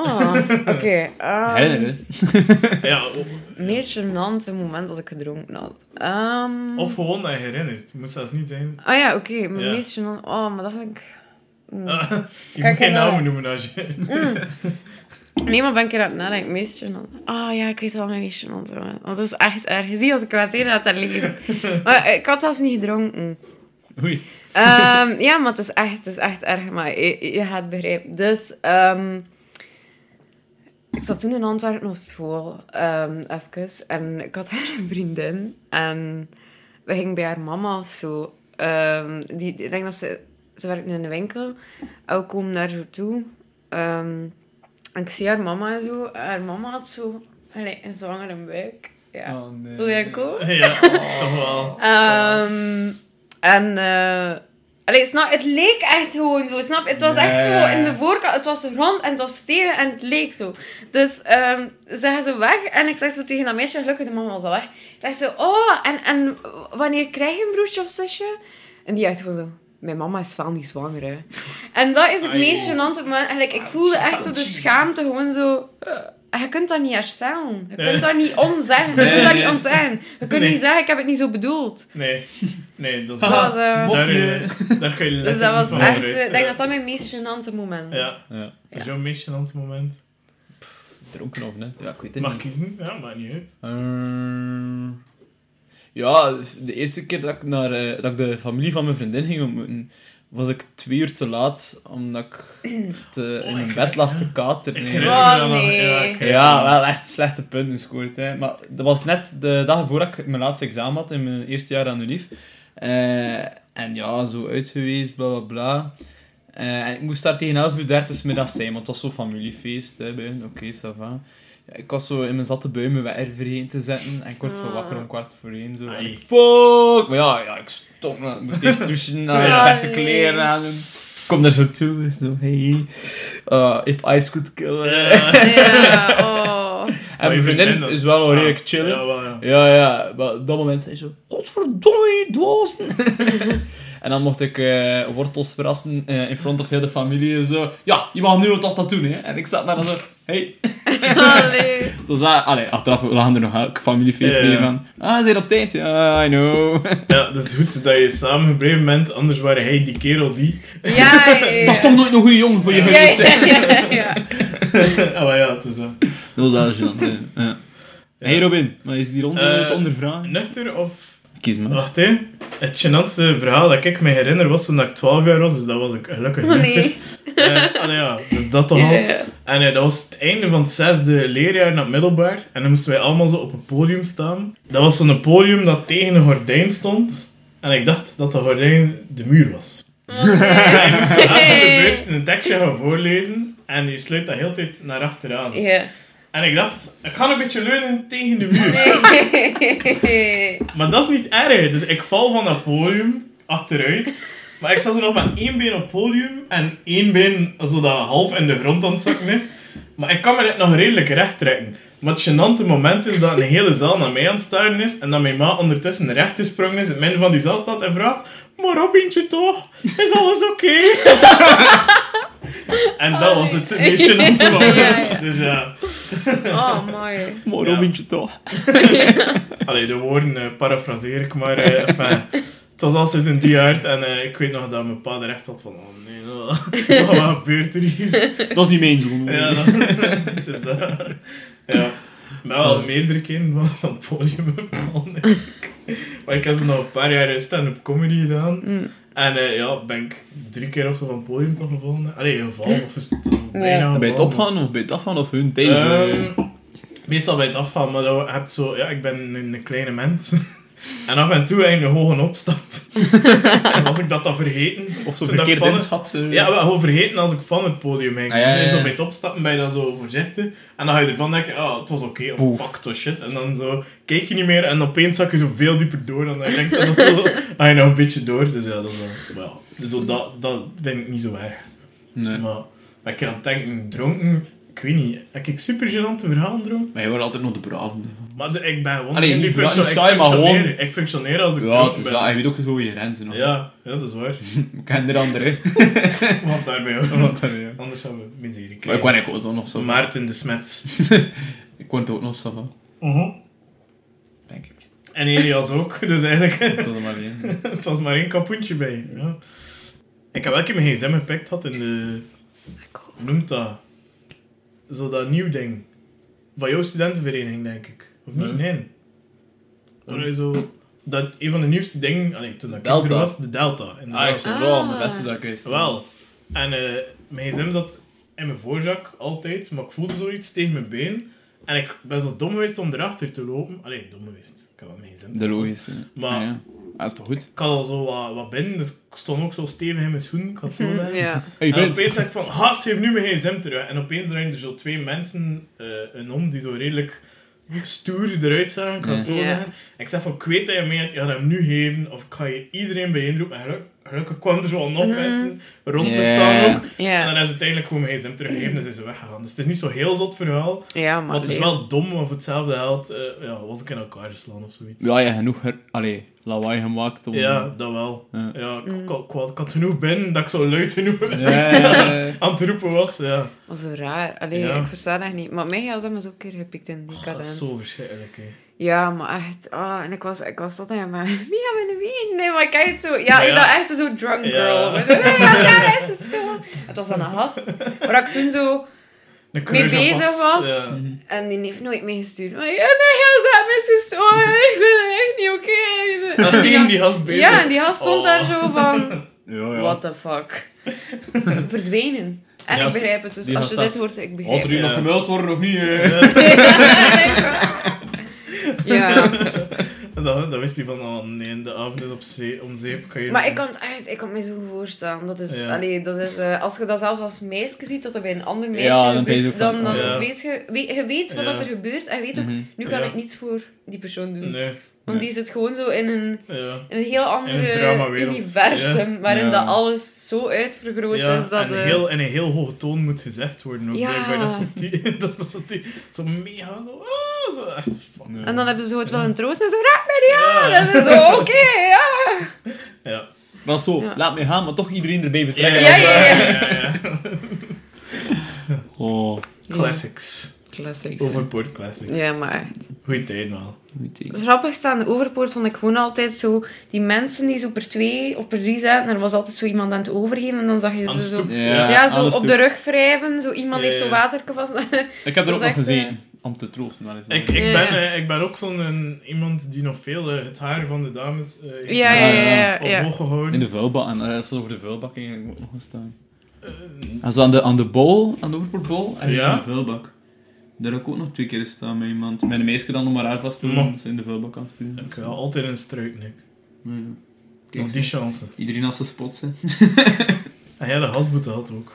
Oh, oké. ehm, Herinner je? Ja, o- Het meest gênante moment dat ik gedronken had. Ehm, of gewoon dat je herinnert. Het moet zelfs niet zijn. Ah ja, oké. Mijn Ja. meest gênante... Oh, maar dat vind ik... Mm. Ah, je Kijk moet geen even. namen noemen als je... Nee, maar ben ik er aan het nadenken. Meest gênant. Ah ja, ik weet wel mijn meest gênant moment. Want dat is echt erg. Je ziet als ik wat eerder had daar liggen. Maar eh, ik had zelfs niet gedronken. Oei. Ehm, ja, maar het is echt, het is echt erg. Maar je, je gaat begrijpen. Dus, ehm, ik zat toen in Antwerpen op school, ehm even. En ik had daar een vriendin. En we gingen bij haar mama of zo. Ehm, die, ik denk dat ze... Ze werkt in een winkel. En we komen daar zo toe. Ehm, en ik zie haar mama en zo. Haar mama had zo... Allee, een zwangere buik. Ja. Oh, nee. Wil jij ook? Ja, toch wel. En... eh allee, snap, het leek echt gewoon zo, snap? Het was echt zo in de voorkant, het was rond en het was stevig en het leek zo. Dus ehm ze gaan zo weg en ik zeg zo tegen dat meisje, gelukkig de mama was al weg. Ik zeg zo, oh, en, en wanneer krijg je een broertje of zusje? En die echt gewoon zo, mijn mama is wel niet zwanger, hè. En dat is het meest gênante moment. Eigenlijk, ik voelde echt zo de schaamte, gewoon zo... eh, je kunt dat niet herstellen. Je kunt daar niet om zeggen. Je kunt dat niet ontzeggen. Je kunt Nee. niet zeggen, ik heb het niet zo bedoeld. Nee, nee, dat is Dat waar. was, eh, Daar, eh, daar kan je dus dat was niet van echt... eh, Ik denk dat dat mijn meest gênante moment was. Ja, Ja. dat is jouw meest gênante moment. Dronken of net? Ja, ik weet het Mag niet. kiezen? Ja, maakt niet uit. Eh, ja, de eerste keer dat ik, naar, eh, dat ik de familie van mijn vriendin ging ontmoeten, was ik twee uur te laat, omdat ik te, in mijn bed lag te kateren. Ik Nee. Oh. Ja, wel echt slechte punten gescoord. Hè. Maar dat was net de dag voordat ik mijn laatste examen had in mijn eerste jaar aan de UNIF. Eh, en ja, zo uit geweest, bla bla bla. Eh, en ik moest daar tegen 11 uur 30 middags zijn, want het was zo'n familiefeest hè, bij hen. Oké, ça va. Ja, ik was zo in mijn zatte bui mijn wekker vergeten te zetten en ik word zo Ah. wakker om kwart voor één. Zo. En fuck! Maar ja, ja ik stop. Ik moest douchen, Ja. verse Ai. kleren aan doen. Kom daar zo toe, zo hey, uh, if ice could kill. Ja. Ja, oh. En mijn vriendin is wel al Ah, redelijk chillen. Ja, wel, ja. Ja, ja, maar op dat moment zei ze zo, godverdomme, je dwazen. en dan mocht ik eh, wortels verrassen eh, in front of heel de familie en zo. Ja, je mag nu toch dat doen, hè. En ik zat daar dan zo, hey. Allee. Het was wel, allee, achteraf lagen er nog elk familiefeest mee ja. van, ah, zijn op tijd? Ja, I know. Ja, dat is goed dat je samen gebleven bent, anders waren hij die kerel die. Ja, ja, ja. Dat is toch nooit een goede jongen voor je Ja, geweest, ja, ja, ja. oh maar ja, het is dat. Dat was wel gênant, ja. Hey Robin, maar is die ronde Eh, te ondervragen? Nuchter of... Kies maar. Wacht, hè. Het gênantste verhaal dat ik me herinner was toen ik 12 jaar was, dus dat was ik gelukkig Oh, nuchter. nee. Eh, allee, ja, dus dat toch al. En eh, dat was het einde van het zesde leerjaar naar het middelbaar. En dan moesten wij allemaal zo op een podium staan. Dat was zo'n podium dat tegen een gordijn stond. En ik dacht dat de gordijn de muur was. Oh, nee. En je moest zo de beurt een tekstje gaan voorlezen. En je sluit dat heel tijd naar achteraan. Ja. En ik dacht, ik ga een beetje leunen tegen de muur. Maar dat is niet erg. Dus ik val van dat podium achteruit. Maar ik sta zo nog met één been op het podium en één been zo dat half in de grond aan het zakken is. Maar ik kan me dit nog redelijk recht trekken. Maar het gênante moment is dat een hele zaal naar mij aan het staren is en dat mijn ma ondertussen recht gesprongen is, in het midden van die zaal staat en vraagt Maar Robintje toch? Is alles oké? en dat was het gênante moment. Ja, ja. Dus ja. Oh, mooi. Ja. Robintje toch. Allee, de woorden eh, parafraseer ik, maar eh, enfin, het was al sinds een die uit en eh, ik weet nog dat mijn pa er echt zat van, oh nee, wat, wat gebeurt er hier? Dat is niet mijn zoon. Ja, dat, het is dat. Ja. Maar wel meerdere keren van, van het podium gevallen. Maar ik heb zo nog een paar jaar stand-up comedy gedaan. Mm. En eh, ja, ben ik drie keer of zo van het podium toch gevallen. Allee, gevallen of is het bijna Ja. Bij het opgaan of bij het afgaan of hun eh, Ehm, meestal bij het afgaan, maar dan heb zo, ja, ik ben een kleine mens. en af en toe eigenlijk een hoge opstap. en was ik dat dan vergeten. Of zo toen dat ik verkeerd van- eh. Ja, wel gewoon vergeten als ik van het podium ging. Ah, ja, Dus ja, eens ja. op bij het opstappen ben je dan zo voorzichtig. En dan ga je ervan denken, oh, het was oké, of Poef. fuck, het was shit. En dan zo, kijk je niet meer en opeens zak je zo veel dieper door. En dan denk je dat zo, ga je nog een beetje door. Dus ja, dat is wel. Dus zo, dat, dat vind ik niet zo erg. Nee. Maar, maar ik kan aan het denken, dronken, ik weet niet, heb ik super gênante verhalen dronken? Maar je wordt altijd nog de brave. Maar de- ik ben gewoon Allee, in die niet ik saai, maar functioneer. gewoon- Ik functioneer als ik Ja, het is ben. je weet ook zo je grenzen nog. Ja, ja, dat is waar. Ik ken er andere. Want ook. Want, eh, ja. Anders gaan we miserie Maar ik krijgen. word ook nog zo. Maarten de Smets. Ik word ook nog zo van. Denk ik. En Elias ook, dus eigenlijk... Het was er maar één. het was maar één kapoentje bij. Ja. Ik heb wel een keer mijn gsm gepakt had in de... Hoe noemt dat? Zo dat nieuw ding. Van jouw studentenvereniging, denk ik. Of niet? Nee. Zo... Dat, een van de nieuwste dingen... Allee, toen dat ik Delta. er was, de Delta. inderdaad. Ah, ik zit Ah. wel mijn vesten dat ik wist. Wel. En eh, mijn gsm zat in mijn voorzak, altijd. Maar ik voelde zoiets tegen mijn been. En ik ben zo dom geweest om erachter te lopen. Allee, dom geweest. Ik heb wel mijn gsm. De logische. Maar- ja. Dat is toch goed? Ik had al zo wat, wat binnen, dus ik stond ook zo stevig in mijn schoenen, ik had zo zeggen. Ja. Hey, En opeens zeg ik van, haast, geef nu mijn gsm terug. En opeens draaien er zo twee mensen eh een om die zo redelijk stoer eruit zagen, ik kan het zo zeggen. En ik zeg van, ik weet dat je mee hebt, je gaat hem nu geven, of ik ga je iedereen bijeenroepen. En gelukkig kwamen er zo al nog Mhm. mensen rond me Ja. staan ook. En Ja. dan is het uiteindelijk gewoon mijn gsm teruggegeven en zijn ze weggegaan. Dus het is niet zo heel zot verhaal, Ja, maar het is wel dom, of hetzelfde geld, eh, ja, was ik in elkaar geslaan of zoiets. Ja, je genoeg. Allee, lawaai gemaakt om... Ja, dat wel. Ja. Ja, ik, Mm. ik, ik, ik had genoeg binnen dat ik zo luid genoeg Ja, ja, ja. aan het roepen was. Ja. Dat zo raar. Allee, Ja. ik versta dat niet. Maar mijn gsm is ook een keer gepikt in die Oh, dat is zo verschrikkelijk, hè. Ja, maar echt. Ah, en ik was, ik was tot aan maar wie gaan we wien? Nee, maar kijk zo. Ja, ik dacht echt zo drunk Ja. girl. Met zo, nee, ja, ja, is het stil. Het was aan een gast. Waar ik toen zo... Mee bezig was. Ja. En die heeft nooit meegestuurd. Maar ja, mijn is gestolen. Ik vind het echt niet oké. En tegen die gast bezig. Ja, en die gast stond Oh. daar zo van... Ja, ja. What the fuck? Verdwenen. En Ja, ik begrijp het. Dus die als je gast dit had- hoort, ik Had begrijp er hier Ja. nog gemeld worden of niet? Ja. En dan, dan wist hij van, oh nee, de avond is op zee, om zeep. Kan je Maar ik kan het echt, ik kan me zo voorstellen. Dat is, Ja. allee, dat is eh, als je dat zelfs als meisje ziet, dat er bij een ander meisje Ja, dan gebeurt, dan, dan oh. Ja. weet je, weet, je weet wat dat er gebeurt en je weet ook, Mhm. nu kan Ja. ik niets voor die persoon doen. Nee, Want die zit gewoon zo in een, ja. in een heel andere dramawereld. universum, waarin Ja. dat alles zo uitvergroot ja is dat... en heel, in een heel hoge toon moet gezegd worden ook. Blijkbaar. Dat is zo, dat is, dat zo, die, zo mega, zo, ah, zo echt. Nee. En dan hebben ze zo het wel een troost en zo, raak mij niet aan! Ja. En dan zo, oké, ja! Ja. Maar zo, Ja. laat me gaan, maar toch iedereen erbij betrekken. Ja, ja, ja. ja, ja. Oh, Classics. Classics. Overpoort classics. Ja, maar echt. Goeie tijd wel. weet ik. Het grappigste aan de overpoort vond ik gewoon altijd zo... Die mensen die zo per twee of per drie zaten, er was altijd zo iemand aan het overgeven en dan zag je ze zo... Ja. Zo op de rug wrijven, zo iemand Ja, heeft zo ja. waterke vast. Ik heb er ook nog echt, gezeten, om te troosten. eens. Ik, ik, Ja, ben, eh, ik ben ook zo'n een- iemand die nog veel eh, het haar van de dames eh, heeft Ja, ja, ja. ja, omhoog gehouden. In de vuilbak, en als over de vuilbak ging ik ook nog staan. Eh, En zo aan de, aan de bol, aan de overpoortbol, en Ja? in de vuilbak. Daar heb ik ook nog twee keer staan met iemand. Met een meisje dan nog maar haar vast te doen, dat ze in de vuilbak aan het spelen. ik ga altijd een struik, Nick. Ja, ja. Kijk, Nog die zo. chance. Iedereen als ze spot zijn. En jij de hasboete had ook.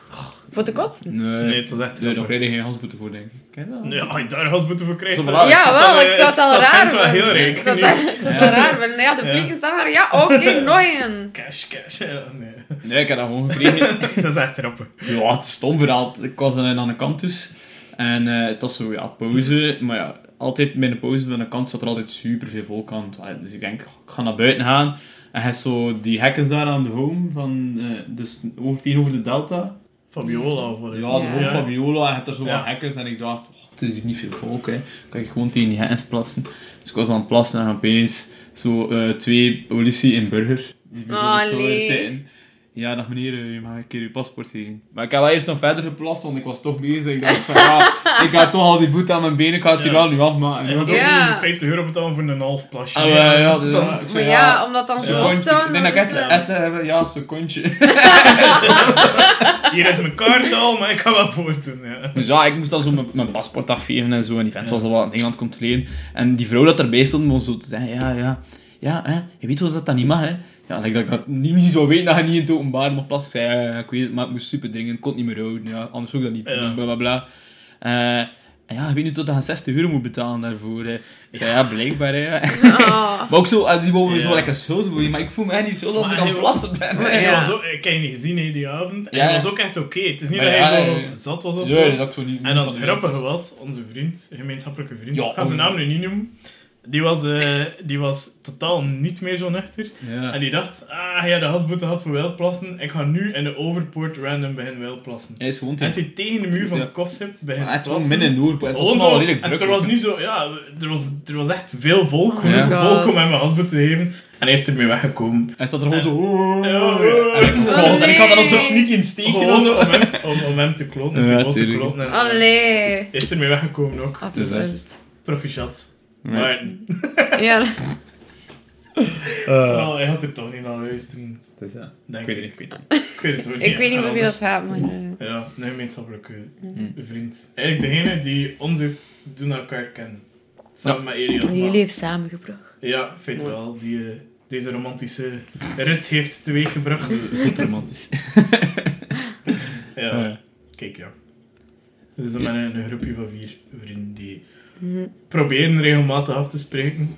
Voor de kotsen? Nee, Nee, het was echt nee daar krijg je geen hasboete voor, denk ik. Ken je dat? Nee, als je daar hasboete voor krijgt... Ja, is wel, dat, ik eh, zou het al raar wel heel vinden. rijk Ik zou het wel raar vinden. Ja, de Ja. vliegen staan er. Ja, oké, nog een. Cash, cash. Ja, nee. Nee, ik heb dat gewoon gekregen. dat is echt grappig. Ja, het is stom verhaal. Ik was dan aan de kant dus. En eh, het was zo, ja, pauze. Maar ja, altijd bij de pauze van de kant zat er altijd super veel volk aan. Dus ik denk, ik ga naar buiten gaan. En hij is zo die hekken daar aan de home, van, eh, dus over, tegenover de Delta. Fabiola of wat. Ja, de home Ja. Viola. En je hebt er zo Ja. wat hekken. En ik dacht, oh, het is hier niet veel volk, hè. Kan ik gewoon tegen die hekken plassen. Dus ik was aan het plassen en opeens zo eh, twee politie in burger. Die zo Oh, zo nee. Ja, dag meneer, eh, je mag een keer uw paspoort geven. Maar ik heb wel eerst nog verder geplast, want ik was toch bezig. Ik dacht van, ja, ik ga toch al die boete aan mijn benen, ik ga het hier wel nu afmaken. Je Ja. ook niet 50 euro betalen voor een half plasje. Ah, ja, ja, dus, Dan- Maar ja, omdat dan zo optoon... Ik denk dat ik echt, echt eh, ja, een secondje. Hier is mijn kaart al, maar ik ga wel voortdoen. Ja. Dus ja, ik moest dan zo mijn, mijn paspoort afgeven en zo. En die vent was al wat aan Engeland controleren. En die vrouw dat erbij stond, moest zo te zeggen, ja, ja, ja, hè, je weet wel dat dat niet mag, hè. Ja, dat ik dat, ik dat niet, niet zou weten dat je niet in het openbaar mag plassen. Ik zei, ja, ja, ik weet het, maar het moest super dringend. Ik kon het niet meer houden, ja. Anders zou ik dat niet doen, Ja. bla, bla, bla. Eh, en ja, je weet nu tot dat je 60 euro moet betalen daarvoor, hè. Ik zei, ja, blijkbaar, hè. Ah. Maar ook zo, eh, die wouden zo Ja. lekker schuld voor je, maar ik voel mij niet zo Maar ik aan het plassen ben. Maar En ja. was ook, ik heb je niet gezien hè, die avond. En Ja, hij ja. was ook echt oké. Het is niet Maar dat ja, hij zo zat was of Ja, zo. dat ik zo niet... En van het grappige was, onze vriend, een gemeenschappelijke vriend, Ja, ik ga zijn oh. naam nu niet noemen, die was, eh, die was totaal niet meer zo nuchter. Ja. En die dacht, ah ja, de hasboete had voor wildplassen, ik ga nu in de overpoort random beginnen wildplassen. Hij is gewoon En tegen... hij tegen de muur van Ja. het kofschip beginnen het was midden in Noordpoort. Het was zo, redelijk en druk. er was niet zo, ja, er was, er was echt veel volk, Oh genoeg volk om hem een hasboete te geven. En hij is ermee weggekomen. Hij staat er gewoon zo... Ja. En ik, Oh, en ik had dan nog zo nee. sneaky in het steegje Gewoon of zo. om hem, om, om hem te klonen, Ja, te klonen. En Allee. is ermee weggekomen ook. Absoluut. Proficiat. Maar Ja. Eh, Oh, hij had er toch niet naar luisteren. is, ja. Denk Ik weet ik. het niet, ik weet het niet. Ik weet het ook niet. Ik weet niet hoe dat gaat, maar... eh, Ja, een gemeenschappelijke Mm. vriend. Eigenlijk degene die ons heeft doen elkaar kennen. Samen met Elias. die jullie heeft samengebracht. Ja, feit wel. Die eh, deze romantische rit heeft teweeggebracht. Zit romantisch. Ja, Ja. kijk ja. Zijn met een, een groepje van vier vrienden die Proberen regelmatig af te spreken.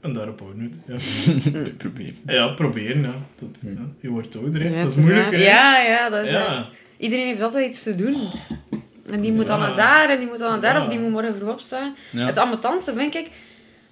En daarop we het. Ja. Probeer. ja, proberen, ja. Dat, Hm. ja. Je wordt ouder, hè. Ja, dat is hè. Ja, ja, dat is... Ja. Iedereen heeft altijd iets te doen. En die moet dan naar daar, en die moet dan naar daar, Ja. of die moet morgen vroeg opstaan. Ja. Het ambetantste vind ik,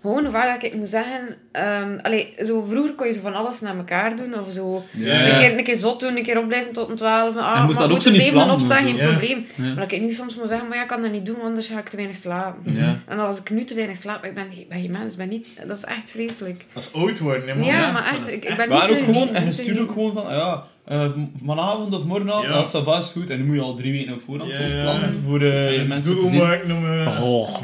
gewoon hoe vaak dat ik moet zeggen... ehm allee, zo, vroeger kon je zo van alles naar elkaar doen, of zo... Ja. Een, keer, een keer zot doen, een keer opblijven tot een twaalf. Ah, En moest maar dat ook moet zeven plannen, opstaan, geen? Ja. probleem. Maar dat ik nu soms moet zeggen, maar ja, ik kan dat niet doen, want anders ga ik te weinig slapen. Ja. En als ik nu te weinig slaap, ik ben, ik ben geen mens, ben niet, dat is echt vreselijk. Dat is oud worden, hè, man. Ja, maar echt, ik, ik echt ben Maar niet ook te gewoon, niet en je stuurt ook gewoon van, ja, eh, vanavond of morgenavond, Ja. ja. dat is vast goed. En dan moet je al drie weken op voorhand ja, plannen. voor je mensen te zien. maken Oh.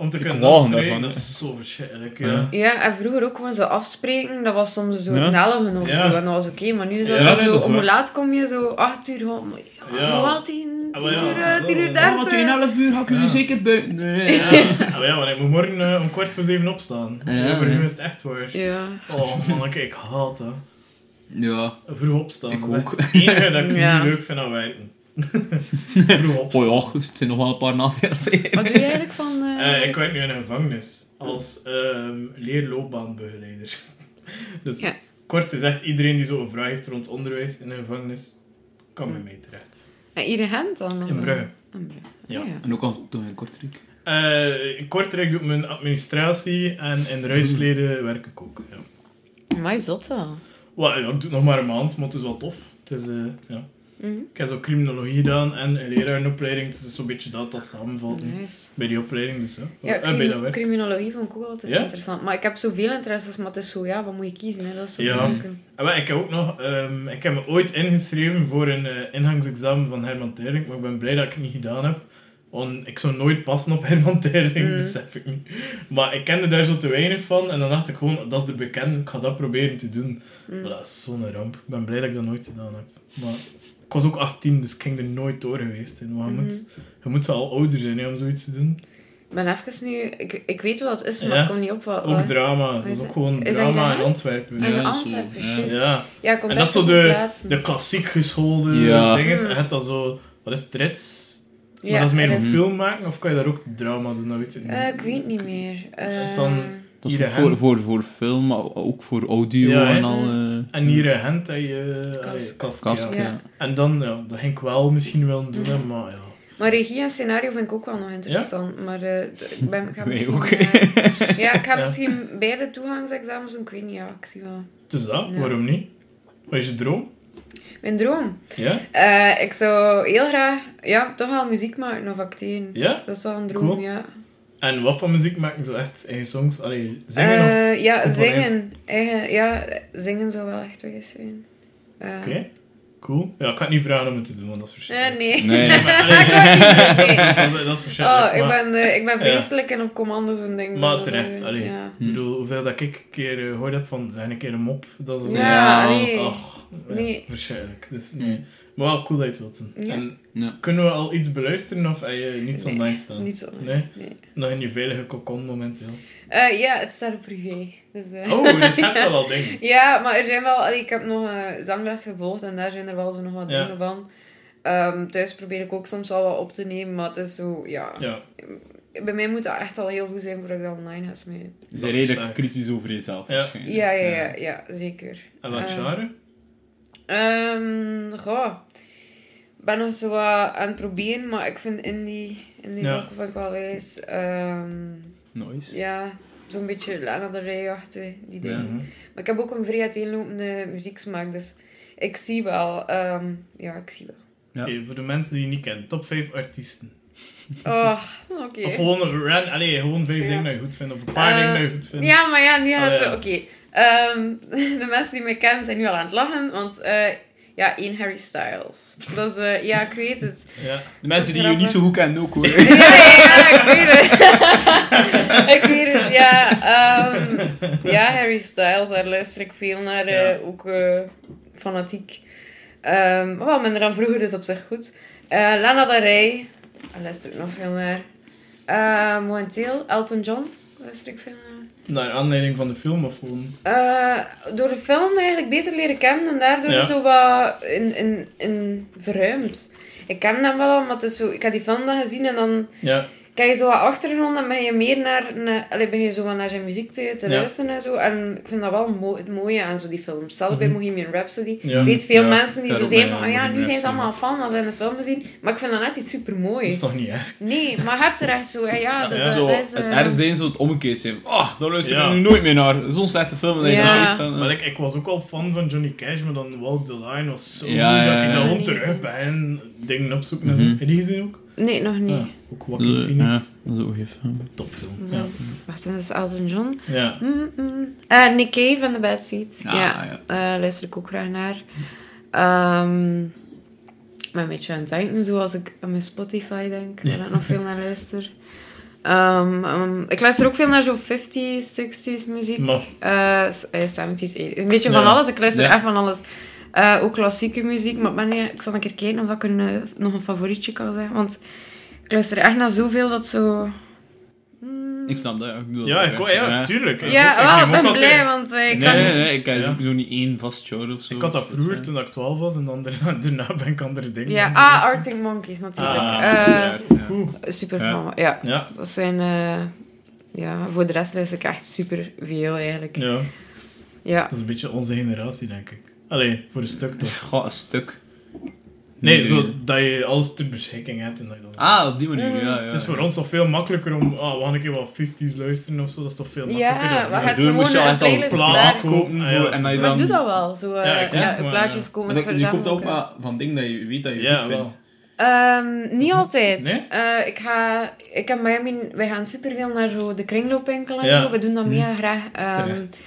Om te Ik kunnen afspreken. Dat is zo verschrikkelijk, Ja. ja. Ja, en vroeger ook gewoon zo afspreken, dat was soms zo Ja. een elfen of Ja. zo, en dat was oké. maar nu is dat Ja, zo, dat is om hoe laat kom je zo, acht uur, gewoon, maar ja, Ja. nog wel tien, Ah, tien maar ja, uur, eh, dat tien wel. uur Ja, dertig. maar tegen 11 uur ga ik jullie Ja. zeker buiten. Nee. Ja. Ah, ja, maar ik moet morgen eh, om kwart voor zeven opstaan. Ja, Ja, maar ja. nu is het echt waar. Ja. Oh man, ik, ik haat dat. Ja. Vroeg opstaan. Ik dat is het enige dat ik Ja. niet leuk vind aan werken. Oh ja, het zijn nog wel een paar nadelen. Wat doe je eigenlijk van... eh, Eh, ik werk nu in een gevangenis als ehm leerloopbaanbegeleider. Dus Ja. kort gezegd, iedereen die zo een vraag heeft rond onderwijs in een gevangenis, kan bij mij terecht. En hier in Gent dan? In Brugge. In Brugge. Ja. Ah, ja. En ook al toch in Kortrijk. Eh, in Kortrijk doe ik mijn administratie en in Ruisleden werk ik ook. Ja. Maar is dat wel? Wel, ja, ik doe nog maar een maand, maar het is wel tof. Het is, eh, ja. Mhm. Ik heb zo criminologie gedaan en een lerarenopleiding, dus het is zo'n beetje dat dat samenvalt Nice. bij die opleiding. Dus, ja. Ja, bij crim- dat werk. criminologie vond ik ook altijd Ja? interessant. Maar ik heb zoveel interesses, maar het is zo, ja, wat moet je kiezen? Hè? Dat is zo Ja. ik heb ook nog, ehm, ik heb me ooit ingeschreven voor een eh, ingangsexamen van Herman Tering, maar ik ben blij dat ik het niet gedaan heb. Want ik zou nooit passen op Herman Tering, Mm. besef ik nu. Maar ik kende daar zo te weinig van en dan dacht ik gewoon, dat is de bekende, ik ga dat proberen te doen. Mm. Maar dat is zo'n ramp. Ik ben blij dat ik dat nooit gedaan heb. Maar ik was ook 18, dus ik ging er nooit door geweest. Maar je, Mhm. moet, je moet wel al ouder zijn hè, om zoiets te doen. Ik ben even nu... Ik, ik weet wat het is, maar Ja. het komt niet op. Wat, Ook wat- drama, dat is is ook gewoon Is drama in Antwerpen. In Ja. Antwerpen, Ja. juist. Ja. En dat is zo niet de, plaatsen. de klassiek geschoolde Ja. dingen. Mm. En het dat zo, wat is het, rits? Ja, maar dat is meer er een film maken, of kan je daar ook drama doen? Dat weet ik niet. Eh, ik weet niet meer. Eh, Dan- Dat is voor, voor, voor film, maar ook voor audio Ja, en al. eh En hier in Gent heb je Kask. allee, Kask, kast, ja. ja. Ja. En dan, ja, dat ging ik wel misschien wel doen, hè, maar ja. Maar regie en scenario vind ik ook wel nog interessant. Maar eh, ik ben, ga misschien... ook. eh, ja, ik ga Ja. misschien beide toegangsexamens doen. Ik weet niet, ja, ik zie wel. Dus dat, Ja. waarom niet? Wat is je droom? Mijn droom? Ja? Eh, ik zou heel graag, ja, toch wel muziek maken of acteren. Ja? Dat is wel een droom, Cool. ja. En wat voor muziek maken zo echt? Eigen songs? Allee, zingen Eh, of ja, zingen. Eigen, ja, zingen zou wel echt weg zijn. Eh, Oké, cool. Ja, ik kan het niet vragen om het te doen, want dat is eh, verschrikkelijk. nee. Nee, nee. Maar, nee. dat, is, dat is verschrikkelijk. Oh, ik ben, ik ben vreselijk en op commando's en dingen. maar Dus, terecht, allee. Ja. Ik bedoel, hoeveel dat ik een keer eh, gehoord heb van, zijn een keer een mop, dat is Ja, Ja, allee. Ach, ja, Nee. verschrikkelijk. Dus, nee. Maar wel cool dat je het wilt doen. Ja. En Ja. kunnen we al iets beluisteren of heb je niets Nee, online staan? Nee? nee. Nog in je veilige kokon momenteel. Eh, ja, het staat op privé. Dus, eh, Oh, dus je hebt wel al dingen. Ja, maar er zijn wel... allee, ik heb nog een zangles gevolgd en daar zijn er wel zo nog wat Ja. dingen van. Ehm, thuis probeer ik ook soms wel wat op te nemen, maar het is zo... Ja, Ja, bij mij moet dat echt al heel goed zijn voordat ik dat online ga smijten. Je bent redelijk kritisch over jezelf. Ja. waarschijnlijk. Ja, ja, ja, ja, zeker. en welk Eh, genre? Ehm, goh. Ik ben nog zo wat aan het proberen, maar ik vind indie, indie Ja. rock vind ik wel wijs. Ehm, Nice. ja, zo'n beetje Lana Del Rey-achtig, die dingen. Maar ik heb ook een vrij uiteenlopende muzieksmaak, dus ik zie wel. ehm, ja, ik zie wel. Ja. Oké, voor de mensen die je niet kennen, top 5 artiesten. Oh, oké. Of gewoon, een ran, allee, gewoon vijf Ja. dingen dat je goed vindt, of een paar Eh, dingen dat je goed vindt. Ja, maar ja, het... ja. Oké. Ehm, de mensen die mij kennen zijn nu al aan het lachen, want... eh, ja, één Harry Styles. Dat is... eh, ja, ik weet het. Ja. De mensen die je niet zo goed kennen ook hoor. Ja, ja, ik weet het. ik weet het, ja. ehm, ja, Harry Styles, daar luister ik veel naar, eh, Ja. ook fanatiek. Maar wel minder dan vroeger, dus op zich goed. Lana Del Rey, daar luister ik nog veel naar. Momenteel, Elton John, luister ik veel naar. Naar aanleiding van de film of gewoon... Eh, door de film eigenlijk beter leren kennen en daardoor Ja. zo wat in, in, in verruimd. Ik ken hem wel, maar het is zo, ik heb die film dan gezien en dan Ja, kijk je zo wat achtergrond en ben je meer naar, naar, allee, ben je zo wat naar zijn muziek te, te Ja. luisteren en zo. En ik vind dat wel mo het mooie aan zo die films. Zelfs bij Bohemian Rhapsody. Mhm. Ja. Ik weet veel Ja, mensen die zo heb ook van, ah ja, nu zijn ze allemaal fan als ze in de film gezien. Maar ik vind dat net iets super dat mooi. is toch niet erg? Nee, maar je hebt er echt zo, ja, ja, dat, dat Zo, is... het eh, ergste is zo het omgekeerd zijn. Oh, daar luister ik nu nooit meer naar. Zo'n slechte film. En dan is er Ja. iets van, Maar ik, ik was ook al fan van Johnny Cash, maar dan Walk the Line was zo Ja, goed ja, dat ik ja. dat gewoon Niet terug ben dingen opzoeken en zo. Mhm. Heb je die gezien ook? Nee, nog niet. Ja, ook Zo, Phoenix. ja, dat is ook film. Topfilm. Ja. Wacht, dat is Elton John. ja. Mm, mm. Eh, Nick Cave van The Bad Seeds. Ah, ja, ja. eh, luister ik ook graag naar. Ehm ik ben een beetje aan het denken, zoals ik aan mijn Spotify denk, waar ik nog veel naar luister. Ehm, ehm, ik luister ook veel naar zo 50s, 60s muziek. Maar- Eh, s- eh, 70s, 80s. Een beetje van Ja. alles. Ik luister Ja. echt van alles. Eh, ook klassieke muziek. Maar ik, ben, ik zal een keer kijken of ik een, nog een favorietje kan zeggen. Want luister echt naar zoveel dat zo... Hmm. Ik snap dat. ja. Ik bedoel, Ja, ik, ja. ook- ja, tuurlijk. Ik Ja, ik wel, neem ik ben altijd- blij, want eh, ik Nee, kan... nee, nee. Ik heb Ja. zo niet één vast genre of zo. Ik had dat vroeger toen ik 12 was en dan daarna, daarna ben ik andere dingen. Ja, ah. Arctic Monkeys natuurlijk. Ah, Eh, Uiteraard, ja. Oeh. super Ja. ja. Ja, Dat zijn... eh, ja, voor de rest luister ik echt super veel eigenlijk. Ja. ja, dat is een beetje onze generatie, denk ik. Allee, voor een stuk toch. Goh, een stuk. Nee, zo dat je alles ter beschikking hebt. En dat je dan... Ah, op die manier, ja. ja. Het is voor ons toch veel makkelijker om, ah, we gaan een keer wat 50s luisteren of zo. Dat is toch veel makkelijker. Ja, dan moest je gewoon al een echt al een playlist plaat kopen. Ah, ja, en je Maar ik dan... doe dat wel. Zo, eh, Ja, ja, ik ook, maar, plaatjes ja. komen Maar je komt ook maar van dingen dat je weet dat je Ja, goed wel. vindt. Ehm, niet altijd. Nee? Eh, ik ga... Ik en Miami... Wij gaan superveel naar zo de kringloopwinkel en Ja. zo. We doen dat Hm. mega graag. Ehm, Terecht.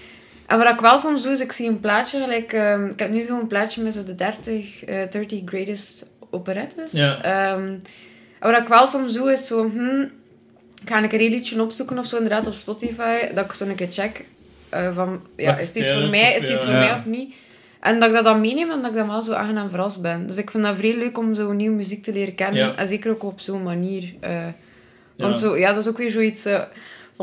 En wat ik wel soms doe, is ik zie een plaatje. Gelijk, ehm, ik heb nu zo'n plaatje met zo de 30, eh 30 greatest operettes. Ja. En wat ik wel soms doe, is zo... Hm, ik ga een keer een liedje opzoeken of zo, inderdaad, op Spotify. Dat ik zo een keer check eh, van... Ja, is dit voor mij, is dit voor Ja. mij of niet? En dat ik dat dan meeneem en dat ik dan wel zo aangenaam verrast ben. Dus ik vind dat vrij leuk om zo nieuwe muziek te leren kennen. Ja. En zeker ook op zo'n manier. eh, Ja. want zo, ja, dat is ook weer zoiets uh,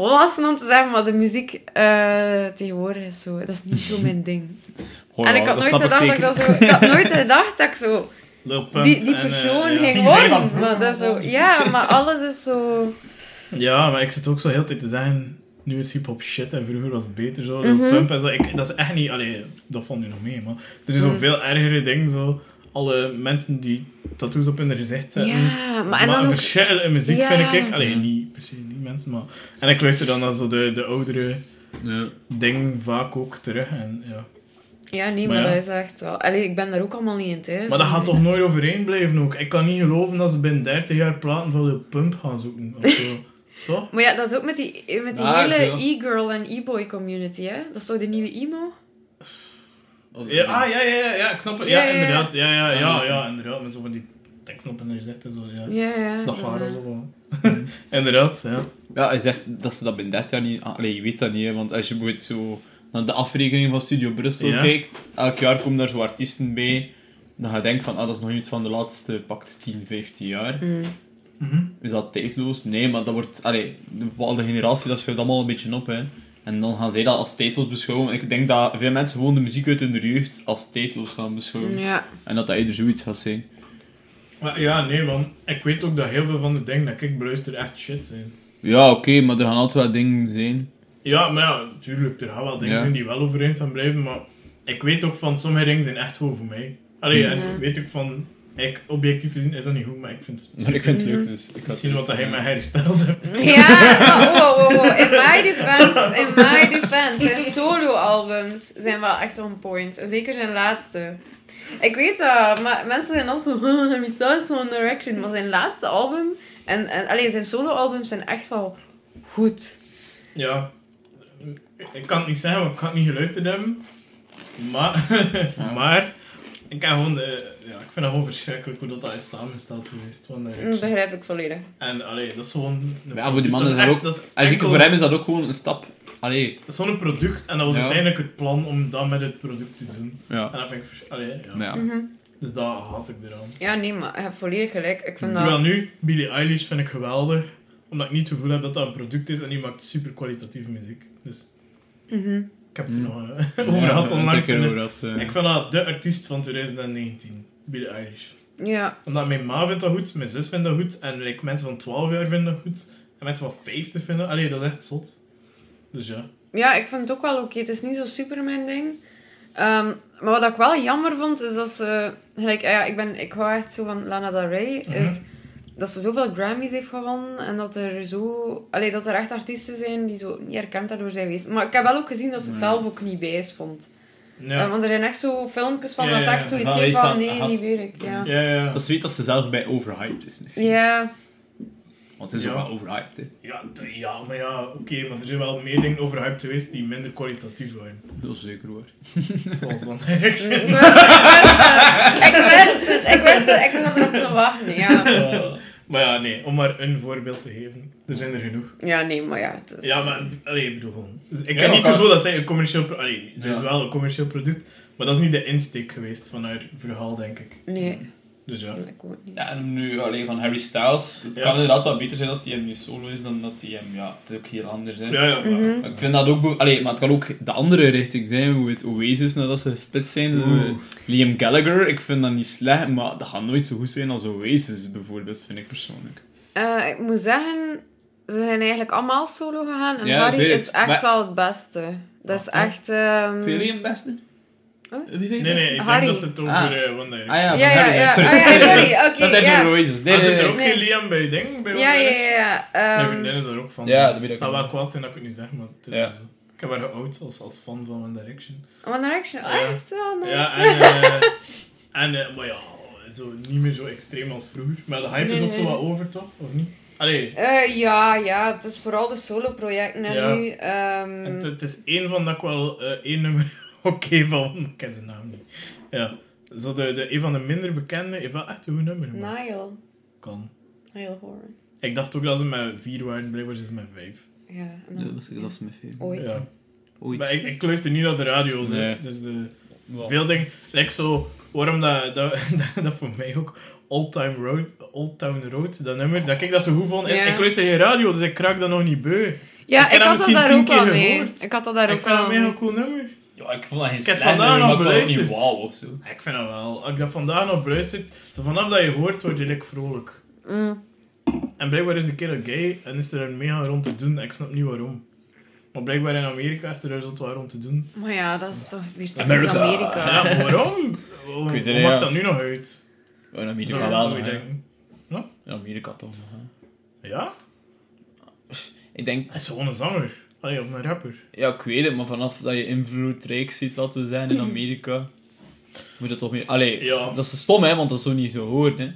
volwassen om te zeggen, maar de muziek eh, tegenwoordig is zo... Dat is niet zo mijn ding. Goh, en ik had, dat nooit gedacht dat ik dat zo... Ik had nooit gedacht dat ik zo... Lil Pump Die, die en, eh, persoon ja. ging worden. van- Maar dat is zo... Ja, maar alles is zo... Ja, maar ik zit ook zo heel de tijd te zeggen, nu is hip-hop shit en vroeger was het beter zo. Lil Mhm. Pump en zo. Ik, dat is echt niet, allee, dat valt nu nog mee, maar er is Mhm. zoveel ergere dingen zo. Alle mensen die tattoos op hun gezicht zetten. Ja, maar en maar dan ook... verschillende muziek Ja. vind ik. Alleen niet per se die mensen, maar. En ik luister dan naar zo de, de oudere Ja. dingen vaak ook terug. En, ja. Ja, nee, Maar maar, ja. dat is echt wel... Allee, ik ben daar ook allemaal niet in thuis. Maar dat gaat toch nooit overeen blijven ook. Ik kan niet geloven dat ze binnen 30 jaar platen van Lil Pump gaan zoeken. Of zo. Toch? Maar ja, dat is ook met die, met die hele e-girl en e-boy community, hè. Dat is toch de nieuwe emo? Ja, ah, ja, ja, ja, ja, ik snap het. Ja, Ja, ja, ja. inderdaad. Ja, ja, ja, Ja, ja, inderdaad. Met zo van die teksten op hun gezicht en zo. Ja. Ja, ja. Dat gaat zo. inderdaad, ja. Ja, hij zegt dat ze dat binnen 30 jaar niet... Allee, je weet dat niet, hè, want als je bijvoorbeeld zo naar de afrekening van Studio Brussel Ja. kijkt, elk jaar komen daar zo artiesten bij, dan ga je denken van, ah, dat is nog iets van de laatste, pakt 10, 15 jaar. mm. Mhm. Is dat tijdloos? Nee, maar dat wordt... Allee, de bepaalde generatie, dat schuift allemaal een beetje op, hè. En dan gaan zij dat als tijdloos beschouwen. En ik denk dat veel mensen gewoon de muziek uit hun jeugd als tijdloos gaan beschouwen. Ja. En dat dat eerder zoiets gaat zijn. Maar ja, nee, want ik weet ook dat heel veel van de dingen dat ik beluister echt shit zijn. Ja, oké, maar er gaan altijd wel dingen zijn. Ja, maar ja, natuurlijk, er gaan wel dingen Ja. zijn die wel overeind gaan blijven, maar ik weet ook van sommige dingen zijn echt gewoon voor mij. Allee, en weet ik van, ik, objectief gezien is dat niet goed, maar ik vind Maar ik vind het Mhm. leuk, dus... Ik Misschien het wat dat hij met Harry Styles hebt. Ja, maar oh, oh, oh, in my defense, in my defense, zijn solo-albums zijn wel echt on point. En zeker zijn laatste. Ik weet dat, maar mensen zijn altijd zo, Styles van One Direction. Maar zijn laatste album, en, en allee, zijn solo-albums zijn echt wel goed. Ja, ik kan het niet zeggen, want ik kan het niet geluisterd hebben. Maar, maar Ik, kan gewoon, ja, ik vind het gewoon verschrikkelijk hoe dat, dat is samengesteld geweest. Dat begrijp ik volledig. En allee, dat is gewoon... een Ja, voor die mannen is dat echt- ook- Dat is, voor hem is dat ook gewoon een stap. Allee, dat is gewoon een product en dat was Ja. uiteindelijk het plan om dat met het product te doen. ja. En dat vind ik... vers- Allee, ja. Mhm. Dus dat haat ik eraan. Ja, nee, maar je hebt volledig gelijk. Ik vind Terwijl dat... nu, Billie Eilish vind ik geweldig. Omdat ik niet het gevoel heb dat dat een product is en die maakt super kwalitatieve muziek. Dus Mhm. ik heb het er Mm. nog eh, over gehad Ja, onlangs. dat, eh. Ik vind dat de artiest van 2019, Billie Eilish. Ja. Omdat mijn ma vindt dat goed, mijn zus vindt dat goed, en like, mensen van 12 jaar vinden dat goed, en mensen van 50 vinden Allee, dat is echt zot. Dus ja. ja, ik vind het ook wel oké. Het is niet zo super mijn ding. Ehm, maar wat ik wel jammer vond, is dat ze... Gelijk, ah ja, ik, ben, ik hou echt zo van Lana Del Rey. Mhm. Is dat ze zoveel Grammys heeft gewonnen. En dat er zo... Allee, dat er echt artiesten zijn die zo niet erkend daardoor zijn geweest. Maar ik heb wel ook gezien dat ze het zelf ook niet wijs vond. Ja. Eh, want er zijn echt zo filmpjes van Ja, dat ze echt zoiets van... van, Nee, niet weet ik. Ja. ja, ja. Dat ze weet dat ze zelf bij overhyped is misschien. Ja. Want ze is Ja. ook wel overhyped, hè. Ja, ja, maar ja, oké, maar er zijn wel meer dingen overhyped geweest die minder kwalitatief waren. Dat is zeker hoor. Zoals One Direction. ik wist het, ik wist het, ik was erop te wachten, ja. Maar ja, nee, om maar een voorbeeld te geven. Er zijn er genoeg. Ja, nee, maar ja, het is... Ja, maar allee, ik bedoel gewoon. Ik Ja, heb niet gevoel dat zij een commercieel product. Allee, zij is wel een commercieel product, maar dat is niet de insteek geweest van haar verhaal, denk ik. Nee, Dus ja. ik ook niet. Ja, en nu alleen van Harry Styles. Het Ja. kan inderdaad wat beter zijn als die hem nu solo is dan dat hij hem... Ja, het is ook heel anders, hè. Ja, ja. maar- Mhm. Maar ik vind dat ook... Allee, maar het kan ook de andere richting zijn, hoe het Oasis nadat ze gesplitst zijn. Oeh. Liam Gallagher, ik vind dat niet slecht, maar dat gaat nooit zo goed zijn als Oasis bijvoorbeeld, vind ik persoonlijk. Eh, ik moet zeggen, ze zijn eigenlijk allemaal solo gegaan. En Ja, Harry het. is echt Maar- wel het beste. Dat is echt... ehm, Vind je Liam beste? Wie vind je Nee, nee, ik Harry. denk dat ze het over Ah. eh, One Direction. Ah ja, Ja, ja, Harry, ja. Ah, ja, sorry, oké, Dat heeft ja. Oasis. Nee, maar nee, zit er nee. ook nee. geen Liam bij Ding? Bij One Ja, ja, Direction? ja. ja. Mijn ehm, vriendin is daar ook van. Ja, dat weet ik Het zou wel. kwaad zijn dat ik het niet zeg, maar het is Ja. wel zo. Ik heb haar geout als, als fan van One Direction. One Direction, Ja. echt wel nice. Ja, en... eh, en eh, maar ja, zo, niet meer zo extreem als vroeger. Maar de hype is Nee, ook zo nee. wat over, toch? Of niet? Allee, Eh, ja, ja, het is vooral de solo-projecten en Ja. nu. ehm, het, het is één van dat ik wel eh, één nummer oké van... Ik ken zijn naam niet. Ja. Zo de, de, een van de minder bekende heeft wel echt een goed nummer gemaakt. Nile. Kan. Nile Horan. Ik dacht ook dat ze met vier waren, blijkbaar is ze met vijf. Ja, en Ja, dan- dat is, dat is mijn film. Ooit. Ja. Ooit. Maar ik, ik luister niet naar de radio, hè. Nee. dus eh, Wel. veel dingen... Like zo, waarom dat, dat, dat, dat voor mij ook Old, Time Road, Old Town Road, dat nummer, dat ik dat zo goed vond, is Ja. ik luister geen radio, dus ik kraak dat nog niet beu. Ja, ik, had dat daar ook keer mee. gehoord. Ik had dat daar ik ook vind dat een mega mee. cool nummer. Ja, ik vond dat geen Ik heb slecht vandaag nog maar ik vond het beluisterd. niet wauw of zo. Ik vind dat wel. Als ik dat vandaag nog beluisterd, zo vanaf dat je hoort, word je like vrolijk. Mm. En blijkbaar is de kerel gay en is er een mega rond te doen. Ik snap niet waarom. Maar blijkbaar in Amerika is er zo wat rond te doen. Maar ja, dat is toch weer typisch Amerika. Amerika. Ja, waarom? Hoe, maakt ja. dat nu nog uit? In Amerika wel nog. In Amerika toch nog, hè. Ja? Ik denk... Hij is gewoon een zanger. Allee, of een rapper. Ja, ik weet het, maar vanaf dat je invloedrijk ziet, laten we zeggen, in Amerika, moet het toch meer... Allee, Ja. dat is stom, hè, want dat is zo niet zo hoort, hè.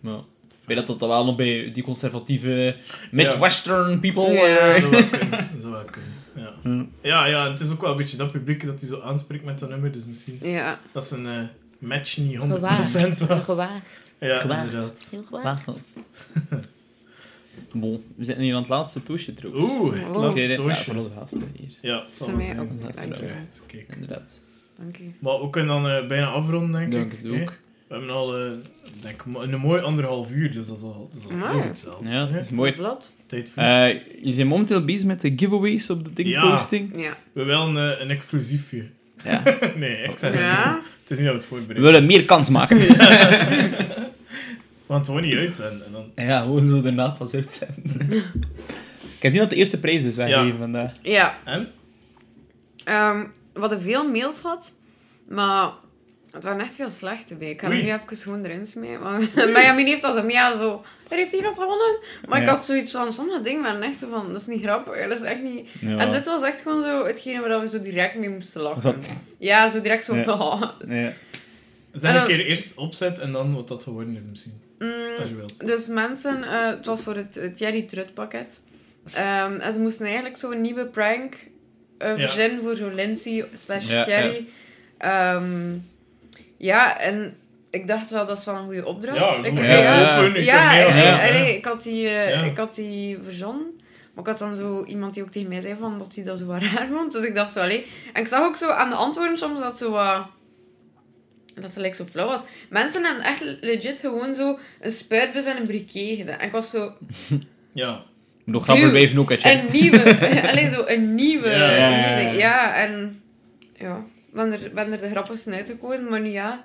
Maar ik weet dat dat wel nog bij die conservatieve Midwestern people... Ja. eh, Dat zou wel kunnen. Dat zou wel kunnen. Ja. Ja, ja, het is ook wel een beetje dat publiek dat hij zo aanspreekt met dat nummer. Dus misschien Ja, dat is een eh, match niet 100% gewaagd. was. Gewaagd. Ja, Gewaagd. inderdaad. Heel gewaagd. Bon, we zitten hier aan het laatste toosje, trouwens. Oeh, het Oh. Laatste ja, toosje. voor onze gasten hier. Ja, het zal Voor wel mij zijn. ook. Dat is Dank je. Terecht, kijk. Inderdaad. Dank u. Maar we kunnen dan eh, bijna afronden, denk Dank ik. hè? ook. We hebben al eh, denk, een mooi anderhalf uur, dus dat is al, dat is al Amai. goed zelfs. Ja, het is mooi. Blad? Tijd vliegt. Eh je bent momenteel bezig met de giveaways op de dingposting. Ja. we willen een, een exclusiefje. Ja. nee, ik zeg het Ja? niet. Het is niet dat we het We voorbereiden. willen meer kans maken. Want het gewoon niet uitzenden. En dan... Ja, gewoon zo daarna pas uitzenden. Ik heb gezien dat de eerste prijs is weggegeven Ja. vandaag. Ja. En? Ehm, we hadden veel mails gehad, maar het waren echt veel slechte bij. Ik ga er nu even gewoon erin smijten. Maar Benjamin heeft dat zo, ja, zo, er heeft iemand gewonnen. Maar ik had zoiets van, sommige dingen waren echt zo van, dat is niet grappig, dat is echt niet... Ja. En dit was echt gewoon zo hetgene waar we zo direct mee moesten lachen. Dat- Ja, zo direct zo, Ja. Ja. Zeg En een keer eerst opzet en dan wat dat geworden is misschien. Mm, Als je wilt. Dus mensen, eh, het was voor het, het Thierry Trut pakket. Ehm, en ze moesten eigenlijk zo'n nieuwe prank eh, Ja. verzinnen voor zo Lindsay slash Ja, Thierry. Ehm, Ja, en ik dacht wel, dat is wel een goede opdracht. Ja, ik, ja, open, ik, ik- allee, ik had die, eh, ik had die verzonnen. Maar ik had dan zo iemand die ook tegen mij zei van dat hij dat zo raar vond. Dus ik dacht zo, allee. En ik zag ook zo aan de antwoorden soms dat zo wat... Dat ze like, zo flauw was. Mensen hebben echt legit gewoon zo een spuitbus en een briquet gedaan. En ik was zo... Ja. Nog grappig blijven ook uit Een nieuwe... Alleen zo een nieuwe... Ja, ja, een ja, ja. en... Ja, ben er, ben er de grappigste uitgekozen. Maar nu ja...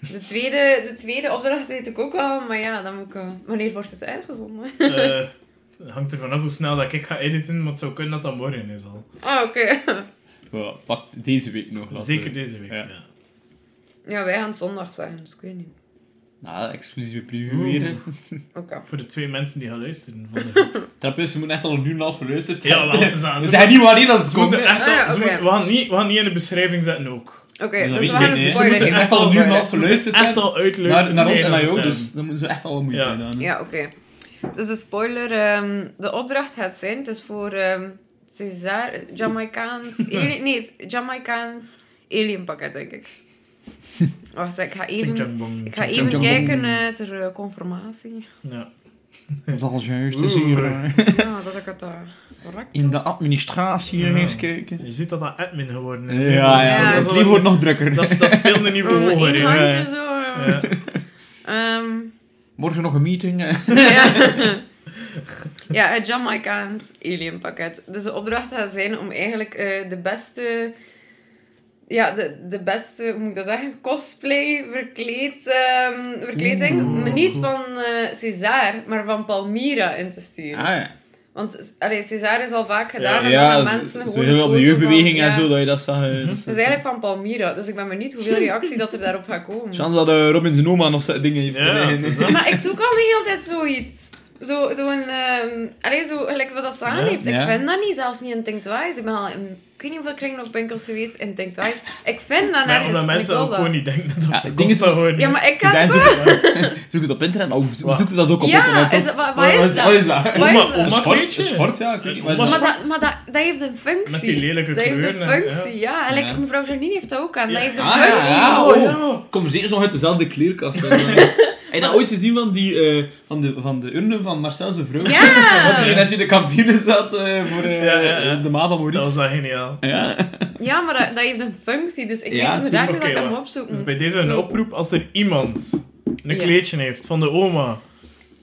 De tweede, de tweede opdracht weet ik ook wel. Maar ja, dan moet ik... eh, wanneer wordt het uitgezonden? Eh, Het hangt er vanaf hoe snel dat ik ga editen, maar het zou kunnen dat dat morgen is al. Ah, oké. Ja, pakt deze week nog. Zeker deze week, Ja. ja. Ja, wij gaan het zondag zeggen, dus ik weet niet. Nou, exclusieve preview Oeh. hè. Oké. Voor de twee mensen die gaan luisteren. Van de... Trap is, ze moeten echt al een uur en een half verluisterd Ja, hebben. wel, het is aan. We Ze zeggen niet wanneer dat het Ze komt. moeten hè. echt al, Ah, ja, ze oké. moeten- we, gaan niet, we gaan niet in de beschrijving zetten ook. Oké, Dus dat dus we gaan een niet. Ze spoiler moeten geven. echt al een uur en een half verluisterd echt hebben. al Naar, uitluisteren. naar ons en naar jou, het dus dan moeten ze echt al moeite Ja. gedaan hebben. Ja, oké. Dus de spoiler, ehm, de opdracht gaat zijn, het is voor ehm César, Jamaicaans, alien, nee, Jamaicaans alien pakket, denk ik. Wacht, ik ga even, bong, ik ga even kijken bong. eh, ter eh, confirmatie. Ja. Dat is al juist. Hier, eh, Ja, dat ik het uh, correct in de administratie Ja. eens kijken. Je ziet dat dat admin geworden is. Ja, ja. Dat, al- wordt nog drukker. dat, dat speelt een niveau Oh, hoger. zo. ja. Ja. Ehm, Morgen nog een meeting. eh. ja. ja, het Jamaicaans alien pakket. Dus de opdracht gaat zijn om eigenlijk eh, de beste... Ja, de, de beste, hoe moet ik dat zeggen? Cosplay verkleed, ehm, verkleding. Maar Niet van eh César, maar van Palmyra in te sturen. Ah ja. Want allee, César is al vaak gedaan Ja. en dan Ja, gaan mensen gewoon heel op de jeugdbeweging van- en ja. zo, dat je dat zag. dat is- eigenlijk van Palmyra, dus ik ben benieuwd hoeveel reactie dat er daarop gaat komen. Chance dat eh, Robin zijn oma nog dingen heeft. Ja. Maar ik zoek al de hele tijd zoiets. Zo, zo'n, ehm allee, zo, gelijk wat dat Saan Ja. heeft. Ik Ja. vind dat niet, zelfs niet in Think Twice. Ik ben al in, ik weet niet hoeveel kringloopwinkels geweest in Think Twice. Ik vind dat Maar nergens. ik mensen ook dat. gewoon niet denken dat dat Ja, ding is- worden. Ja, maar ik Ze kan zijn het zoeken, zoek het op internet. Oh, Wat? zoeken ze dat ook op Ja, internet. dat- wat- is dat? Wat is dat? Sport, sport, ja. Ik weet niet. Maar, dat, maar dat, dat heeft een functie. Met die lelijke Dat heeft een kleuren en- functie, ja. En like, Ja. mevrouw Janine heeft dat ook aan. Dat Ja. heeft een Ah, ja, functie. ja. Oh, oh. ja. Kom zeker nog uit dezelfde kleerkast. Heb je dat ooit gezien van, die, eh, van, de, van de urne van Marcel zijn vrouw? Ja. Wat hij als je in de cabine zat eh, voor eh, Ja, ja, ja. de ma van Dat was dan geniaal. Ja. Ja, maar dat, dat heeft een functie. Dus ik Ja, weet inderdaad hoe dat ik hem opzoeken. Dus bij deze een oproep, als er iemand een Ja. kleedje heeft van de oma,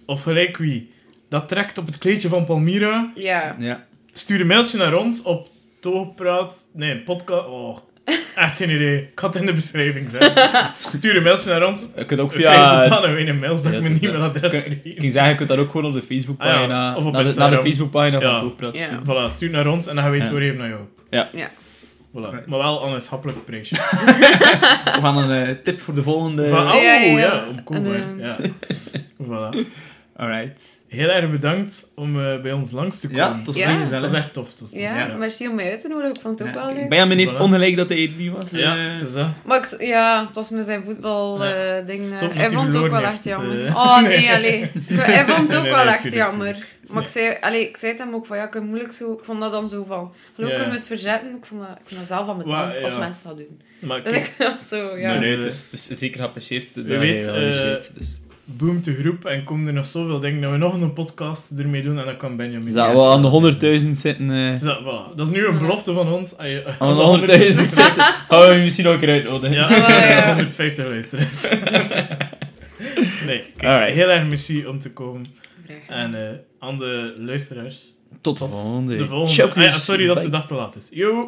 of gelijk wie, dat trekt op het kleedje van Palmyra, Ja. ja. stuur een mailtje naar ons op Toogpraat... Nee, podcast... Oh, echt geen idee. Ik had het in de beschrijving zetten. Stuur een mailtje naar ons. Je kunt ook via... dan nog in een mails dat Ja, ik mijn eh, e-mailadres vergeet. Ik ging zeggen, je kunt dat ook gewoon op de Facebookpagina... Ah ja, of op naar, de, naar de. Facebookpagina Ja. van Toogpraat. Ja. Voilà, stuur naar ons en dan gaan we het Ja. doorgeven naar jou. Ja. Ja. Voilà. Maar wel aan een schappelijk prijsje. Of aan een eh, tip voor de volgende... Van, oh, Ja, ja, ja, ja. Cool, En, ja. Voilà. Alright. Heel erg bedankt om eh, bij ons langs te komen. Ja, het was Ja. echt Dat is echt tof. Tof. Ja, ja. merci om mij uit te nodigen. Ik vond het ook Ja, wel leuk. Benjamin heeft Voilà. ongelijk dat hij er niet was. Ja, eh. het is dat. Maar ik, ja, het was met zijn voetbal Ja. ding. Stop met hij vond het ook wel echt jammer. Oh nee, allee. Hij vond het ook Nee, wel nee, echt tuurlijk, jammer. tuurlijk. Maar ik zei, allee, ik zei het hem ook van ja, ik kan moeilijk zo. Ik vond dat dan zo van. Geloof Ja. ik met verzetten. Ik vond dat, ik vond dat zelf aan mijn tand als ja. mensen dat doen. Maar Dat kijk, ik dat zo, ja. Nee, nee, het is, het is zeker geapprecieerd. dat Je eh, boomt de groep en komen er nog zoveel dingen dat we nog een podcast ermee doen en dan kan Benjamin. Zou wel aan de 100.000 zitten. eh Dus dat, voilà. dat is nu een belofte van ons. Ah, je- aan de 100.000 zitten. Gaan we misschien nog een keer uitnodigen. Ja, Oh, ja. 150 luisteraars. nee, kijk, Alright. heel erg merci om te komen. En eh, aan de luisteraars, Tot de tot volgende. de volgende. Ah ja, sorry dat de dag te laat is. Yo!